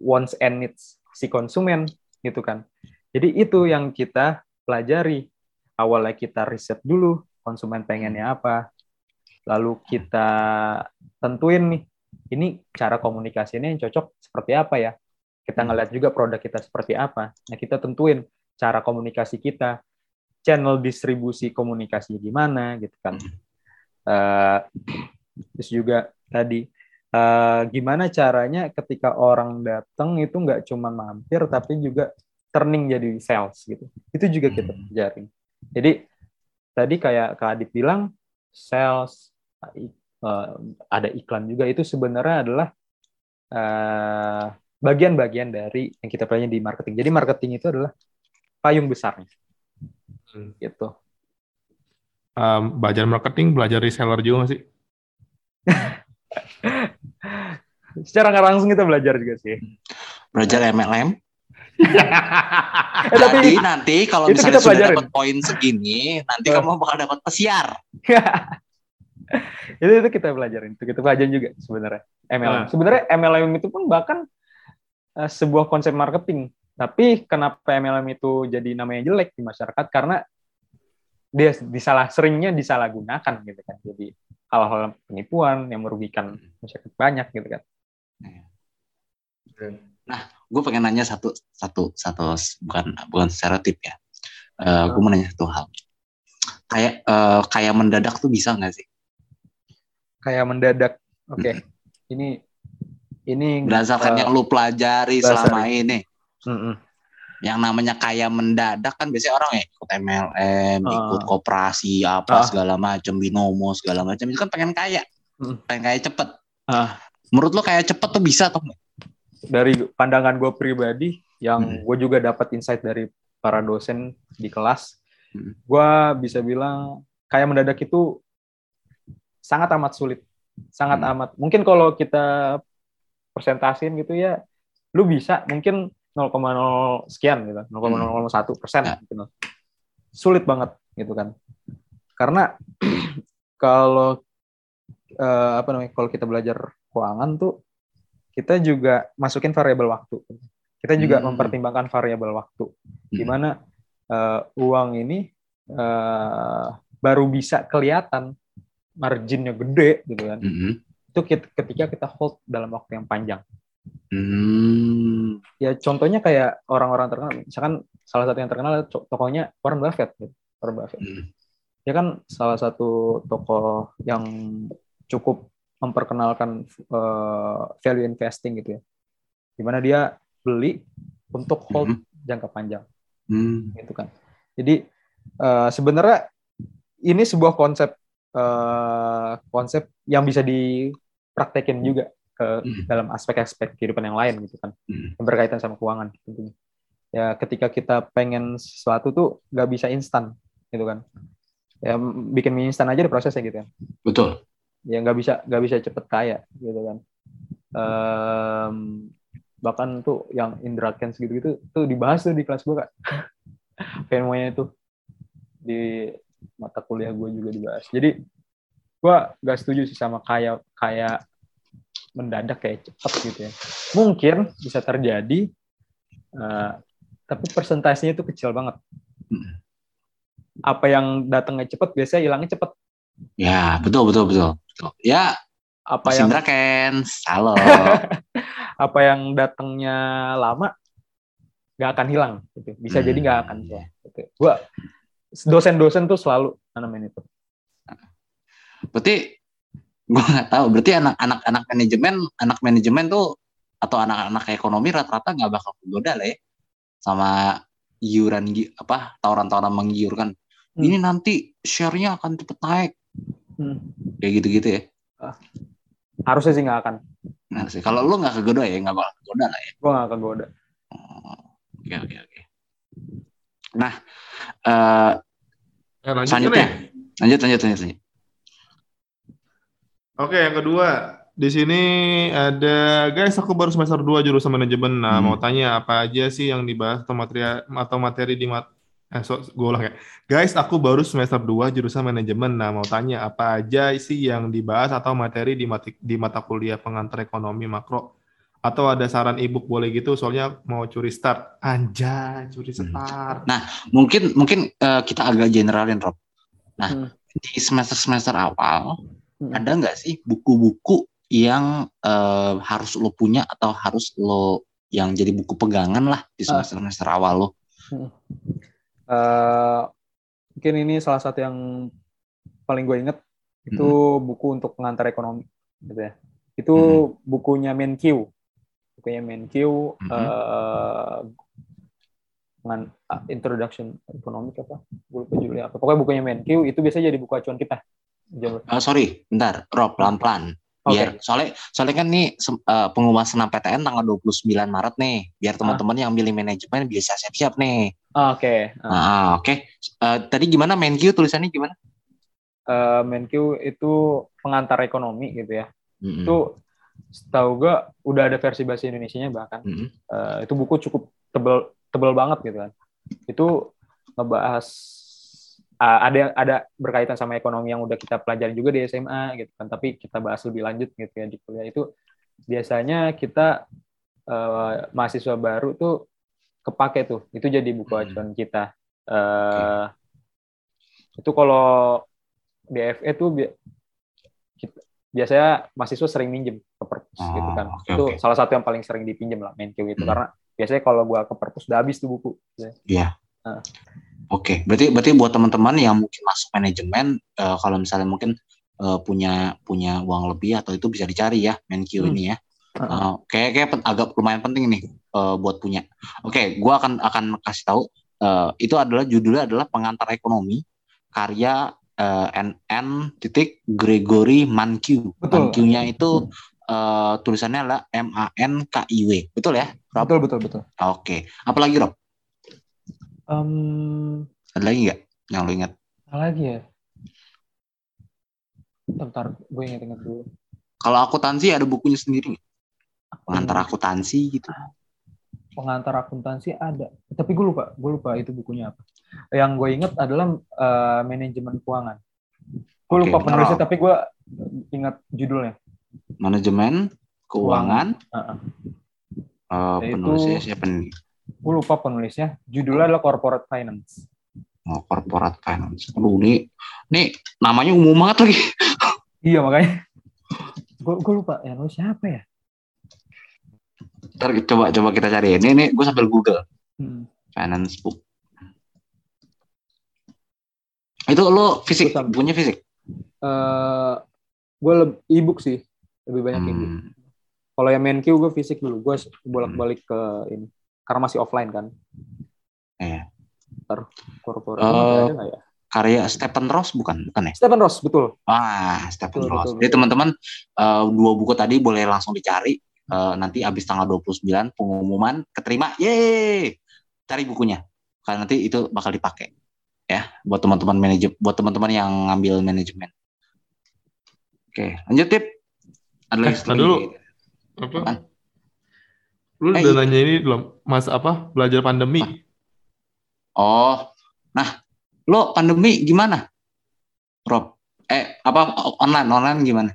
[SPEAKER 3] wants and needs si konsumen gitu kan. Jadi itu yang kita pelajari. Awalnya kita riset dulu konsumen pengennya apa, lalu kita tentuin nih ini cara komunikasinya yang cocok seperti apa ya. Kita ngeliat juga produk kita seperti apa. Nah kita tentuin cara komunikasi kita, channel distribusi komunikasinya gimana gitu kan. Eh, terus juga tadi eh, gimana caranya ketika orang datang itu nggak cuma mampir tapi juga turning jadi sales gitu. Itu juga kita
[SPEAKER 2] Hmm.
[SPEAKER 3] pelajari. Jadi tadi kayak Kak Adit bilang sales eh, ada iklan juga itu sebenarnya adalah eh, bagian-bagian dari yang kita pelajari di marketing. Jadi marketing itu adalah payung besarnya.
[SPEAKER 1] Hmm.
[SPEAKER 3] Gitu.
[SPEAKER 1] Um, belajar marketing, belajar reseller juga sih?
[SPEAKER 3] Secara nggak langsung kita belajar juga sih.
[SPEAKER 2] Belajar MLM.
[SPEAKER 3] Eh, tapi
[SPEAKER 2] Nanti nanti kalau
[SPEAKER 3] itu
[SPEAKER 2] misalnya
[SPEAKER 3] kita
[SPEAKER 2] sudah dapat poin segini, nanti kamu bakal dapat pesiar.
[SPEAKER 3] itu itu kita pelajarin itu kita pelajarin juga sebenarnya MLM
[SPEAKER 1] Nah.
[SPEAKER 3] sebenarnya MLM itu pun bahkan eh, sebuah konsep marketing tapi kenapa MLM itu jadi namanya jelek di masyarakat karena dia disalah seringnya disalahgunakan gitu kan jadi hal-hal penipuan yang merugikan masyarakat banyak gitu kan
[SPEAKER 2] Gue pengen nanya satu satu satu bukan bukan stereotip ya. Eh gue mau nanya satu hal. Kayak eh, kayak mendadak tuh bisa nggak sih?
[SPEAKER 3] kayak mendadak oke ini ini
[SPEAKER 2] Berdasarkan
[SPEAKER 3] eh,
[SPEAKER 2] yang lu pelajari
[SPEAKER 3] dasar.
[SPEAKER 2] selama ini.
[SPEAKER 3] mm-mm.
[SPEAKER 2] yang namanya kaya mendadak kan biasanya orang ya ikut MLM,
[SPEAKER 3] Ah.
[SPEAKER 2] ikut koperasi apa
[SPEAKER 3] Ah.
[SPEAKER 2] segala macam, binomo segala macam itu kan pengen kaya,
[SPEAKER 3] Hmm.
[SPEAKER 2] pengen kaya cepet.
[SPEAKER 3] Ah.
[SPEAKER 2] Menurut lo kaya cepet tuh bisa atau enggak?
[SPEAKER 3] dari pandangan gue pribadi yang
[SPEAKER 2] Hmm.
[SPEAKER 3] gue juga dapat insight dari para dosen di kelas
[SPEAKER 2] Hmm.
[SPEAKER 3] gue bisa bilang kayak mendadak itu sangat amat sulit sangat
[SPEAKER 2] Hmm.
[SPEAKER 3] amat mungkin kalau kita persentasin gitu ya lu bisa mungkin 0,0 sekian gitu 0,001 persen
[SPEAKER 2] Ya.
[SPEAKER 3] gitu. sulit banget gitu kan karena kalau eh, apa namanya kalau kita belajar keuangan tuh kita juga masukin variabel waktu kita juga
[SPEAKER 2] Hmm.
[SPEAKER 3] mempertimbangkan variabel waktu di
[SPEAKER 2] Hmm.
[SPEAKER 3] mana eh, uang ini eh, baru bisa kelihatan marginnya gede gitu kan
[SPEAKER 2] Mhm.
[SPEAKER 3] itu ketika kita hold dalam waktu yang panjang
[SPEAKER 2] Hmm.
[SPEAKER 3] ya contohnya kayak orang-orang terkenal misalkan salah satu yang terkenal tokohnya Warren Buffett gitu. Warren Buffett
[SPEAKER 2] Hmm.
[SPEAKER 3] dia kan salah satu tokoh yang cukup memperkenalkan eh, value investing gitu ya di mana dia beli untuk hold
[SPEAKER 2] Mhm.
[SPEAKER 3] jangka panjang
[SPEAKER 2] Hmm.
[SPEAKER 3] gitu kan. Jadi eh, sebenarnya ini sebuah konsep eh, konsep yang bisa dipraktekin juga ke
[SPEAKER 2] Hmm.
[SPEAKER 3] dalam aspek-aspek kehidupan yang lain gitu kan,
[SPEAKER 2] Hmm.
[SPEAKER 3] yang berkaitan sama keuangan tentunya. Ya ketika kita pengen sesuatu tuh nggak bisa instan gitu kan. Ya bikin mie instan aja ada prosesnya gitu kan.
[SPEAKER 2] Betul.
[SPEAKER 3] Ya nggak bisa nggak bisa cepet kaya gitu kan. Em, bahkan tuh yang Indra Kens gitu-gitu tuh dibahas tuh di kelas gue kak fenomena itu di mata kuliah gue juga dibahas jadi gue gak setuju sih sama kayak kayak mendadak kayak cepet gitu ya mungkin bisa terjadi eh, tapi persentasenya itu kecil banget
[SPEAKER 2] Hmm.
[SPEAKER 3] apa yang datangnya cepet biasanya hilangnya cepet
[SPEAKER 2] Ya, betul betul betul. Betul. Ya,
[SPEAKER 3] apa yang
[SPEAKER 2] Kens. Halo.
[SPEAKER 3] apa yang datangnya lama nggak akan hilang gitu. bisa
[SPEAKER 2] Hmm.
[SPEAKER 3] jadi nggak akan hilang gitu. gua dosen-dosen tuh selalu nanamin itu
[SPEAKER 2] berarti gue nggak tahu. Berarti anak-anak anak manajemen, anak manajemen tuh atau anak-anak ekonomi rata-rata nggak bakal tergoda lah ya sama iuran apa tawaran-tawaran menggiurkan.
[SPEAKER 3] Hmm.
[SPEAKER 2] Ini nanti share-nya akan cepet naik.
[SPEAKER 3] Hmm.
[SPEAKER 2] Kayak gitu-gitu ya.
[SPEAKER 3] harusnya sih nggak akan
[SPEAKER 2] Nah, sih. Kalau lu nggak kegoda ya, nggak bakal kegoda lah ya.
[SPEAKER 3] Gue gak kegoda.
[SPEAKER 2] Oh, Oke, oke, oke. Nah, eh,
[SPEAKER 1] Ya, lanjut
[SPEAKER 2] selanjutnya.
[SPEAKER 1] nih.
[SPEAKER 2] Lanjut, lanjut, lanjut. lanjut.
[SPEAKER 1] Oke, yang kedua. Di sini ada, guys, aku baru semester 2 jurusan manajemen. Nah,
[SPEAKER 2] Hmm.
[SPEAKER 1] mau tanya apa aja sih yang dibahas atau materi atau materi di mat eh, so, gue ulang ya. Guys, aku baru semester 2 jurusan manajemen. Nah, mau tanya apa aja sih yang dibahas atau materi di mati, di mata kuliah pengantar ekonomi makro? Atau ada saran ebook boleh gitu? Soalnya mau curi start. Anjay, curi
[SPEAKER 2] Hmm.
[SPEAKER 1] start.
[SPEAKER 2] Mungkin, mungkin eh, kita agak generalin, Rob. Nah,
[SPEAKER 3] Hmm.
[SPEAKER 2] di semester-semester awal,
[SPEAKER 3] Hmm.
[SPEAKER 2] ada nggak sih buku-buku yang eh, harus lo punya atau harus lo yang jadi buku pegangan lah di
[SPEAKER 3] Ah.
[SPEAKER 2] semester-semester awal lo?
[SPEAKER 3] Eh, mungkin ini salah satu yang paling gue inget. Itu buku untuk pengantar ekonomi gitu ya. Itu bukunya Menkyu bukunya Menkyu eh, dengan ah, introduction ekonomi apa? Gue lupa judulnya apa. Pokoknya bukunya Menkyu itu biasanya jadi buku acuan kita.
[SPEAKER 2] Eh, sorry, bentar, Rob, pelan-pelan.
[SPEAKER 3] Oke.
[SPEAKER 2] Biar soalnya soalnya kan nih eh, pengumuman senam PTN tanggal 29 Maret nih. Biar teman-teman yang milih manajemen bisa siap-siap nih.
[SPEAKER 3] Ah, oke Ah,
[SPEAKER 2] Ah, oke. Eh, tadi gimana Menkyu tulisannya gimana?
[SPEAKER 3] eh, Menkyu itu pengantar ekonomi gitu ya
[SPEAKER 2] Mm-mm.
[SPEAKER 3] itu setahu gue udah ada versi bahasa Indonesia-nya bahkan
[SPEAKER 2] Mm-mm.
[SPEAKER 3] Eh, itu buku cukup tebel tebel banget gitu kan itu ngebahas ah, ada ada berkaitan sama ekonomi yang udah kita pelajari juga di SMA gitu kan tapi kita bahas lebih lanjut gitu ya di kuliah itu biasanya kita eh, mahasiswa baru tuh kepake tuh itu jadi buku
[SPEAKER 2] Hmm.
[SPEAKER 3] acuan kita Eh, itu kalau DFE tuh bi- kita- biasanya mahasiswa sering minjem ke perpus
[SPEAKER 2] Oh,
[SPEAKER 3] gitu kan
[SPEAKER 2] oke,
[SPEAKER 3] itu
[SPEAKER 2] oke.
[SPEAKER 3] salah satu yang paling sering dipinjam lah Menkyu gitu
[SPEAKER 2] Hmm.
[SPEAKER 3] karena biasanya kalau gua ke perpus udah habis tuh buku
[SPEAKER 2] Oke, berarti berarti buat teman-teman yang mungkin masuk manajemen, eh, kalau misalnya mungkin eh, punya punya uang lebih atau itu bisa dicari ya Menkyu
[SPEAKER 3] Hmm.
[SPEAKER 2] ini ya. Eh, kayak kayak agak lumayan penting nih eh, buat punya. Oke, gua akan akan kasih tahu eh, itu adalah judulnya adalah pengantar ekonomi karya eh, NN titik Gregory Mankiw. Mankiw-nya itu eh, tulisannya adalah M A N K I W. Betul ya? Rob?
[SPEAKER 3] betul betul betul
[SPEAKER 2] Oke. Apalagi Rob?
[SPEAKER 3] Em,
[SPEAKER 2] Ada lagi nggak yang lo ingat?
[SPEAKER 3] apa lagi ya bentar gue inget-inget dulu
[SPEAKER 2] Kalau akuntansi ada bukunya sendiri nggak? Pengantar akuntansi gitu.
[SPEAKER 3] Pengantar akuntansi ada tapi gue lupa gue lupa itu bukunya apa yang gue inget adalah eh, manajemen keuangan gue lupa penulisnya tapi gue ingat judulnya
[SPEAKER 2] Manajemen keuangan.
[SPEAKER 3] Heeh.
[SPEAKER 2] eh,
[SPEAKER 3] Itu-
[SPEAKER 2] penulisnya siapa nih?
[SPEAKER 3] gue lupa penulisnya judulnya adalah corporate finance
[SPEAKER 2] Oh, corporate finance. Aduh, ini, ini namanya umum banget lagi.
[SPEAKER 3] iya makanya gue lupa ya nulis siapa ya
[SPEAKER 2] Ntar coba coba kita cari. Ini, ini gue sambil Google.
[SPEAKER 3] Hmm.
[SPEAKER 2] Finance book. Itu lo fisik, punya fisik?
[SPEAKER 3] Eh, gue ebook sih lebih banyak ebook
[SPEAKER 2] Hmm,
[SPEAKER 3] kalau yang main gue fisik dulu gue bolak-balik ke ini karena masih offline kan
[SPEAKER 2] Iya.
[SPEAKER 3] ntar korporat ada nggak ya
[SPEAKER 2] karya Stephen Ross bukan? Bukan ya?
[SPEAKER 3] Stephen Ross betul
[SPEAKER 2] Wah, Stephen
[SPEAKER 3] Betul,
[SPEAKER 2] Ross.
[SPEAKER 3] betul,
[SPEAKER 2] Jadi
[SPEAKER 3] betul.
[SPEAKER 2] teman-teman eh, dua buku tadi boleh langsung dicari. Eh, nanti habis tanggal 29 pengumuman keterima. Yeay! Cari bukunya. Karena nanti itu bakal dipakai. Ya, buat teman-teman manajer buat teman-teman yang ngambil manajemen. Oke, lanjut tip. Ada lagi
[SPEAKER 1] Eh, dulu. Apa?
[SPEAKER 2] Apaan?
[SPEAKER 1] Lu
[SPEAKER 2] Eh,
[SPEAKER 1] udah nanya ini belum? Mas apa? Belajar pandemi.
[SPEAKER 2] Oh, nah, lo pandemi gimana? Rob, eh apa online online gimana?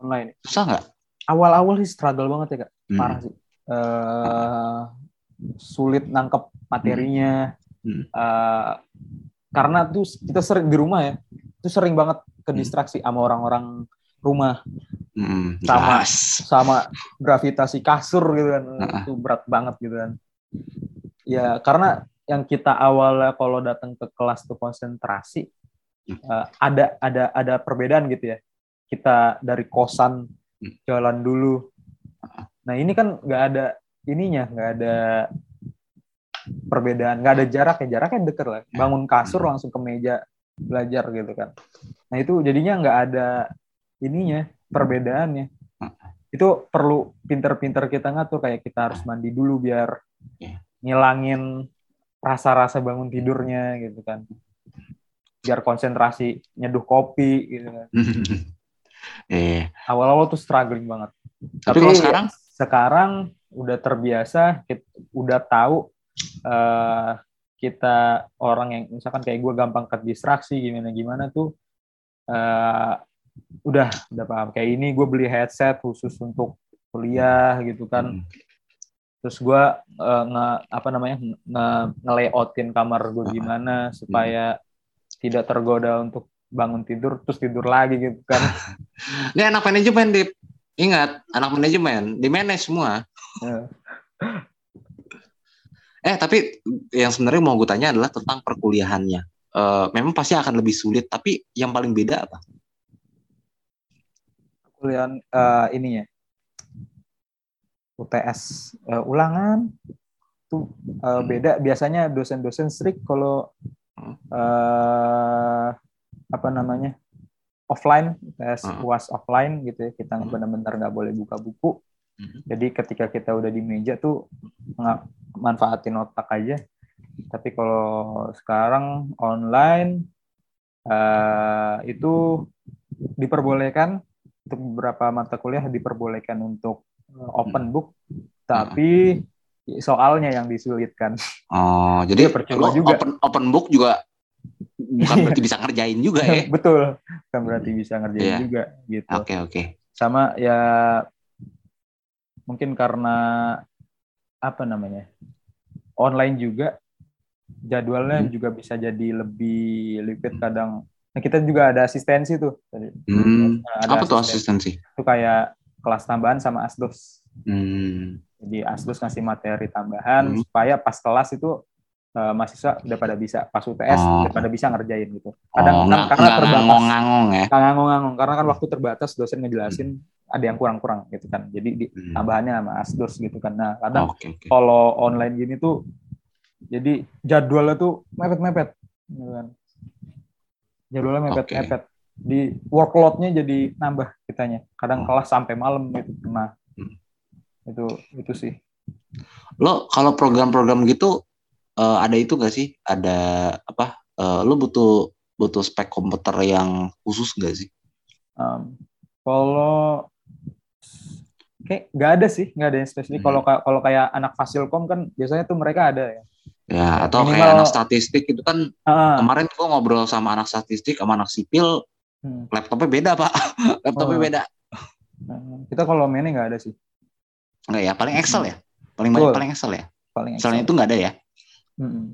[SPEAKER 3] online
[SPEAKER 2] Susah nggak?
[SPEAKER 3] Awal-awal sih struggle banget ya kak
[SPEAKER 2] Hmm.
[SPEAKER 3] parah sih Eh, sulit nangkep materinya
[SPEAKER 2] Hmm.
[SPEAKER 3] Eh, karena tuh kita sering di rumah ya itu sering banget ke distraksi sama orang-orang rumah
[SPEAKER 2] Hmm,
[SPEAKER 3] Sama.
[SPEAKER 2] jelas.
[SPEAKER 3] sama gravitasi kasur gitu kan
[SPEAKER 2] Heeh.
[SPEAKER 3] itu berat banget gitu kan ya karena yang kita awalnya kalau datang ke kelas tuh konsentrasi
[SPEAKER 2] Hmm.
[SPEAKER 3] eh, ada ada ada perbedaan gitu ya kita dari kosan
[SPEAKER 2] Hmm.
[SPEAKER 3] Jalan dulu. Nah ini kan nggak ada ininya nggak ada perbedaan nggak ada jarak ya. Jaraknya deket lah. Bangun kasur langsung ke meja belajar gitu kan. Nah itu jadinya nggak ada ininya perbedaannya. Itu perlu pinter-pinter kita ngatur kayak kita harus mandi dulu biar
[SPEAKER 2] Iya.
[SPEAKER 3] ngilangin rasa-rasa bangun tidurnya gitu kan. Biar konsentrasi nyeduh kopi gitu kan
[SPEAKER 2] eh
[SPEAKER 3] awal-awal tuh struggling banget.
[SPEAKER 2] Tapi kalau sekarang?
[SPEAKER 3] sekarang udah terbiasa kit- udah tahu eh, kita orang yang misalkan kayak gue gampang terdistraksi gimana gimana tuh eh, udah udah paham. Kayak ini gue beli headset khusus untuk kuliah gitu kan.
[SPEAKER 2] Hmm.
[SPEAKER 3] terus gue eh, nge apa namanya nge ngelayoutin kamar gue gimana supaya tidak tergoda untuk bangun tidur terus tidur lagi gitu kan.
[SPEAKER 2] Ini anak manajemen Dip. ingat anak manajemen di manage semua
[SPEAKER 3] Eh,
[SPEAKER 2] tapi yang sebenarnya mau gue tanya adalah tentang perkuliahannya. Eh, memang pasti akan lebih sulit tapi yang paling beda apa?
[SPEAKER 3] Kuliah eh, ininya. UTS eh, ulangan. Tuh eh, beda. Biasanya dosen-dosen strict kalau
[SPEAKER 2] Hmm.
[SPEAKER 3] Apa namanya offline
[SPEAKER 2] Hmm.
[SPEAKER 3] uas offline gitu ya kita
[SPEAKER 2] Hmm.
[SPEAKER 3] benar-benar nggak boleh buka buku
[SPEAKER 2] Hmm.
[SPEAKER 3] jadi ketika kita udah di meja tuh nggak manfaatin otak aja tapi kalau sekarang online eh, itu diperbolehkan untuk beberapa mata kuliah diperbolehkan untuk eh, open book tapi soalnya yang disulitkan
[SPEAKER 2] oh jadi
[SPEAKER 3] Iya, percuma juga.
[SPEAKER 2] open open book juga bukan berarti bisa ngerjain juga ya
[SPEAKER 3] betul kan berarti bisa ngerjain
[SPEAKER 2] Iya.
[SPEAKER 3] juga gitu
[SPEAKER 2] oke oke
[SPEAKER 3] sama ya mungkin karena apa namanya online juga jadwalnya
[SPEAKER 2] Hmm.
[SPEAKER 3] juga bisa jadi lebih liquid kadang nah kita juga ada asistensi tuh tadi
[SPEAKER 2] Hmm,
[SPEAKER 3] ada
[SPEAKER 2] apa tuh
[SPEAKER 3] asisten.
[SPEAKER 2] asistensi
[SPEAKER 3] itu kayak kelas tambahan sama asdos
[SPEAKER 2] hmm.
[SPEAKER 3] jadi asdos ngasih materi tambahan
[SPEAKER 2] Hmm.
[SPEAKER 3] supaya pas kelas itu eh, mahasiswa udah pada bisa pas UTS
[SPEAKER 2] Oh.
[SPEAKER 3] udah pada bisa ngerjain gitu.
[SPEAKER 2] Oh
[SPEAKER 3] kadang
[SPEAKER 2] nggak
[SPEAKER 3] karena
[SPEAKER 2] nggak
[SPEAKER 3] terbatas.
[SPEAKER 2] ngangong-ngangong ya?
[SPEAKER 3] Nggak nganggung-nganggung karena kan waktu terbatas dosen ngejelasin ada yang kurang-kurang gitu kan. Jadi di,
[SPEAKER 2] Hmm.
[SPEAKER 3] tambahannya sama asdos gitu kan. Nah kadang
[SPEAKER 2] oke oke.
[SPEAKER 3] kalau online gini tuh jadi jadwalnya tuh mepet-mepet gitu kan. Jadwalnya mepet-mepet. Di workloadnya jadi nambah kitanya. Kadang
[SPEAKER 2] Oh.
[SPEAKER 3] kelas sampai malam gitu. Nah
[SPEAKER 2] Hmm.
[SPEAKER 3] itu itu sih.
[SPEAKER 2] Lo kalau program-program gitu eh, ada itu gak sih? Ada apa eh, lo butuh butuh spek komputer yang khusus gak sih?
[SPEAKER 3] Em, kalau kayak nggak ada sih nggak ada yang spesifik.
[SPEAKER 2] Hmm.
[SPEAKER 3] kalau ka- kalau kayak anak fasilkom kan biasanya tuh mereka ada ya.
[SPEAKER 2] Ya atau kayak
[SPEAKER 3] minimal-
[SPEAKER 2] anak statistik itu kan
[SPEAKER 3] Ah,
[SPEAKER 2] kemarin gua ngobrol sama anak statistik sama anak sipil
[SPEAKER 3] hmm.
[SPEAKER 2] laptopnya beda pak. Laptopnya
[SPEAKER 3] Oh.
[SPEAKER 2] beda.
[SPEAKER 3] Kita kalau mainnya nggak ada sih.
[SPEAKER 2] Enggak ya paling Excel ya. Paling banyak paling Excel ya.
[SPEAKER 3] Paling
[SPEAKER 2] Excelnya
[SPEAKER 3] Excel.
[SPEAKER 2] itu nggak ada ya
[SPEAKER 3] Mm-mm.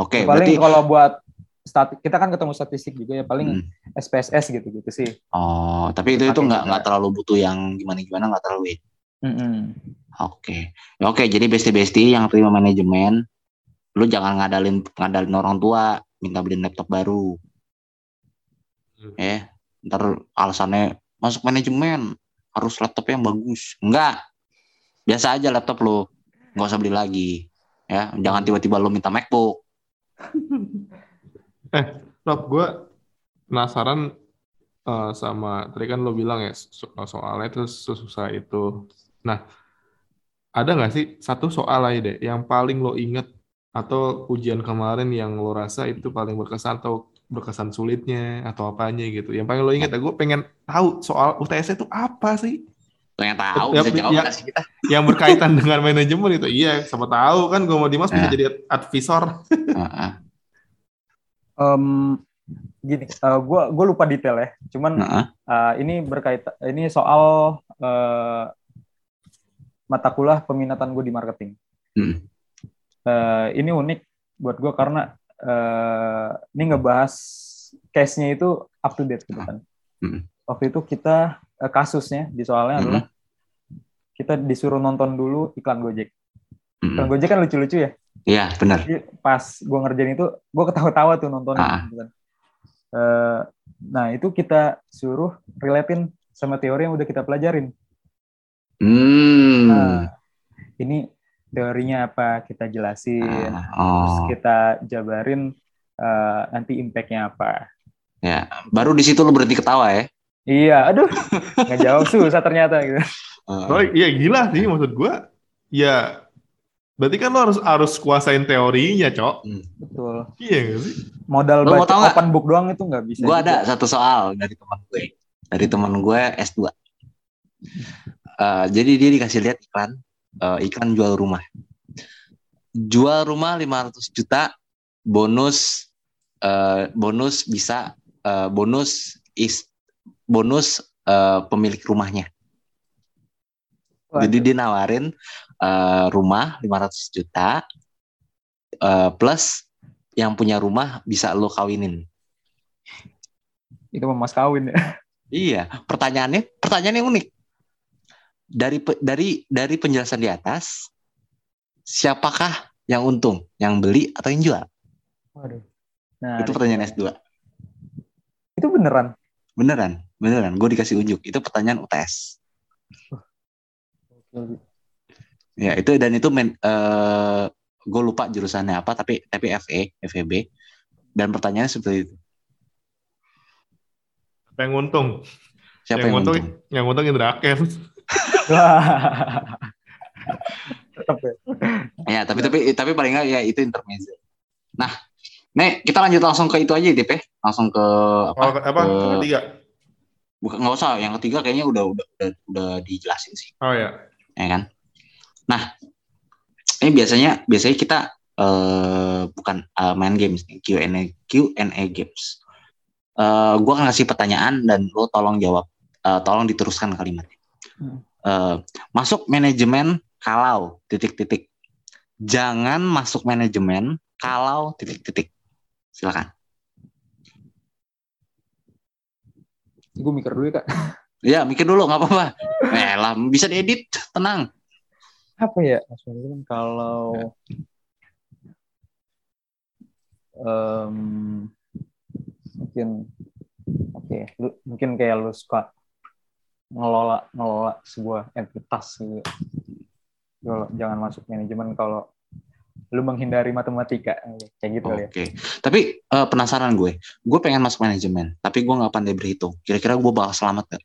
[SPEAKER 2] oke
[SPEAKER 3] Ya, paling
[SPEAKER 2] berarti
[SPEAKER 3] kalau buat statik kita kan ketemu statistik juga ya paling
[SPEAKER 2] Hmm.
[SPEAKER 3] SPSS gitu gitu sih
[SPEAKER 2] oh tapi itu itu nggak nggak terlalu butuh yang gimana gimana nggak terlalu
[SPEAKER 3] Mm-mm.
[SPEAKER 2] Oke, Ya, oke. Jadi besti-besti yang terima manajemen, lu jangan ngadalin ngadalin orang tua, minta beliin laptop baru.
[SPEAKER 1] Hmm.
[SPEAKER 2] Eh, ntar alasannya masuk manajemen harus laptop yang bagus. Enggak, biasa aja laptop lu, nggak usah beli lagi. Ya, jangan tiba-tiba lu minta MacBook.
[SPEAKER 1] Rob, gue penasaran eh, sama tadi kan lo bilang ya so- soalnya itu susah itu. Nah, ada nggak sih satu soal aja deh yang paling lo inget atau ujian kemarin yang lo rasa itu paling berkesan atau berkesan sulitnya atau apanya gitu. Yang paling lo inget, gue pengen tahu soal UTS itu apa sih
[SPEAKER 2] Pengen tahu
[SPEAKER 1] Ya,
[SPEAKER 2] bisa jawab
[SPEAKER 1] ya.
[SPEAKER 2] nggak sih kita?
[SPEAKER 1] yang berkaitan dengan manajemen itu. Iya, sama tahu kan gue mau Dimas bisa
[SPEAKER 2] Ya.
[SPEAKER 1] jadi advisor.
[SPEAKER 2] Heeh,
[SPEAKER 3] Em, gini gue gue lupa detail ya cuman eh, ini berkaitan ini soal eh, mata kuliah peminatan gue di marketing
[SPEAKER 2] Hmm.
[SPEAKER 3] Eh, ini unik buat gue karena eh, ini ngebahas case-nya itu up to date gitu kan.
[SPEAKER 2] Hmm.
[SPEAKER 3] Waktu itu kita eh, kasusnya di soalnya
[SPEAKER 2] Hmm.
[SPEAKER 3] adalah kita disuruh nonton dulu iklan Gojek. Iklan
[SPEAKER 2] Hmm.
[SPEAKER 3] Gojek kan lucu-lucu ya.
[SPEAKER 2] Iya, benar.
[SPEAKER 3] Jadi pas gue ngerjain itu, gue ketawa-tawa tuh nontonnya.
[SPEAKER 2] Ah.
[SPEAKER 3] gitu kan. Eh, nah itu kita suruh relatein sama teori yang udah kita pelajarin.
[SPEAKER 2] Hmm.
[SPEAKER 3] Nah, ini teorinya apa kita jelasin.
[SPEAKER 2] Ah,
[SPEAKER 3] terus
[SPEAKER 2] oh.
[SPEAKER 3] kita jabarin eh, nanti impact-nya apa.
[SPEAKER 2] Ya, baru di situ lu berhenti ketawa ya.
[SPEAKER 3] Iya, aduh, nggak jawab susah ternyata gitu.
[SPEAKER 2] Uh,
[SPEAKER 1] Oh iya gila sih maksud gue. Ya berarti kan lo harus harus kuasain teorinya, Cok.
[SPEAKER 3] Betul.
[SPEAKER 1] Iya nggak sih?
[SPEAKER 3] Modal
[SPEAKER 2] mau
[SPEAKER 3] baca
[SPEAKER 2] tahu nggak?
[SPEAKER 3] open book doang itu nggak bisa.
[SPEAKER 2] gue ada satu soal dari teman gue. Dari teman gue S2. Eh, jadi dia dikasih lihat iklan, eh, iklan jual rumah. Jual rumah 500 juta, bonus eh, bonus bisa eh, bonus is bonus eh, pemilik rumahnya.
[SPEAKER 3] Waduh.
[SPEAKER 2] Jadi dia nawarin eh, rumah 500 juta eh, plus yang punya rumah bisa lo kawinin.
[SPEAKER 3] itu mas kawin ya.
[SPEAKER 2] Iya, pertanyaannya pertanyaannya unik. Dari dari dari penjelasan di atas, siapakah yang untung, yang beli atau yang jual?
[SPEAKER 3] Waduh. Nah,
[SPEAKER 2] itu pertanyaan S2.
[SPEAKER 3] Itu beneran.
[SPEAKER 2] Beneran, beneran. Gue dikasih unjuk. Itu pertanyaan UTS. Ya, itu dan itu men, eh, gue lupa jurusannya apa, tapi tapi FE, FEB. Dan pertanyaannya seperti itu.
[SPEAKER 1] Apa yang untung?
[SPEAKER 2] Siapa
[SPEAKER 1] yang,
[SPEAKER 2] yang,
[SPEAKER 1] untung, yang untung Indra.
[SPEAKER 3] Tetep ya.
[SPEAKER 2] Tapi tapi tapi paling nggak ya itu intermezzo. Nah, nih kita lanjut langsung ke itu aja, Dip ya. Langsung ke apa?
[SPEAKER 1] Oh, apa?
[SPEAKER 2] Ke-
[SPEAKER 1] Ketiga.
[SPEAKER 2] Bukan nggak usah, yang ketiga kayaknya udah udah udah, udah dijelasin sih,
[SPEAKER 1] Oh ya.
[SPEAKER 2] Ya kan? Nah, ini biasanya biasanya kita eh bukan eh, main games nih, Q&A Q&A games. Eh gua akan ngasih pertanyaan dan lo tolong jawab, eh, tolong diteruskan kalimatnya.
[SPEAKER 3] Hmm.
[SPEAKER 2] Eh, masuk manajemen kalau titik-titik. Jangan masuk manajemen kalau titik-titik. Silakan.
[SPEAKER 3] Gue mikir dulu ya, Kak.
[SPEAKER 2] Ya, mikir dulu nggak apa-apa. Eh lah, bisa diedit, tenang.
[SPEAKER 3] Apa ya? Mas manajemen kalau em, mungkin oke, lu- mungkin kayak lu suka ngelola ngelola sebuah entitas gitu. Kalau jangan masuk manajemen kalau lu menghindari matematika kayak gitu kali ya.
[SPEAKER 2] Oke, tapi eh, penasaran gue. Gue pengen masuk manajemen, tapi gue nggak pandai berhitung. Kira-kira gue bakal selamat gak?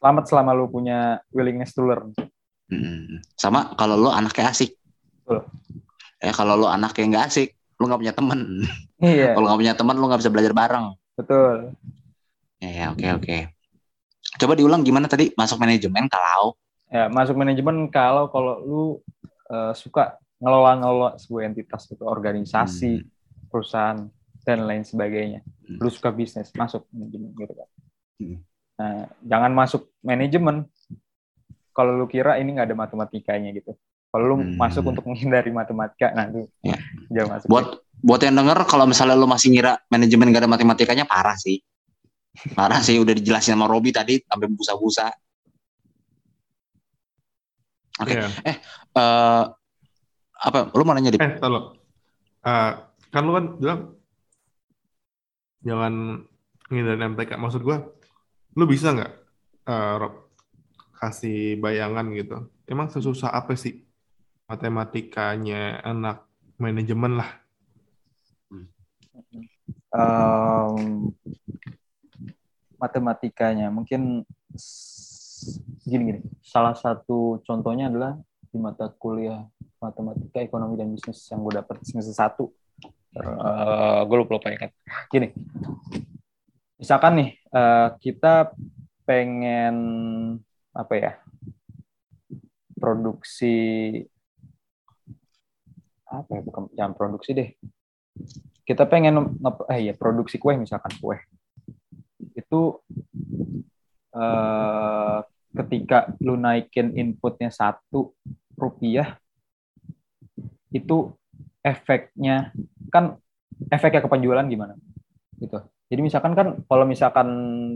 [SPEAKER 3] Selamat selama lu punya willingness to learn.
[SPEAKER 2] Hmm. Sama kalau lo anaknya asik.
[SPEAKER 3] Betul.
[SPEAKER 2] Ya kalau lo anaknya nggak asik, lo nggak punya temen.
[SPEAKER 3] Iya,
[SPEAKER 2] Kalau nggak punya teman, lo nggak bisa belajar bareng.
[SPEAKER 3] betul.
[SPEAKER 2] Ya, ya, oke oke. Coba diulang gimana tadi masuk manajemen kalau
[SPEAKER 3] Ya, masuk manajemen kalau kalau lu eh, suka ngelola-ngelola sebuah entitas gitu, organisasi, perusahaan dan lain sebagainya.
[SPEAKER 2] Hmm.
[SPEAKER 3] Lu suka bisnis, masuk manajemen gitu kan.
[SPEAKER 2] Hmm.
[SPEAKER 3] Nah, jangan masuk manajemen kalau lu kira ini nggak ada matematikanya gitu. Kalau lu
[SPEAKER 2] Hmm.
[SPEAKER 3] masuk untuk menghindari matematika, nah lu
[SPEAKER 2] Ya.
[SPEAKER 3] jangan masuk.
[SPEAKER 2] buat buat yang denger kalau misalnya lo masih ngira manajemen gak ada matematikanya parah sih. Parah sih udah dijelasin sama Robi tadi sampai busa-busa. Oke.
[SPEAKER 1] Iya.
[SPEAKER 2] Eh apa lu mau nanya di
[SPEAKER 1] Eh, tolong. Eh, kan lu kan bilang jangan ngindarin MTK. Maksud gua, lu bisa nggak, Rob, kasih bayangan gitu? Emang sesusah apa sih matematikanya anak manajemen lah?
[SPEAKER 3] Em, matematikanya mungkin s- gini gini salah satu contohnya adalah di mata kuliah matematika ekonomi dan bisnis yang gue dapet semester satu Eh, gue lupa lupa ingat gini misalkan nih eh, kita pengen apa ya produksi apa ya bukan jangan produksi deh. Kita pengen nge- eh ya produksi kue misalkan kue. Itu eh, ketika lu naikin inputnya satu rupiah itu efeknya kan efeknya ke penjualan gimana? Gitu jadi misalkan kan kalau misalkan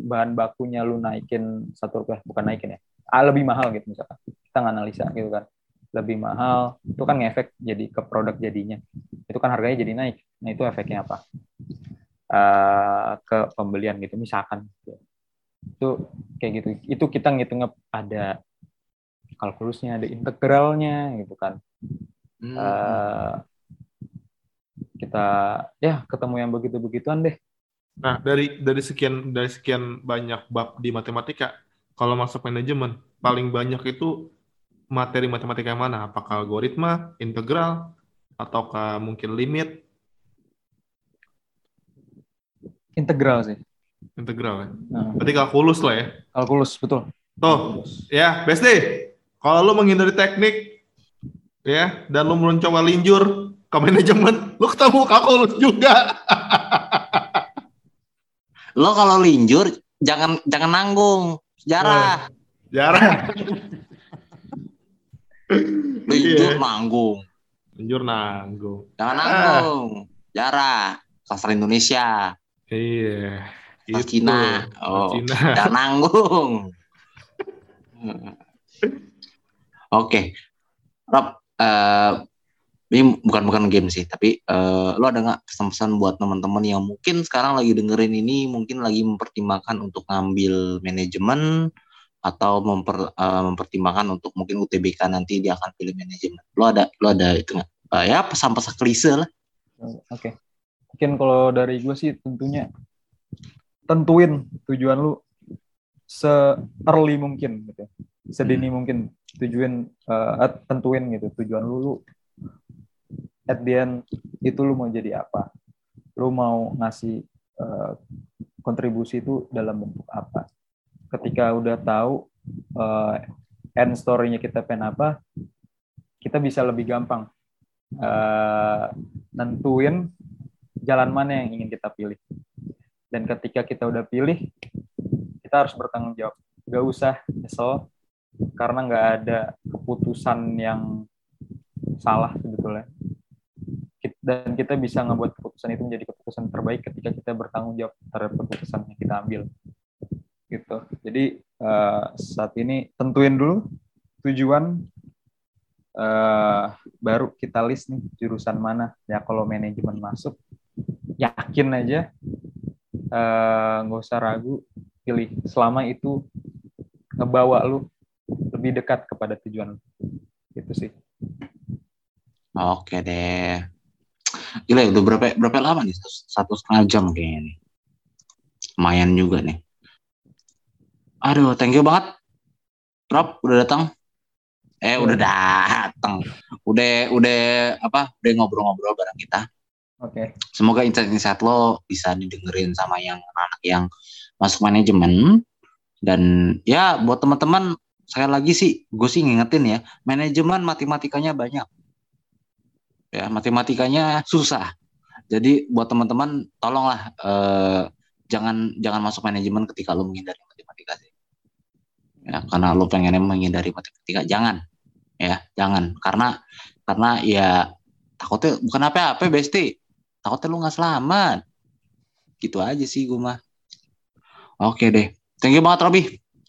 [SPEAKER 3] bahan bakunya lu naikin satu rupiah bukan naikin ya ah, lebih mahal gitu misalkan. Kita nganalisa gitu kan. Lebih mahal itu kan ngefek jadi ke produk jadinya. Itu kan harganya jadi naik. Nah itu efeknya apa? Eh, ke pembelian gitu misalkan. Itu kayak gitu. Itu kita ngitungnya ada kalkulusnya ada integralnya gitu kan.
[SPEAKER 2] Hmm.
[SPEAKER 3] Eh, kita ya ketemu yang begitu begituan deh
[SPEAKER 1] Nah, dari dari sekian dari sekian banyak bab di matematika, kalau masuk manajemen paling banyak itu materi matematika yang mana? Apakah algoritma, integral, ataukah mungkin limit?
[SPEAKER 3] Integral sih.
[SPEAKER 1] Integral ya.
[SPEAKER 3] Nah,
[SPEAKER 1] Berarti kalkulus lah ya.
[SPEAKER 3] kalkulus betul.
[SPEAKER 1] Tuh, ya, Besti. Kalau lu menghindari teknik, ya, dan lu mencoba linjur ke manajemen, lu ketemu kalkulus juga.
[SPEAKER 2] Lo kalau linjur jangan jangan nanggung sejarah.
[SPEAKER 1] Jarang.
[SPEAKER 2] Linjur
[SPEAKER 1] Iya.
[SPEAKER 2] nanggung.
[SPEAKER 1] Linjur nanggung.
[SPEAKER 2] Jangan
[SPEAKER 1] Ah.
[SPEAKER 2] nanggung. Sejarah. Sastra Indonesia.
[SPEAKER 1] Iya.
[SPEAKER 2] Sastra
[SPEAKER 1] Gitu.
[SPEAKER 2] Cina. Oh,
[SPEAKER 1] Cina.
[SPEAKER 2] jangan nanggung. Oke. Rob, eh, ini bukan bukan game sih, tapi eh, lo ada nggak pesan-pesan buat teman-teman yang mungkin sekarang lagi dengerin ini, mungkin lagi mempertimbangkan untuk ngambil manajemen atau memper, eh, mempertimbangkan untuk mungkin UTBK nanti dia akan pilih manajemen. Lo ada lo ada itu nggak? Eh, ya pesan-pesan klise lah.
[SPEAKER 3] Oke. Mungkin kalau dari gue sih tentunya tentuin tujuan lu se early mungkin gitu. Sedini mungkin tujuan eh, tentuin gitu tujuan lu, lu at the end itu lu mau jadi apa? Lu mau ngasih eh, kontribusi itu dalam bentuk apa? Ketika udah tahu eh, end story-nya kita pengen apa, kita bisa lebih gampang eh, nentuin jalan mana yang ingin kita pilih. Dan ketika kita udah pilih, kita harus bertanggung jawab. Gak usah nyesel, karena nggak ada keputusan yang salah sebetulnya. Dan kita bisa ngebuat keputusan itu menjadi keputusan terbaik ketika kita bertanggung jawab terhadap keputusan yang kita ambil. Gitu. Jadi eh, saat ini tentuin dulu tujuan, eh, baru kita list nih jurusan mana. Ya kalau manajemen masuk, yakin aja eh, nggak usah ragu pilih selama itu ngebawa lu lebih dekat kepada tujuan itu sih
[SPEAKER 2] Oke deh. Gila udah berapa berapa lama nih? Satu, satu setengah jam kayaknya nih. Lumayan juga nih. Aduh, thank you banget. Rob, udah datang. Eh, udah datang. Udah udah apa? Udah ngobrol-ngobrol bareng kita.
[SPEAKER 3] oke
[SPEAKER 2] Semoga insight-insight lo bisa didengerin sama yang anak yang masuk manajemen. Dan ya buat teman-teman, sekali lagi sih, gue sih ngingetin ya, manajemen matematikanya banyak. Ya, matematikanya susah. Jadi buat teman-teman, tolonglah eh, jangan jangan masuk manajemen ketika lo menghindari matematika sih. Ya, karena lo pengennya menghindari matematika, jangan. Ya, jangan. Karena karena ya takutnya bukan apa-apa, Besti takutnya lu nggak selamat gitu aja sih gue mah oke deh thank you banget Robi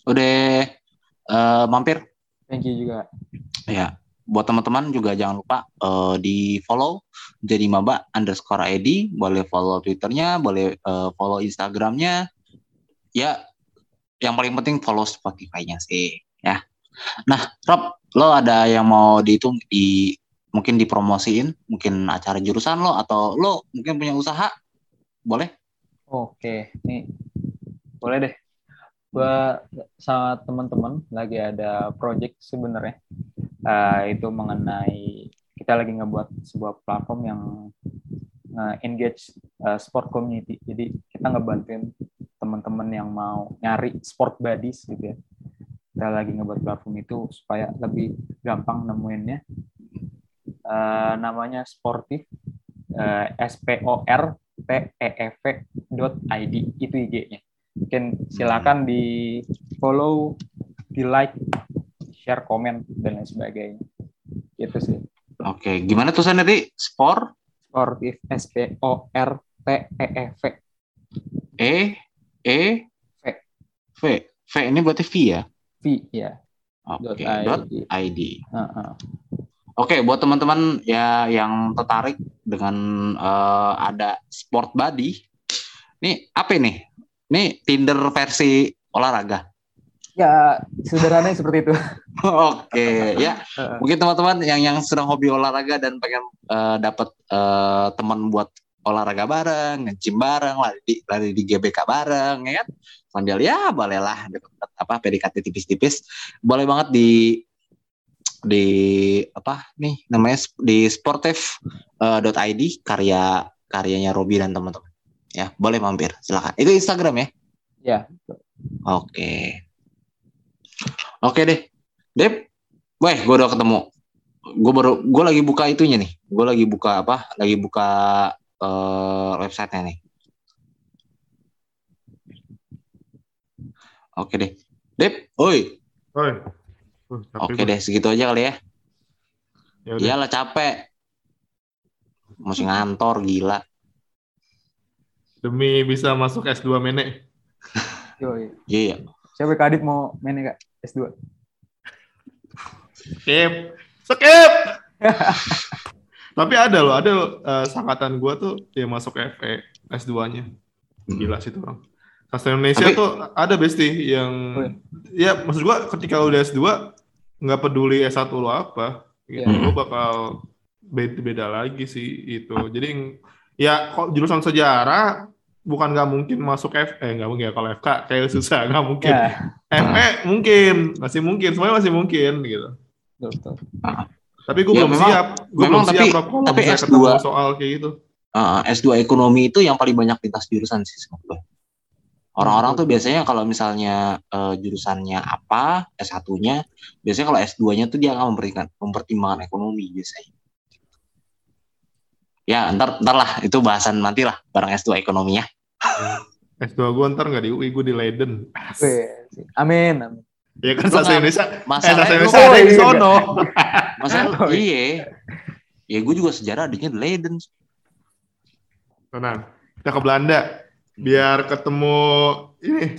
[SPEAKER 2] udah eh, mampir
[SPEAKER 3] thank you juga
[SPEAKER 2] ya buat teman-teman juga jangan lupa eh, di follow jadi maba underscore id boleh follow twitternya boleh eh, follow instagramnya. Ya yang paling penting follow spotify-nya sih ya. Nah Rob lo ada yang mau dihitung di mungkin dipromosiin mungkin acara jurusan lo atau lo mungkin punya usaha? Boleh?
[SPEAKER 3] Oke, nih. Boleh deh. Gua sama teman-teman lagi ada project sebenarnya. Eh, itu mengenai kita lagi ngebuat sebuah platform yang engage sport community. Jadi kita ngebantuin teman-teman yang mau nyari sport buddies gitu ya. Kita lagi ngebuat platform itu supaya lebih gampang nemuinnya. Eh, namanya Sportif eh, S P O R T E F id itu IG-nya. Mungkin silakan di follow, di like, share, komen dan lain sebagainya. Gitu sih.
[SPEAKER 2] oke gimana tulisannya tadi sport
[SPEAKER 3] Sportif S P O R T E F
[SPEAKER 2] e e
[SPEAKER 3] V.
[SPEAKER 2] v v ini berarti v ya
[SPEAKER 3] V ya.
[SPEAKER 2] oke
[SPEAKER 3] Dot
[SPEAKER 2] dot
[SPEAKER 3] ID. Heeh.
[SPEAKER 2] Oke, buat teman-teman ya yang tertarik dengan eh, ada sport body, nih apa nih? Nih Tinder versi olahraga.
[SPEAKER 3] Ya sederhananya seperti itu.
[SPEAKER 2] Oke, ya
[SPEAKER 3] Heeh.
[SPEAKER 2] mungkin teman-teman yang yang sedang hobi olahraga dan pengen eh, dapat eh, teman buat olahraga bareng, nge-gym bareng, lari di, lari di GBK bareng, ya kan? Sambil ya bolehlah apa PDKT tipis-tipis. Boleh banget di di apa nih namanya di sportif.id karya karyanya Robi dan teman-teman. Ya, boleh mampir. Silakan. Itu Instagram ya?
[SPEAKER 3] Ya.
[SPEAKER 2] Oke. Oke deh. Dep, weh, gue udah ketemu. Gue baru, gue lagi buka itunya nih. Gue lagi buka apa? Lagi buka eh, websitenya nih. Oke deh. Dep, oi.
[SPEAKER 1] Oi. Uh,
[SPEAKER 2] Oke deh, segitu aja kali ya.
[SPEAKER 1] Ya udah.
[SPEAKER 2] Iyalah capek. Masih ngantor, gila.
[SPEAKER 1] Demi bisa masuk S2 Mene.
[SPEAKER 2] Iya.
[SPEAKER 3] Siapa Kadit mau main kak S2?
[SPEAKER 1] Skip. Skip. Tapi ada loh, ada loh, eh, sangkatan gua tuh dia masuk FE S2-nya. Gila sih tuh orang. Sastra Indonesia
[SPEAKER 2] Tapi-
[SPEAKER 1] tuh ada besti yang
[SPEAKER 3] Oh,
[SPEAKER 1] ya maksud gua ketika lu udah S2 nggak peduli S1 lu apa gitu.
[SPEAKER 3] Iya.
[SPEAKER 1] Lu bakal beda, beda lagi sih itu. Jadi ya kok jurusan sejarah bukan nggak mungkin masuk F eh nggak mungkin ya kalau FK kayak susah nggak mungkin.
[SPEAKER 3] Ya.
[SPEAKER 1] FE mungkin masih mungkin semuanya masih mungkin gitu.
[SPEAKER 3] Betul, betul.
[SPEAKER 1] Tapi gue
[SPEAKER 2] Ya,
[SPEAKER 1] belum
[SPEAKER 2] memang-
[SPEAKER 1] siap. Gue
[SPEAKER 2] memang
[SPEAKER 1] belum
[SPEAKER 2] tapi-
[SPEAKER 1] siap Rob, kalau
[SPEAKER 2] tapi
[SPEAKER 1] bisa
[SPEAKER 2] S2
[SPEAKER 1] ketemu soal kayak gitu.
[SPEAKER 2] Uh, S2 ekonomi itu yang paling banyak lintas jurusan sih gue. Orang-orang tuh biasanya kalau misalnya eh, jurusannya apa, S1-nya, biasanya kalau S2-nya tuh dia akan memberikan mempertimbangkan ekonomi biasanya. Ya, ntar, ntar lah, itu bahasan nanti lah, bareng S2 ekonominya.
[SPEAKER 1] S2 gue ntar nggak di UI, gue di Leiden.
[SPEAKER 3] Amin, amin.
[SPEAKER 1] Ya kan
[SPEAKER 2] nggak-
[SPEAKER 1] Indonesia. Eh, sastra
[SPEAKER 2] lu-
[SPEAKER 1] Indonesia ada di
[SPEAKER 3] iya,
[SPEAKER 1] sono.
[SPEAKER 2] Masalah
[SPEAKER 3] Oh,
[SPEAKER 2] iya. Ya gue juga sejarah adanya di Leiden.
[SPEAKER 1] Tenang. Kita ke Belanda. Biar ketemu ini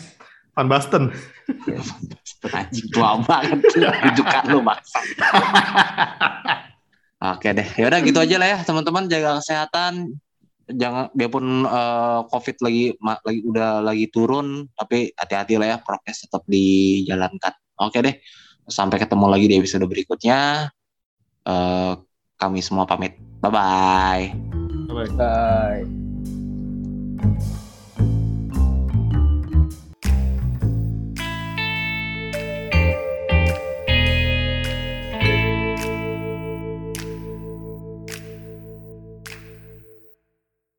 [SPEAKER 1] Van Basten.
[SPEAKER 2] Anjing tua banget rujukan lu maksa. Oke deh, yaudah gitu aja lah ya teman-teman jaga kesehatan. Jangan biarpun eh, COVID lagi ma- lagi udah lagi turun, tapi hati-hati lah ya prokes tetap dijalankan. Oke deh, sampai ketemu lagi di episode berikutnya. Eh, kami semua pamit, bye bye.
[SPEAKER 1] Bye.
[SPEAKER 3] Bye.